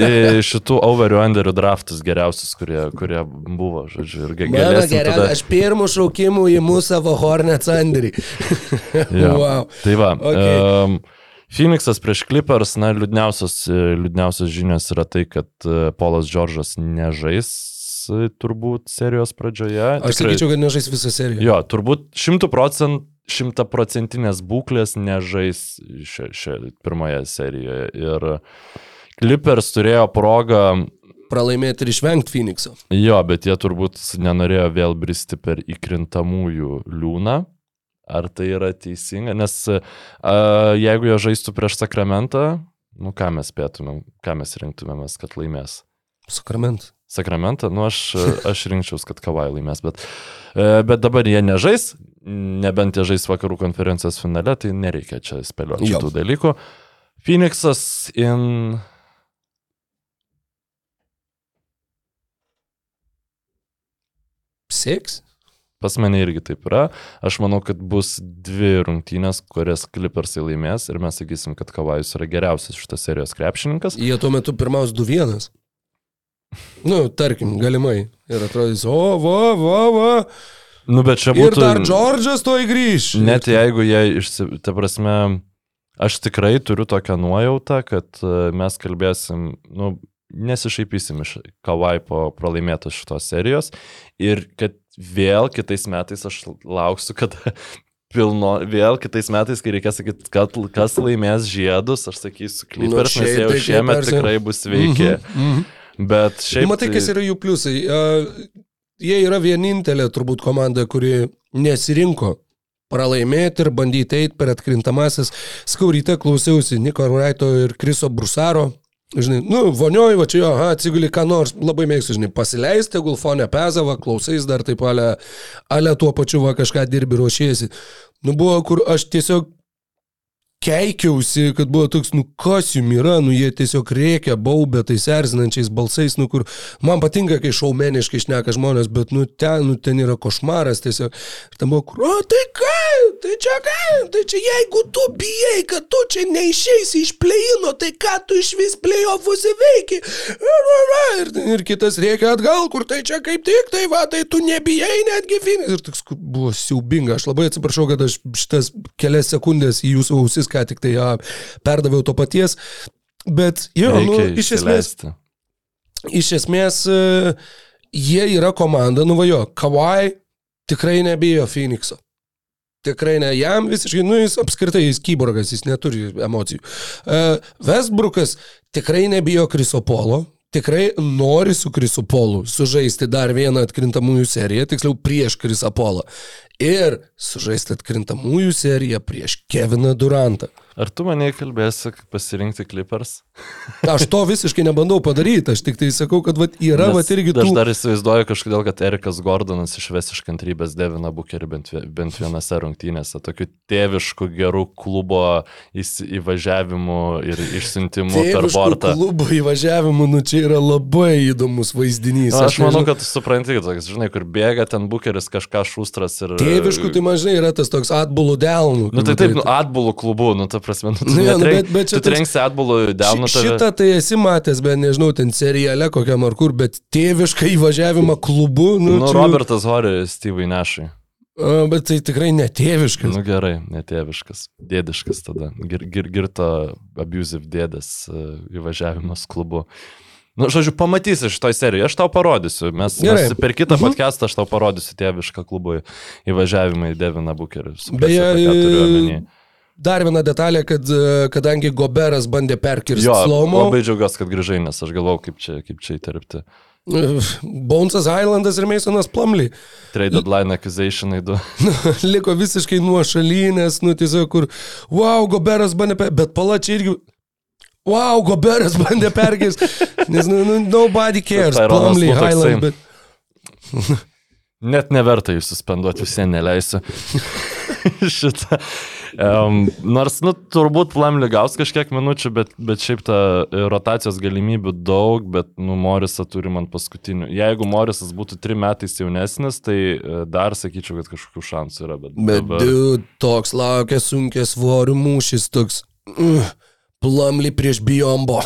šitų overių underių draftus geriausius, kurie, kurie buvo, žodžiu. Ir Mano galėsim geriausia, tada... aš pirmų šaukimų į mūsų savo Hornet sandėrį. Jo. wow. Tai va. Okay. Um, Phoenixas prieš Clippers, na, liūdniausios, e, liūdniausios žinios yra tai, kad e, Polas Džordžas nežais e, turbūt serijos pradžioje. Aš sakyčiau, kad nežais visą seriją. Jo, turbūt šimtų procentų šimtaprocentinės būklės nežais šia pirmoje serijoje. Ir Clippers turėjo progą, Pralaimėti ir išvengti Phoenixo. jo, bet jie turbūt nenorėjo vėl bristi per įkrintamųjų liūną. Ar tai yra teisinga? Nes a, jeigu jie žaistų prieš Sakramentą, nu ką mes spėtumėm, ką mes rinktumėmės, kad laimės. Sakrament. Sakramentą, nu aš, aš rinkčiaus, kad Kavai laimės, bet, e, bet dabar jie nežais, nebent jie žais vakarų konferencijos finale, tai nereikia čia spėlioti šitų dalykų. Phoenixas in... Seks? Pas mane irgi taip yra. Aš manau, kad bus dvi rungtynės, kurias Clippersai laimės ir mes sakysim, kad Kavajus yra geriausias šitos serijos krepšininkas. Jie tuo metu pirmaus 2-1. Nu, tarkim, galimai. Ir atrodys, o, va, va, va. Nu, bet čia Ir būtų... dar Džordžas to įgrįž. Net jeigu jie, išsi... ta prasme, aš tikrai turiu tokią nuojautą, kad e, mes kalbėsim, nu, nesišaipysim iš Kawai po pralaimėtos šitos serijos ir kad vėl kitais metais aš lauksiu, kad pilno, vėl kitais metais, kai reikės sakyti, kad kas laimės žiedus, aš sakysiu Clippers, Nu, nes jau tai šiemet tikrai bus sveiki. Mhm, mhm. Bet šiaip... Nu, matai, kas yra jų pliusai. Uh, jie yra vienintelė turbūt komanda, kuri nesirinko pralaimėti ir bandyti eiti per atkrintamasis. Skauryte klausiausi Niko Raito ir Kriso Brusaro. Žinai, nu, vonioj, va čia jo, aha, atsiguli ką nors, labai mėgstu, žinai, pasileisti, gulfonę pezavą, klausais dar taip ale, ale tuo pačiu va kažką dirbi ruošiesi. Nu, buvo, kur aš tiesiog keikiausi, kad buvo toks, nu kas jum yra, nu jie tiesiog reikia baubę tais erzinančiais balsais, nu kur man patinka, kai šaumeniškai šneka žmonės, bet nu ten, nu ten yra košmaras tiesiog. Ir tam buvo, kur, o tai ką, tai čia ką, tai čia jeigu tu bijai, kad tu čia neišeisi iš pleino, tai ką tu iš vis playoffuose veiki. Ir, ir kitas reikia atgal, kur tai čia kaip tik, tai va, tai tu nebijai netgi finis. Ir toks buvo siaubinga, aš labai atsiprašau, kad aš šitas kelias sekundės į jūsų ausis ką tik tai ja, perdaviau to paties. Bet jo, nu, iš esmės, iš esmės e, jie yra komanda, nu va jo, Kawai tikrai nebijo Phoenixo. Tikrai ne, jam visiškai, nu jis apskritai, jis kyborgas, jis neturi emocijų. Uh, Westbrookas tikrai nebijo Krisopolo, tikrai nori su Krisopolu sužaisti dar vieną atkrintamųjų seriją, tiksliau prieš Krisopolą. Ir sužaisti atkrintamųjų seriją prieš Keviną Durantą. Ar tu mane kalbėsi pasirinkti Clippers? Aš to visiškai nebandau padaryti, aš tik tai sakau, kad vat, yra Nes vat, irgi Aš tų... dar įsivaizduoju kažkodėl, kad Erikas Gordonas išves iš kantrybės Deviną Bukerį bent, bent vienose rungtynėse. Tokiu tėvišku gerų klubo įvažiavimu ir išsiuntimu per bortą. klubo įvažiavimų, nu čia yra labai įdomus vaizdinys. Na, aš manau, nežinau- kad tu supranti, kad, toks, žinai, kur bėga ten Bukeris kažką šustras ir... Tėviškų, tai mažai yra tas toks atbulų delnų. Nu tai taip, nu, atbulų klubu, nu ta prasme, nu, tu, nu, netrenk, bet- bet tu trenksi atbulų delną. Ši- Šitą tai esi matęs, bet nežinau, ten seriale kokiam ar kur, bet tėvišką įvažiavimą klubu, nu, Nu, čia- Robertas Hori, Steve'ai Nešai. Bet tai tikrai netėviškas. Nu gerai, netėviškas, dėdiškas tada. Gir, gir, girto abusive dėdės e, įvažiavimas klubu. Nu, žodžiu, pamatysi šitoj serijoje, aš tau parodysiu. Mes, Gerai. mes per kitą Mhm. podcastą aš tau parodysiu tėvišką klubų įvažiavimą į Deviną Bukerį. Beje, Dar viena detalė, kad e, kadangi Goberas bandė perkirsti slomo, labai džiaugiuosi, kad grįžai, nes aš galvau, kaip čia, kaip čia įterpti. Bonesas Islandas ir Masonas Plumley Trade deadline accusationai du. liko visiškai nuo šalinės, nu tiesiog kur, wow, Goberas bandė, per... bet palačiai irgi, wow, Goberas bandė perkirsti, nes nu, nu, nobody cares, Plumley. Highland, bet... Net neverta jų suspenduoti, visiems neleisiu. Šitą. Um, nors, nu, turbūt Plamli gaus kažkiek minučių, bet, bet šiaip ta rotacijos galimybių daug, bet, nu, Morisą turim ant paskutinių. Jeigu Morisas būtų trim metais jaunesnis, tai e, dar sakyčiau, kad kažkokių šansų yra. Bet, Bet, dabar- dude, toks laukia sunkia svorių mūšis, toks uh, Plumley prieš Biombo.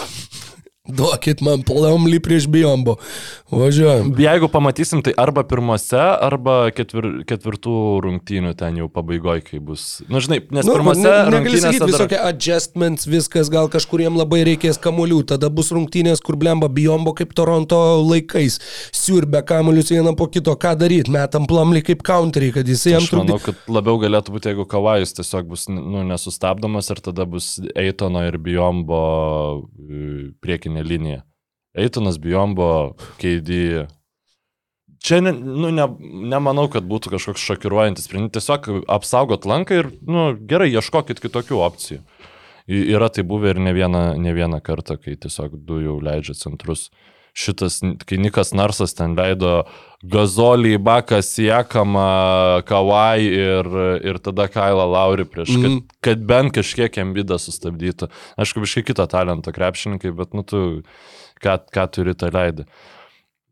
Duokit man Plumley prieš Biombo. Važiuojam. Jeigu pamatysim, tai arba pirmose, arba ketvir, ketvirtų rungtynių ten jau pabaigoje, kai bus. Na, nu, žinai, nes Nu, pirmose ne, negali sakyti dar- visokie adjustments, viskas, gal kažkuriem labai reikės kamolių, tada bus rungtynės, kur blemba Biombo kaip Toronto laikais, siurbia kamolius vieną po kito, ką daryti, metam Plumley kaip counterį, kad jisai jam Aš manau, trukdytų. kad labiau galėtų būti, jeigu Kavajus tiesiog bus nu, nesustabdomas ir tada bus Eitono ir Biombo e, priekinė linija. Eitonas, Biombo, KD. Čia ne, nu, ne, nemanau, kad būtų kažkoks šokiruojantis sprendimas. Tiesiog apsaugot lanką ir nu, gerai, ieškokit kitokių opcijų. Yra tai buvę ir ne vieną, ne vieną kartą, kai tiesiog du jau leidžia centrus. Šitas, kai Nikas Narsas ten leido Gazolį, Baką, Siekamą, Kawai ir, ir tada Kailą Laurį prieš, kad, Mhm. kad bent kažkiek embidą sustabdytų. Aišku, biškai kito talento krepšininkai, bet nu tu, ką, ką turi, tą leidai.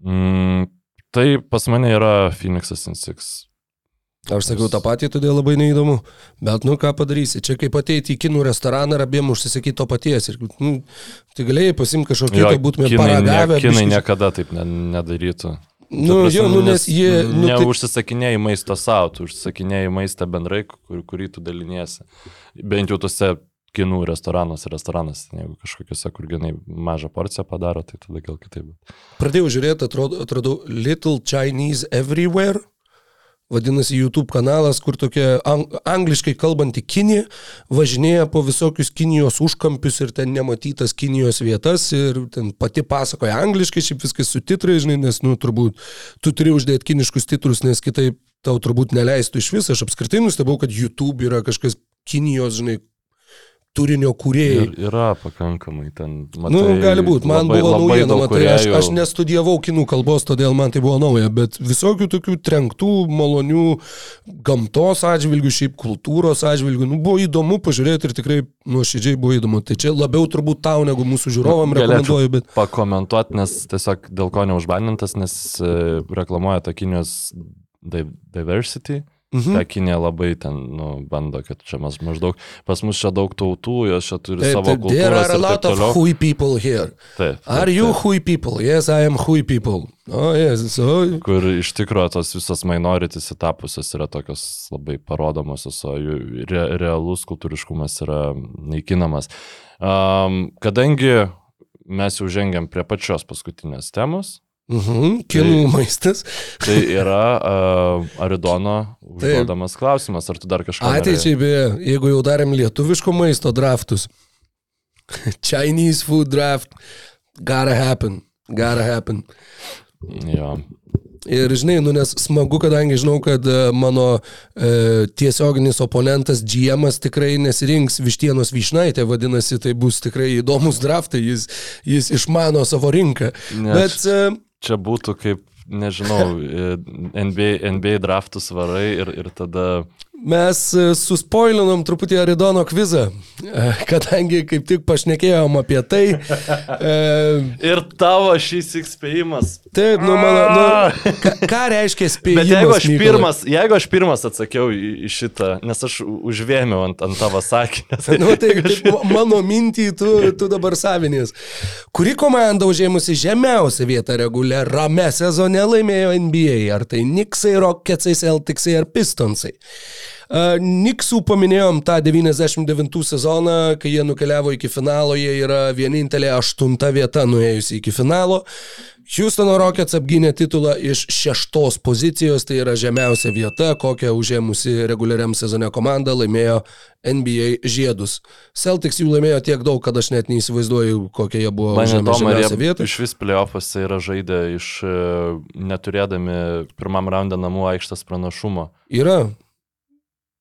Mm, tai pas mane yra Phoenixas N6. Aš sakiau tą patį, todėl labai neįdomu. Bet, nu, ką padarysi, čia kaip ateiti į kinų restoraną ir abiem užsisakyti to paties. Ir, nu, tai galėjai pasimti kažkokį kitą, būtume paragavę. ne, kinai biškį- niekada taip ne, nedarytų. Nu, prasme, jo, nu, nes jie, nu, tai- Neužsisakinėjai maisto savo, tu užsisakinėjai maistą bendrai, kur, kurį tu daliniesi. Bent jau tuose kinų restoranuose, restoranuose, jeigu kažkokiuose, kur ganai mažą porciją padaro, tai tada gal kitaip. Pradėjau žiūrėti, atrodau, atradau Little Chinese Everywhere. Vadinasi, YouTube kanalas, kur tokia ang angliškai kalbanti Kinė važinėja po visokius Kinijos užkampius ir ten nematytas Kinijos vietas ir ten pati pasakoja angliškai, šiaip viskas su titrai, žinai, nes, nu, turbūt tu turi uždėti kiniškus titrus, nes kitaip tau turbūt neleistų iš viso. Aš apskritai nustebau, kad YouTube yra kažkas Kinijos, žinai, turinio kūrėjai. Ir yra pakankamai ten. Na, nu, gali būti, man labai, buvo naujiena, matai, aš, kūrėjų. aš nestudijavau kinų kalbos, todėl man tai buvo nauja, bet visokių tokių trenktų, malonių gamtos atžvilgių, šiaip kultūros atžvilgių, nu, buvo įdomu pažiūrėti ir tikrai nuoširdžiai buvo įdomu. Tai čia labiau turbūt tau negu mūsų žiūrovam rekomenduoju, bet... Pakomentuoti, nes tiesiog dėl ko neužbanintas, nes e, reklamuoja tą Kinijos di- diversity. Mhm. Ta Kinė labai ten, nu, bando, kad čia mes maždaug, pas mus čia daug tautų, jos čia turi Taip, savo taip, there kultūrą. are a lot of hui people here. Taip, Are taip, you taip. hui people? Yes, I am hui people. Oh, yes, so... Kur iš tikrųjų tos visos minorities įtapusios yra tokios labai parodomosios, o jų re, realus kultūriškumas yra naikinamas. Um, kadangi mes jau žengiam prie pačios paskutinės temos, Mhm, kinų maistas. tai yra uh, Aridono užduodamas klausimas, ar tu dar kažką... Ateičiai beje, jeigu jau darėm lietuviško maisto draftus. Chinese food draft. Gotta happen. Gotta happen. Jo. Ir žinai, nu nes smagu, kadangi žinau, kad e, mano e, tiesioginis oponentas GM'as tikrai nesirinks vištienos vyšnaitė, vadinasi, tai bus tikrai įdomus draftai, jis, jis išmano savo rinką. Ne, Bet e, Čia būtų kaip, nežinau, e, NBA, NBA draftus varai ir, ir tada Mes e, suspoilinom truputį Aridono kvizą, e, kadangi kaip tik pašnekėjom apie tai. E, Ir tavo šis įspėjimas. taip, nu, mano, nu, ką, ką reiškia spėjimas? Bet jeigu aš, Mykolai? pirmas, jeigu aš pirmas atsakiau į, į šitą, nes aš užvėmiau ant, ant tavo sakinį. Nu, tai, tai mano mintį tu, tu dabar savinės. Kuri komanda užėmusi žemiausią vietą reguliarame sezone laimėjo NBA? Ar tai Knicksai, Rocketsai, Celticsai ar Pistonsai? Niksų paminėjom tą 99 sezoną, kai jie nukeliavo iki finalo, jie yra vienintelė aštunta vieta nuėjusi iki finalo. Houstono Rockets apgynė titulą iš šeštos pozicijos, tai yra žemiausia vieta, kokią užėmusi reguliariam sezone komanda laimėjo NBA žiedus. Celtics jų laimėjo tiek daug, kad aš net neįsivaizduoju, kokie jie buvo jie vietą. iš vis playoffuose yra žaidę iš e, neturėdami pirmam raundą namų aikštės pranašumo. Yra.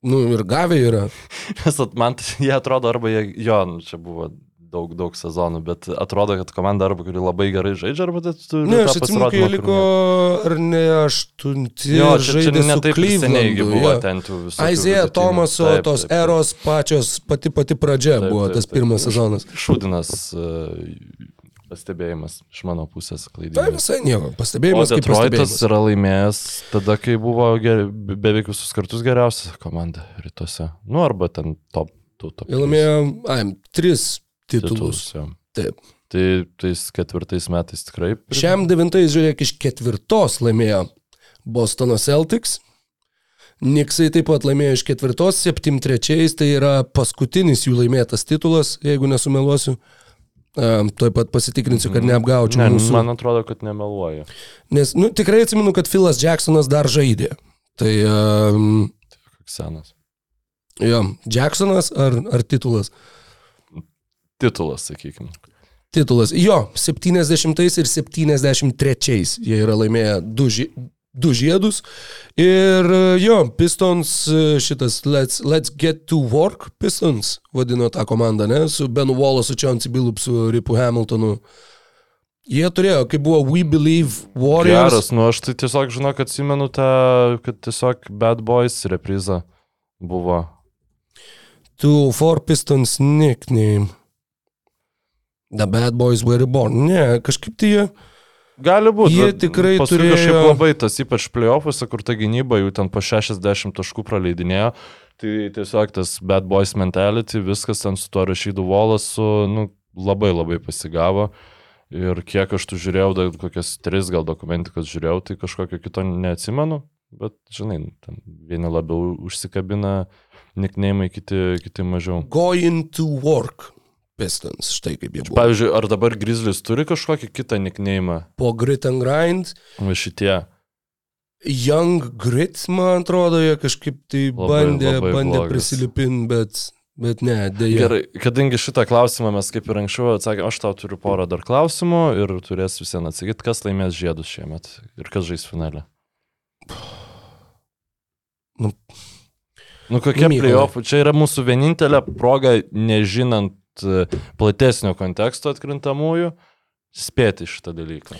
Nu ir gavę yra. Nes man jie atrodo, arba jie, jo, nu, čia buvo daug, daug sezonų, bet atrodo, kad komanda arba kuri labai gerai žaidžia, arba tai turi Ne, aš atsimenu, kai liko, ar ne, aštunti. Jo, čia, čia ne taip seniai buvo jo. ten tų visų. Aizėja Tomaso, tos eros pačios, pati pati pradžia Taip, buvo taip, tas taip. pirmas sezonas. Šūdinas uh, pastebėjimas iš mano pusės Tai klaidingas. visai nieko, O pastebėjimas kaip Detroitas yra laimėjęs tada, kai buvo ger, be- beveik visus kartus geriausia komanda rytuose. Nu, arba ten top 2. Top Jie laimėjo, ai, tris titulus. jo. Taip. Tai tais ketvirtais metais tikrai. Šiam devintais, žiūrėk, iš ketvirtos laimėjo Bostono Celtics. Niksai taip pat laimėjo iš ketvirtos, 7-3, tai yra paskutinis jų laimėtas titulas, jeigu nesumeluosiu. Um, Tuoj pat pasitikrinsiu, kad neapgaučiau Ne, mūsų. man atrodo, kad nemeluoju. Nes, nu, tikrai atsimenu, kad Filas Jacksonas dar žaidė. Tai, um, senas. jo, Jacksonas ar, ar titulas? Titulas, sakykime. Titulas. Jo, 70 ir 73 jie yra laimėję du, ži du žiedus. Ir e, jo, Pistons e, šitas Let's, let's Get to Work Pistons vadino tą komandą, ne? Su Benu Wallace, Chauncey Billups, su Ripu Hamiltonu. Jie turėjo, kai buvo We Believe Warriors. Geras, nu aš tai tiesiog žinau, kad atsimenu tą, kad tiesiog Bad Boys repriza buvo. To Four Pistons nickname. The Bad Boys Were Reborn. Ne, kažkaip tai jie. Gali būti. Jie tikrai turėjo- Kažkaip labai tas, ypač playoffuose, kur ta gynyba jau ten po 60 taškų praleidinėjo. Tai tiesiog tas Bad Boys mentality, viskas ten su tuo rašydų volas, su, nu, labai labai pasigavo. Ir kiek aš tu žiūrėjau, dar kokias tris gal dokumentikas žiūrėjau, tai kažkokio kito neatsimenu. Bet, žinai, nu, ten vieni labiau užsikabina, nikneimai, kiti, kiti mažiau. Going to Work Pistons. Štai kaip jie buvo. Pavyzdžiui, ar dabar Grizzlies turi kažkokį kitą nikneimą? Po Grit and Grind. Va šitie. Young Grit, man atrodo, jie kažkaip tai Labai, bandė, labai bandė prisilipinti, bet, bet ne, dėja. Gerai, kadangi šitą klausimą mes kaip ir anksčiau atsakėme, aš tau turiu porą dar klausimų ir turės visiems atsakyti, kas laimės žiedus šiemet ir kas žais finale. Nu. Nu kokie Mykolai. playoffai, čia yra mūsų vienintelė proga, nežinant platesnio konteksto atkrintamųjų, spėti šitą dalyką.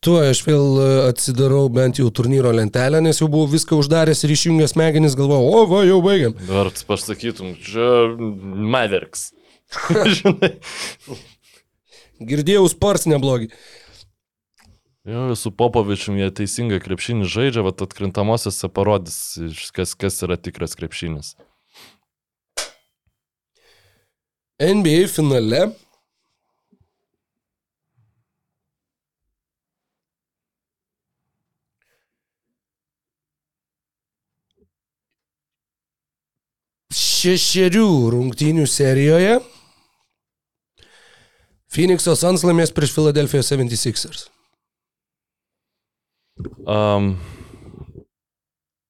Tuo aš vėl e, atsidarau bent jau turnyro lentelę, nes jau buvau viską uždaręs ir išjungęs smegenis, galvojau, o va, jau baigiam. Ar pasakytum, čia Mavericks. Žinai. Girdėjau spars neblogi. Jo, su Popovičium jie teisingai krepšinį žaidžia, bet atkrintamosiose parodys, kas, kas yra tikras krepšinis. NBA finale. Šešerių rungtynių serijoje Phoenix'o Suns laimės prieš Philadelphia 76ers. Um,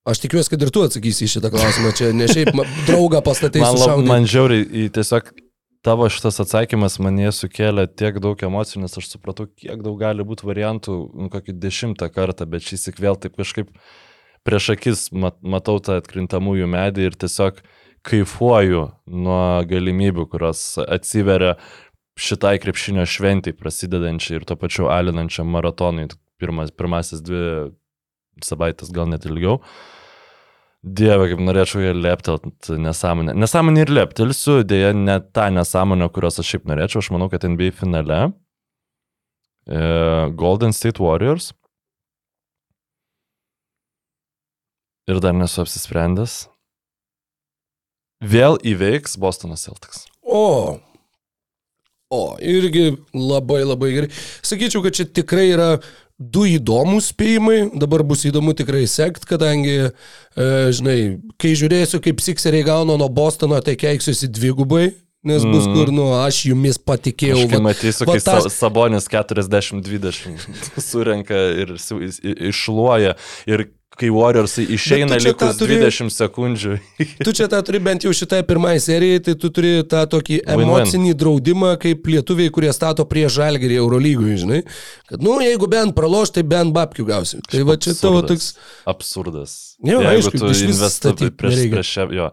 Aš tikiuosi, kad ir tu atsakysi į šitą klausimą. Čia ne šiaip draugą pastatai man, lab, man žiauriai, tiesiog tavo šitas atsakymas mane sukėlė tiek daug emocijų, nes aš supratau, kiek daug gali būti variantų, nu, kokį dešimtą kartą, bet šis tik vėl taip kažkaip prieš akis mat, matau tą atkrintamųjų medį ir tiesiog kaifuoju nuo galimybių, kurios atsiveria šitai krepšinio šventai prasidedančiai ir to pačiu alinančiam maratonui pirmas, pirmasis dvi savaitės, gal net ilgiau. Dieve, kaip norėčiau ją leptelt nesąmonę. Nesąmonę ir leptelsiu, dėja, ne tą nesąmonę, kurios aš šiaip norėčiau. Aš manau, kad NBA finale e, Golden State Warriors. Ir dar nesu apsisprendęs. Vėl įveiks Bostonas Celtics. O. O, irgi labai labai gerai. Sakyčiau, kad čia tikrai yra du įdomus spėjimai. Dabar bus įdomu tikrai sekt, kadangi, e, žinai, kai žiūrėsiu, kaip Sixeriai gauna nuo Bostono, tai keiksiuosi dvigubai. Nes bus Mm. kur, nu, aš jumis patikėjau. Aš matysiu, va kai tas-. Sabonis 40-20 surenka ir iššluoja. Ir kai Warriors išeina likus turi- 20 sekundžių. Tu čia tą turi bent jau šitai pirmai serijai, tai tu turi tą tokį emocinį draudimą, kaip lietuviai, kurie stato prie žalgerį Eurolygui, žinai. Kad, nu, jeigu bent praloš, tai bent babkių gausi. Tai va čia tavo toks... Absurdas. Jo, Jeigu aišku, tu investuoji prieš, nereikia. prieš šią, jo.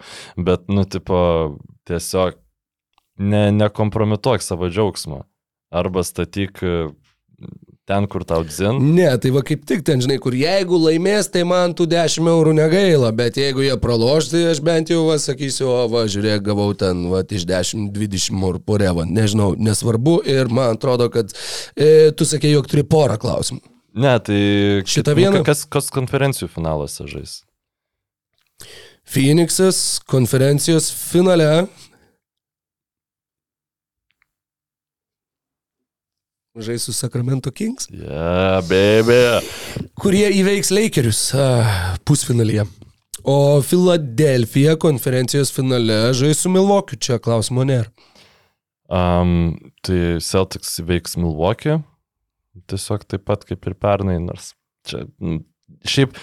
Bet, nu, tipo, tiesiog ne, nekompromituok savo džiaugsmo. Arba statyk ten, kur tau dzin. Ne, tai va kaip tik ten, žinai, kur jeigu laimės, tai man tų 10 eurų negaila, bet jeigu jie praloš, tai aš bent jau, va, sakysiu, o, va, žiūrėk, gavau ten, va, iš 10-20 eurų porevą, nežinau, nesvarbu ir man atrodo, kad e, tu sakei, jog turi porą klausimų. Ne, tai... Šitą nu, vieną? Kas, kas konferencijų finaluose žais? Phoenixas konferencijos finale. Žais su Sacramento Kings, Yeah, baby. kurie įveiks Lakerius pusfinalyje. O Filadelfija konferencijos finale žais su Milvokiu, čia klausimo nėra. Um, tai Celtics įveiks Milwaukee. Tiesiog taip pat kaip ir pernai, nors čia... mm, Šiaip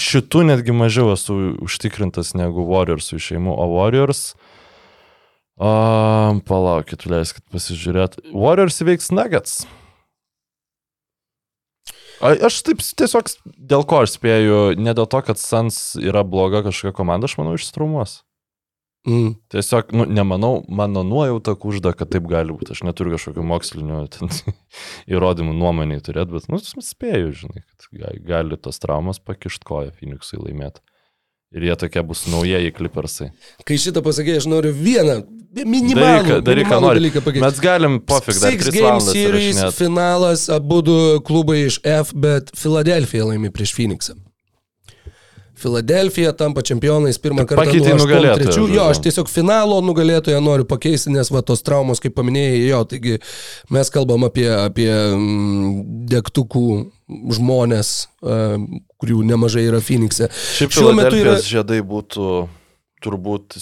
šitų netgi mažiau esu užtikrintas negu Warriors išeimu, o Warriors... Um, palaukit, leiskit pasižiūrėti. Warriors įveiks Nuggets. A, aš taip tiesiog dėl ko aš spėju, ne dėl to, kad Suns yra bloga kažkokia komanda, aš manau, išstrumuos. Mm. Tiesiog, nu, nemanau, mano nuojauta kužda, kad taip gali būti. Aš neturiu kažkokių mokslinių ten, įrodymų nuomoniai turėti, bet, nu, spėju, žinai, kad gali, gali tos traumas pakišt koją Phoenixui laimėti. Ir jie tokie bus naujieji klipersai. Kai šitą pasakė, aš noriu vieną minimalų, Daryk, daryk, ką minimalų dalyką pakeisti. Mes galim pofik dar Six 3 Game Series finalas, abu klubai iš F, bet Filadelfija laimi prieš Phoenixą. Filadelfija tampa čempionais pirmą kartą. pakeitei nuo nugalėtoją, 83. Jo, aš tiesiog finalo nugalėtoją noriu pakeisti, nes va tos traumos, kaip paminėjai, jo, taigi mes kalbam apie, apie mm, degtukų žmonės, uh, kurių nemažai yra Phoenix'e. Šiaip Šiuo metu yra- žiedai būtų turbūt,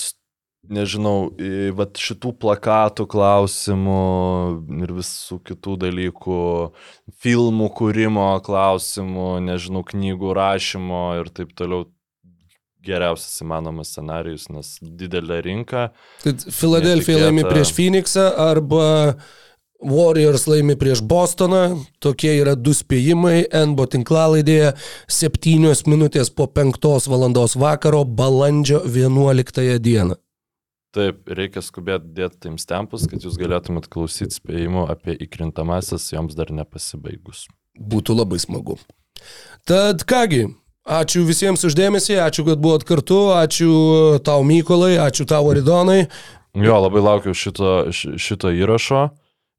nežinau, vat šitų plakatų klausimų ir visų kitų dalykų, filmų kūrimo klausimų, nežinau, knygų rašymo ir taip toliau geriausias įmanomas scenarius, nes didelė rinka. Tad Filadelfija laimi prieš Phoenixą arba Warriors laimi prieš Bostoną. Tokie yra du spėjimai. NBO tinklalaidėje 7 minutės po 5 valandos vakaro balandžio 11 dieną. Taip, reikia skubėti dėti tiems tempus, kad jūs galėtumėt klausyti spėjimų apie įkrintamasis joms dar nepasibaigus. Būtų labai smagu. Tad kągi, ačiū visiems uždėmesį, ačiū, kad buvot kartu, ačiū tau Mykolai, ačiū tau Aridonai. Jo, labai laukiu šito, ši- šito įrašo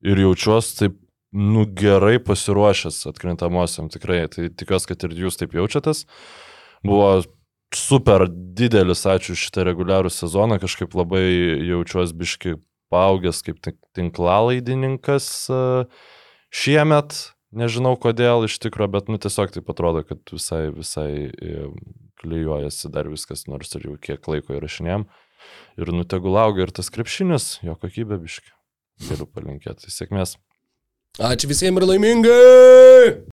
ir jaučiuosi taip, nu, gerai pasiruošęs atkrintamosiam, tikrai. Tai tikiuosi, kad ir jūs taip jaučiatės. Buvo super didelis ačiū šitą reguliarų sezoną, kažkaip labai jaučiuosi biški paaugęs kaip tinklalaidininkas e, šiemet. Nežinau kodėl iš tikrųjų, bet nu tiesiog taip atrodo, kad visai, visai e, klyjuojasi dar viskas, nors ir jau kiek laiko įrašinėjom. Ir nutegul auga ir tas krepšinis, jo kokybė biški. Galiu palinkėti. Sėkmės. Ačiū visiems ir laimingai!